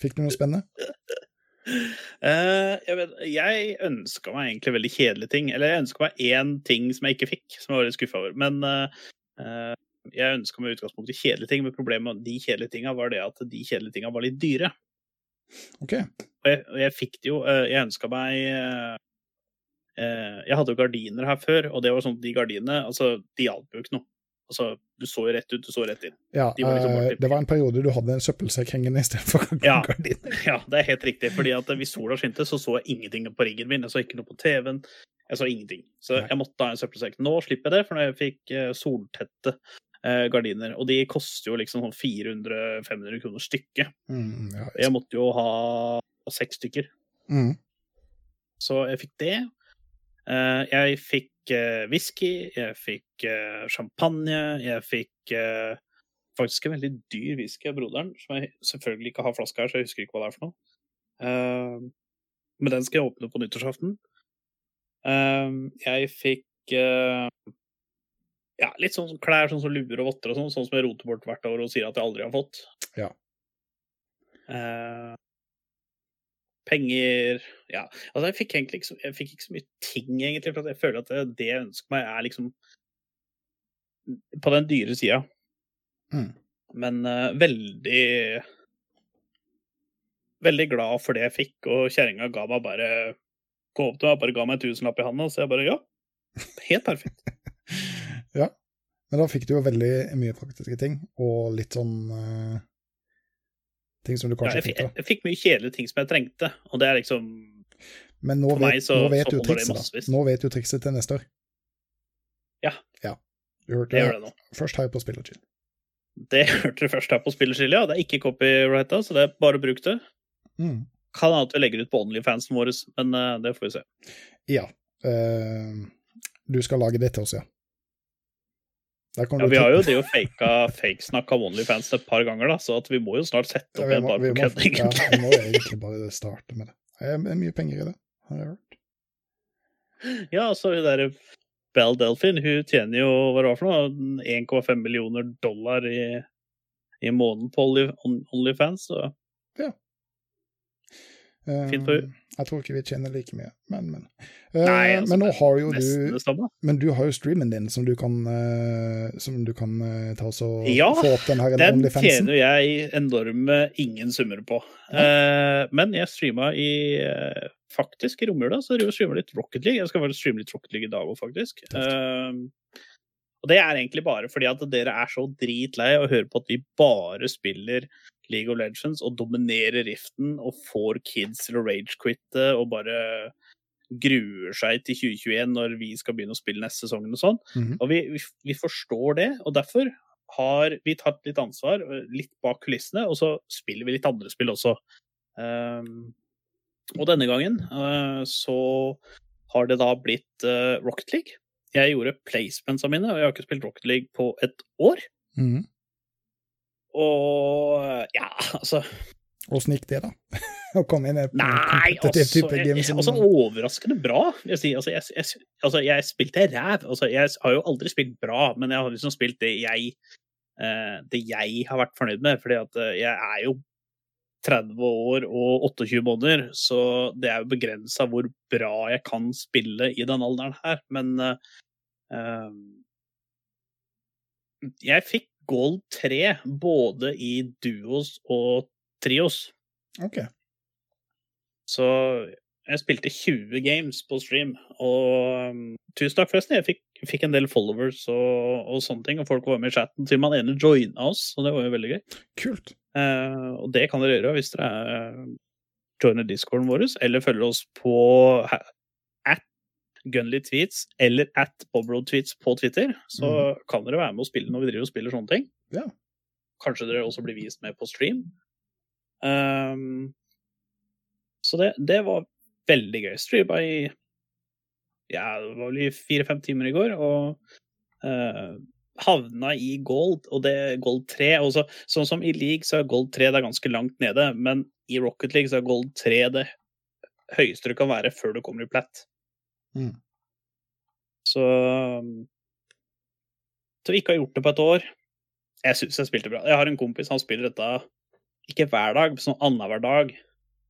Fikk du noe spennende? Eh, jeg, vet, jeg ønska meg egentlig veldig kjedelige ting. Eller jeg ønska meg én ting som jeg ikke fikk, som jeg var litt skuffa over. Men eh, jeg ønska meg utgangspunktet kjedelige ting, men problemet med de kjedelige tinga var det at de kjedelige tinga var litt dyre. Okay. Og jeg, og jeg fikk det jo Uh, Jeg ønska meg Jeg hadde jo gardiner her før, og det var sånn at de gardinene altså, de hjalp jo ikke noe. Altså, du så jo rett ut, du så rett inn. Ja, De var liksom eh, det var en periode du hadde en søppelsekk hengende istedenfor Ja. gardiner. Ja, det er helt riktig. fordi at hvis sola skinte, så så jeg ingenting på riggen min. Jeg så ikke noe på TV-en. Jeg så ingenting. Så Nei. jeg måtte ha en søppelsekk. Nå slipper jeg det, for når jeg fikk eh, soltette eh, gardiner, og de koster jo liksom sånn 400-500 kroner stykket. Mm, ja, Jeg måtte jo ha seks stykker. mm. Så jeg fikk det. Jeg fikk whisky, jeg fikk eh, champagne, jeg fikk eh, faktisk en veldig dyr whisky av broderen, som jeg selvfølgelig ikke har flaske her, så jeg husker ikke hva det er for noe. Uh, men den skal jeg åpne på nyttårsaften. Uh, jeg fikk uh, ja, litt sånn klær, sånn som luer og votter og sånn, sånn som jeg roter bort hvert år og sier at jeg aldri har fått. Ja. Penger Ja, altså jeg fikk egentlig ikke så, jeg fikk ikke så mye ting, egentlig, for jeg føler at det, det jeg ønsker meg, er liksom på den dyre sida. Mm. Men uh, veldig Veldig glad for det jeg fikk, og kjerringa ga meg bare Gå opp til meg, bare ga meg en tusenlapp i handa, så jeg bare Ja, helt perfekt. ja. Men da fikk du jo veldig mye praktiske ting, og litt sånn eh, Ting som du Ja, kanskje jeg, fikk, jeg fikk mye kjedelige ting som jeg trengte, og det er liksom Men nå vet, så- nå vet du trikset, da. Nå vet du trikset til neste år. Ja. ja. Du hørte Det det, det først her på Spillerchill. Det hørte du først her på Spillerchill, ja. Det er ikke copyrighta, så det er bare å bruke det. Mm. Kan hende at vi legger ut på Onlyfansen vår, men eh, det får vi se. Ja. Uh, du skal lage det til oss, ja. Ja, vi har jo det jo faka fakesnakk av Onlyfans et par ganger, da, så vi må jo snart sette opp ja, en må, vi, på kødd, ja, vi må egentlig bare starte med det. Det er mye penger i det, har jeg hørt. Ja, altså hun derre Belle Delphine, hun tjener jo hva det var for noe, 1,5 millioner dollar i, i måneden på Only, Onlyfans, så Eh, Fint for- jeg tror ikke vi tjener like mye, men, men. Eh, Nei, altså, men nå har jo du. Men du har jo streamen din som du kan, eh, som du kan eh, ta oss og Ja, få opp den her Den tjener jeg enorme ingen summer på. Eh, men jeg streama i eh, faktisk i romjula, så jeg streama litt Rocket League. Jeg skal bare streame litt Rocket League i dag òg, faktisk. Eh, og det er egentlig bare fordi at dere er så dritlei å høre på at vi bare spiller League of Legends og dominerer riften og får kids til å ragequitte og bare gruer seg til 2021 når vi skal begynne å spille neste sesong og sånn. Mhm. Og vi, vi, vi forstår det, og derfor har vi tatt litt ansvar, litt bak kulissene, og så spiller vi litt andre spill også. Um, og denne gangen uh, så har det da blitt uh, Rocket League. Jeg gjorde placementsa mine, og jeg har ikke spilt Rocket League på et år. Mhm. Og ja, altså Åssen gikk det, da? Å komme inn i en kompetitiv altså, type game som altså overraskende bra. Jeg, si. altså, jeg, jeg, altså, jeg spilte ræv. Altså, jeg har jo aldri spilt bra, men jeg har liksom spilt det jeg, uh, det jeg har vært fornøyd med. fordi at eh, jeg er jo 30 år og 28 måneder, så det er jo begrensa hvor bra jeg kan spille i den alderen her. Men uh, jeg fikk gold 3 både i duos og trios. OK. Så jeg spilte 20 games på stream, og um, tusen takk forresten. Jeg fikk, fikk en del followers og, og sånne ting, og folk var med i chatten. Til man ene joina oss, og det var jo veldig gøy. Kult. Eh, og det kan dere gjøre hvis dere er joiner discorden vår, eller følger oss på Gunly Tweets eller at Bobroad Tweets på Twitter. Så kan dere være med og spille når vi driver og spiller sånne ting. Ja. Kanskje dere også blir vist med på stream. Um, så det, det var veldig gøy. Streama i ja, det var vel i fire-fem timer i går, og uh, havna i gold, og det er gold 3. Og sånn som i league så er gold 3 det er ganske langt nede, men i Rocket League så er gold 3 det høyeste du kan være før du kommer i plat. Mm. Så Så vi ikke har gjort det på et år. Jeg syns jeg spilte bra. Jeg har en kompis, han spiller dette ikke hver dag, men sånn annenhver dag.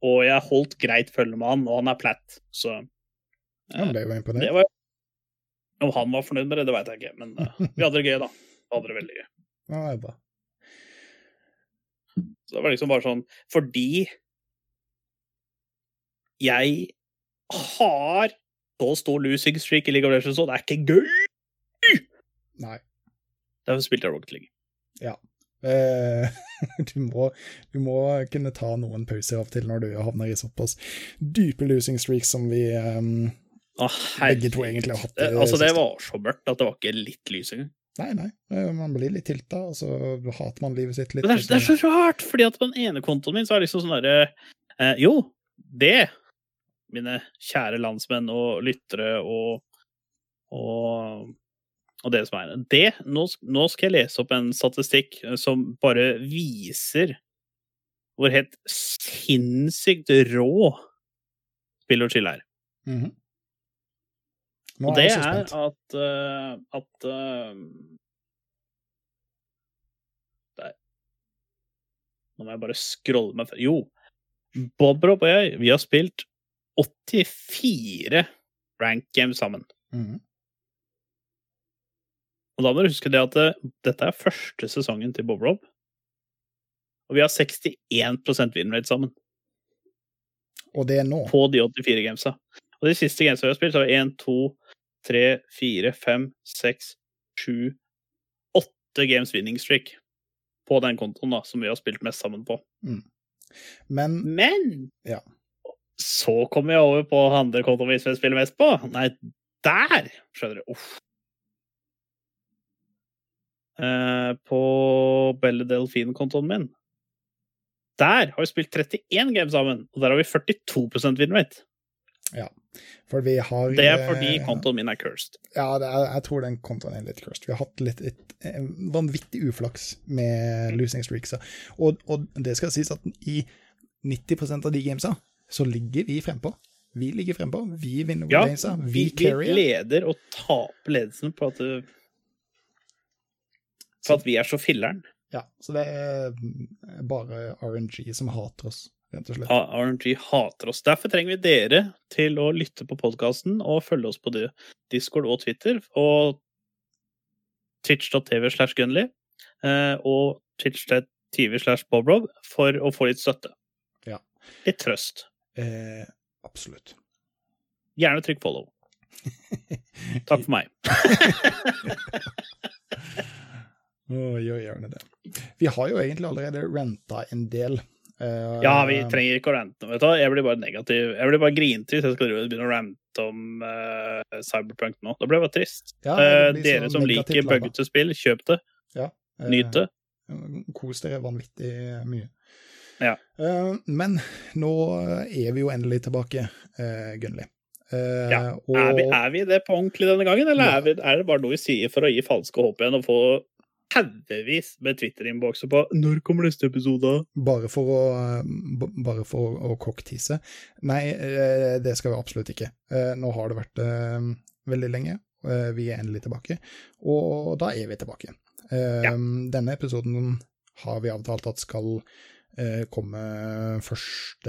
Og jeg holdt greit følge med han, og han er platt, så Ja, men det er jo det var Om han var fornøyd med det, det veit jeg ikke, men uh, vi hadde det gøy, da. Vi hadde det veldig gøy. Ja, det er bra. Så det var liksom bare sånn Fordi jeg har så stor losing streak i League of Legends, og det er ikke gøy! Nei. Derfor spilte jeg Rocket League. Eh, du, må, du må kunne ta noen pauser av og til når du havner i såpass dype losing streaks som vi ehm, Å, begge to egentlig har hatt Det, det altså, det var så mørkt at det var ikke litt lys engang. Nei, nei. eh, Man blir litt tilta, og så hater man livet sitt litt. Men det er, det er så rart, fordi at på den ene kontoen min så er det liksom sånn derre eh, Jo, det, mine kjære landsmenn og lyttere og og, og dere som er. Det, nå, nå skal jeg lese opp en statistikk eh, som bare viser hvor helt sinnssykt rå spill og chill er. Mm -hmm. Og det er at uh, at uh, Der. Nå må jeg bare scrolle meg før. Jo. Bob Rob og jeg, vi har spilt 84 rank games sammen. Mm. Og da må du huske det at det, dette er første sesongen til Bob Rob. Og vi har 61 win rate sammen Og det er nå. på de 84 gamesa. Og de siste gamesa vi har spilt, så har vi 1, 2, 3, 4, 5, 6, 7, 8 games winning streak på den kontoen da, som vi har spilt mest sammen på. Men Men Ja. Så kommer jeg over på andre kontoen vi spiller mest på. Nei, der! Skjønner du. Uff. Uh, på Belle Delfin-kontoen min. Der har vi spilt 31 games sammen, og der har vi 42% win rate. for vi har Det er fordi eh, kontoen min er cursed. Ja, det er, jeg tror den kontoen er litt cursed. Vi har hatt litt, litt eh, vanvittig uflaks med losing streaks. Og, og det skal sies at i 90% av de gamesa så ligger vi frempå. Vi ligger frempå. Vi vinner Ja, gamesa. vi, Vi vi leder og taper ledelsen på at, på at vi er så filleren. Ja, så det er bare RNG som hater oss, rett og slett. RNG hater oss. Derfor trenger vi dere til å lytte på podkasten og følge oss på det- Discord og Twitter. Og twitch.tv slash gunly eh, og twitch.tv slash bobrob for å få litt støtte. Ja. Litt trøst. Eh, absolutt. Gjerne trykk follow. Takk for meg. oh, gjør gjerne det. Vi har jo egentlig allerede renta en del. Uh, Ja, vi trenger ikke å rante. Vet du. Jeg blir bare negativ. Jeg blir bare grinete hvis jeg skal begynne å rante om uh, Cyberpunk nå. Da blir jeg bare trist. Ja, det Eh, dere som liker buggete spill, kjøp det. Eh, Nyt det. Kos dere vanvittig mye. Ja. Eh, men nå er vi jo endelig tilbake, uh, Gunnli. Eh, Ja. og Er, vi, er vi det på ordentlig denne gangen, eller Ja. er, vi, er det bare noe vi sier for å gi falske håp igjen og få haugevis med Twitter-innbokser på 'Når kommer neste episode?' bare for å, eh, bare for å, cocktise Nei, eh, det skal vi absolutt ikke. Eh, nå har det vært eh, veldig lenge. Eh, vi er endelig tilbake, og da er vi tilbake. Eh, Ja. Denne episoden har vi avtalt at skal eh, komme 1.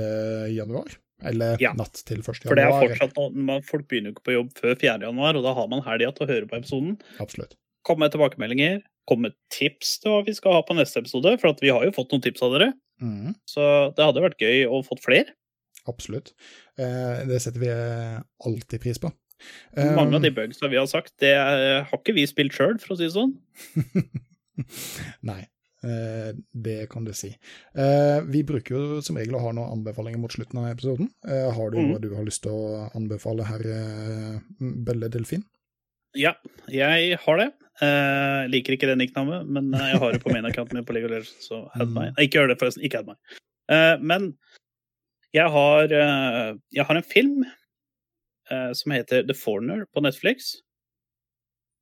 januar. Eller Ja. natt til 1. For det er fortsatt noe, Folk begynner jo ikke på jobb før 4. januar, og da har man helga til å høre på episoden. Absolutt. Kom med tilbakemeldinger. Kom med tips til hva vi skal ha på neste episode, for at vi har jo fått noen tips av dere. Mm. Så det hadde vært gøy å fått flere. Absolutt. Eh, det setter vi alltid pris på. Eh, Mange av de bugsa vi har sagt, det har ikke vi spilt sjøl, for å si det sånn. Nei. Eh, det kan du si. Eh, vi bruker jo som regel å ha noen anbefalinger mot slutten av episoden. Eh, har du Mhm. noe du har lyst til å anbefale, herr Bølle Belle Delfin? Ja, jeg har det. jeg liker ikke det nicknavnet, men jeg har det på main-accounten min på League of Legends, så add Mm. meg. Ikke gjør det, forresten. Ikke add meg. Men jeg har, jeg har en film som heter The Foreigner på Netflix.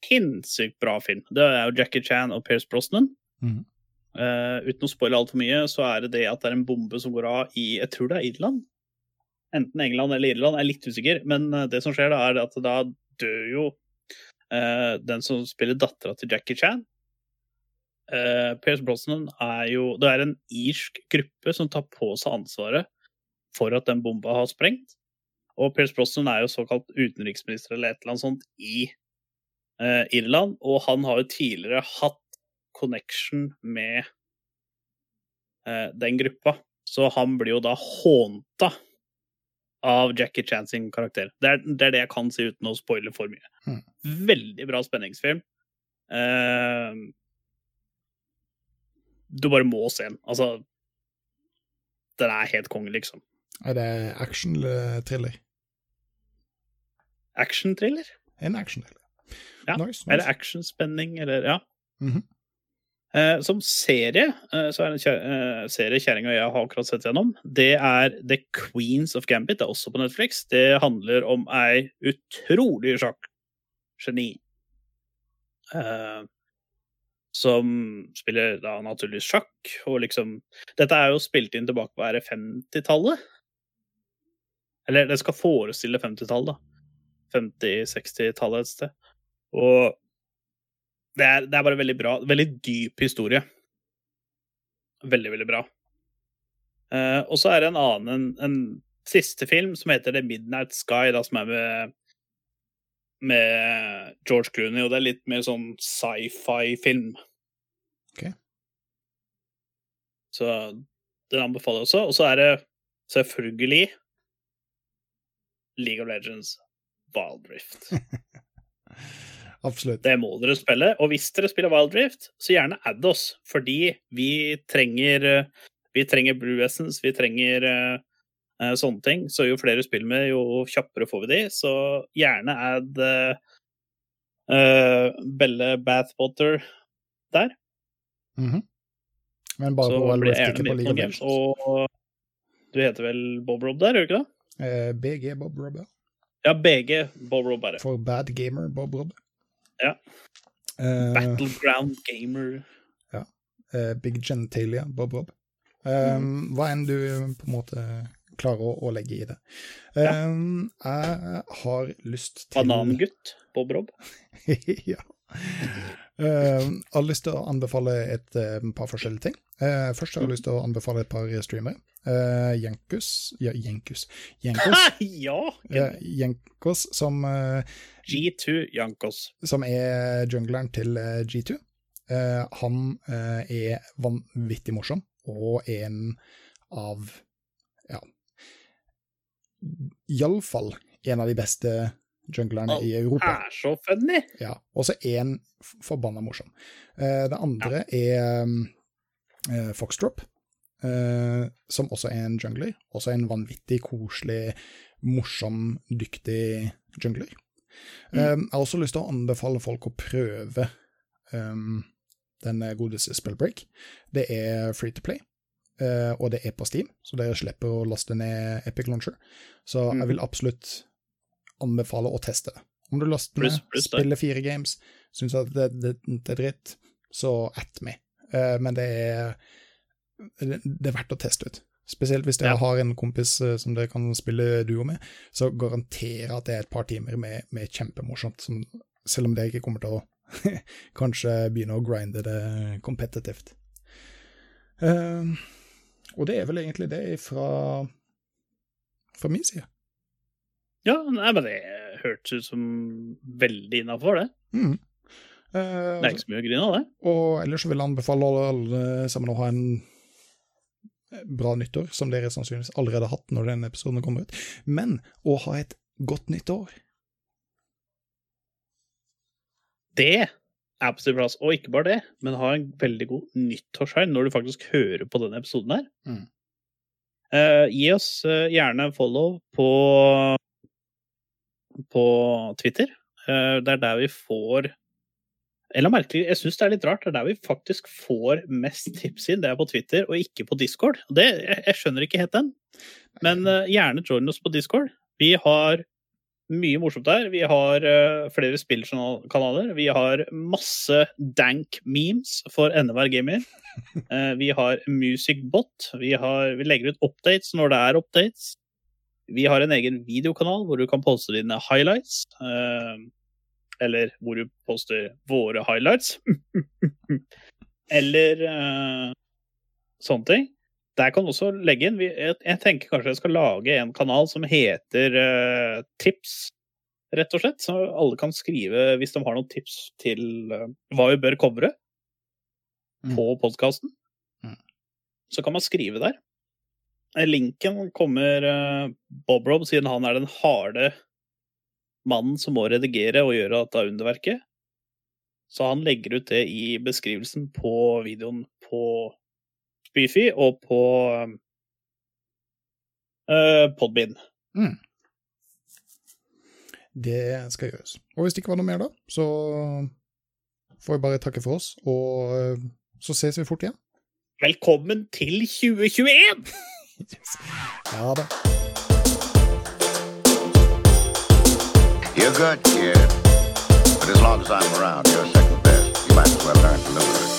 Sinnssykt bra film. Det er jo Jackie Chan og Pierce Brosnan. Mhm. Eh, uten å spoile altfor mye, så er det det at det er en bombe som går av i Jeg tror det er Irland. Enten England eller Irland, jeg er litt usikker. Men eh, det som skjer da, er at da dør jo uh, den som spiller dattera til Jackie Chan. Uh, Pierce Brosnan er jo Det er en irsk gruppe som tar på seg ansvaret for at den bomba har sprengt. Og Pierce Brosnan er jo såkalt utenriksminister eller et eller annet sånt i Irland, og han har jo tidligere hatt connection med eh, den gruppa. Så han blir jo da hånta av Jackie Chan sin karakter. Det er, det er det jeg kan si uten å spoile for mye. Mm. Veldig bra spenningsfilm. Eh, du bare må se den. Altså Den er helt konge, liksom. Er det action eller thriller? Action-thriller? En action-thriller. Ja, Nice, Eller nice. actionspenning, eller ja. Mhm. Eh, som serie eh, så er det en kjæ- eh, serie kjerringa og jeg har akkurat sett gjennom. Det er The Queens of Gambit. Det er også på Netflix. Det handler om ei utrolig sjakkgeni. Eh, som spiller da naturligvis sjakk, og liksom Dette er jo spilt inn tilbake på er det 50-tallet? Eller det skal forestille 50-tallet, da. 50-60-tallet et sted. Og det er, det er bare veldig bra. Veldig dyp historie. Veldig, veldig bra. Uh, og så er det en annen, en, en siste film som heter The Midnight Sky, da, som er med med George Clooney, og det er litt mer sånn sci-fi-film. Ok. Så den anbefaler jeg også. Og så er det selvfølgelig League of Legends Wild Rift. Absolutt. Det må dere spille. Og hvis dere spiller Wild Rift, så gjerne add oss, fordi vi trenger eh, Vi trenger Blue Essence, vi trenger eh, sånne ting. Så jo flere spill med, jo kjappere får vi de. Så gjerne add uh, Belle Bathwater der. Mhm. Men bare så på Wild Rift, ikke på League of Games. Legends. Og du heter vel Bob Rob der, gjør du ikke det? Eh, BG Bob Robb, ja. Ja, BG Bob Rob bare. For Bad Gamer Bob Robb. Ja. Uh, Battleground Gamer. eh, Big Genitalia Bob Robb. Um, Hva enn du på en måte klarer å, å legge i det. Um, Jeg har lyst til Banangutt Bob Rob. ja. Um, jeg har lyst til å anbefale et eh, par forskjellige ting. Eh, først har jeg lyst til å anbefale et par streamere. Uh, Jenkus Ja, Jenkus. Jenkos, ja! uh, Jenkos som eh, G2 Jankos. som er jungleren til eh, G2. Eh, han er vanvittig morsom, og en av ja Iallfall en av de beste junglerne i Europa. Er så funny! Ja, og så er forbanna morsom. Det andre er um, eh, Foxtrop, eh, som også er en jungler. Også en vanvittig koselig, morsom, dyktig jungler. Eh, jeg har også lyst til å anbefale folk å prøve um, den godeste Spellbreak. Det er free to play. eh, og det er på Steam, så dere slipper å laste ned Epic Launcher. Så mm. jeg vil absolutt anbefale å teste det. Om du laster ned, spiller fire games, syns at det, det, det er dritt, så at me. Eh, men det er, det er verdt å teste ut. Spesielt hvis dere Ja. har en kompis eh, som dere kan spille duo med, så garanterer at det er et par timer med, med kjempemorsomt, som, selv om dere ikke kommer til å kanskje begynne å grinde det kompetitivt. Uh, og det er vel egentlig det fra, fra min side. Ja, nei, men det hørtes ut som veldig innafor, det. Mm. Eh, Det er ikke så mye å grine av, det. Og ellers vil jeg anbefale alle, sammen å ha en bra nyttår, som dere sannsynligvis allerede har hatt når denne episoden kommer ut, men å ha et godt nytt år. Det er på sin plass. Og ikke bare det, men ha en veldig god nyttårsfeiring når du faktisk hører på denne episoden her. Mm. Uh, gi oss uh, gjerne follow på på Twitter. Uh, det er der vi får Eller merkelig, jeg syns det er litt rart. Det er der vi faktisk får mest tips inn. Det er på Twitter og ikke på Discord. Det, jeg, jeg skjønner ikke helt den. Men uh, gjerne join oss på Discord. Vi har mye morsomt der. Vi har uh, flere spillkanaler. Vi har masse dank memes for NVR Gamer. Uh, vi har Musicbot. Vi, har, vi legger ut updates når det er updates. Vi har en egen videokanal hvor du kan poste dine highlights. eh, eller hvor du poster våre highlights. eller uh, sånne ting. Der kan du også legge inn vi, jeg, jeg tenker kanskje jeg skal lage en kanal som heter uh, Tips, rett og slett. Så alle kan skrive hvis de har noen tips til uh, hva vi bør covre Mm. på podkasten. Mm. Så kan man skrive der. Linken kommer uh, Bob Rob, siden han er den harde mannen som må redigere og gjøre dette underverket. Så han legger ut det i beskrivelsen på videoen på Spyfi og på uh, Podbean. Det skal gjøres. Og hvis det ikke var noe mer, da, så får vi bare takke for oss, og eh, så ses vi fort igjen. Velkommen til 2021! Ja da. You're good, kid. But as long as I'm around, you're second best. You might as well learn to live with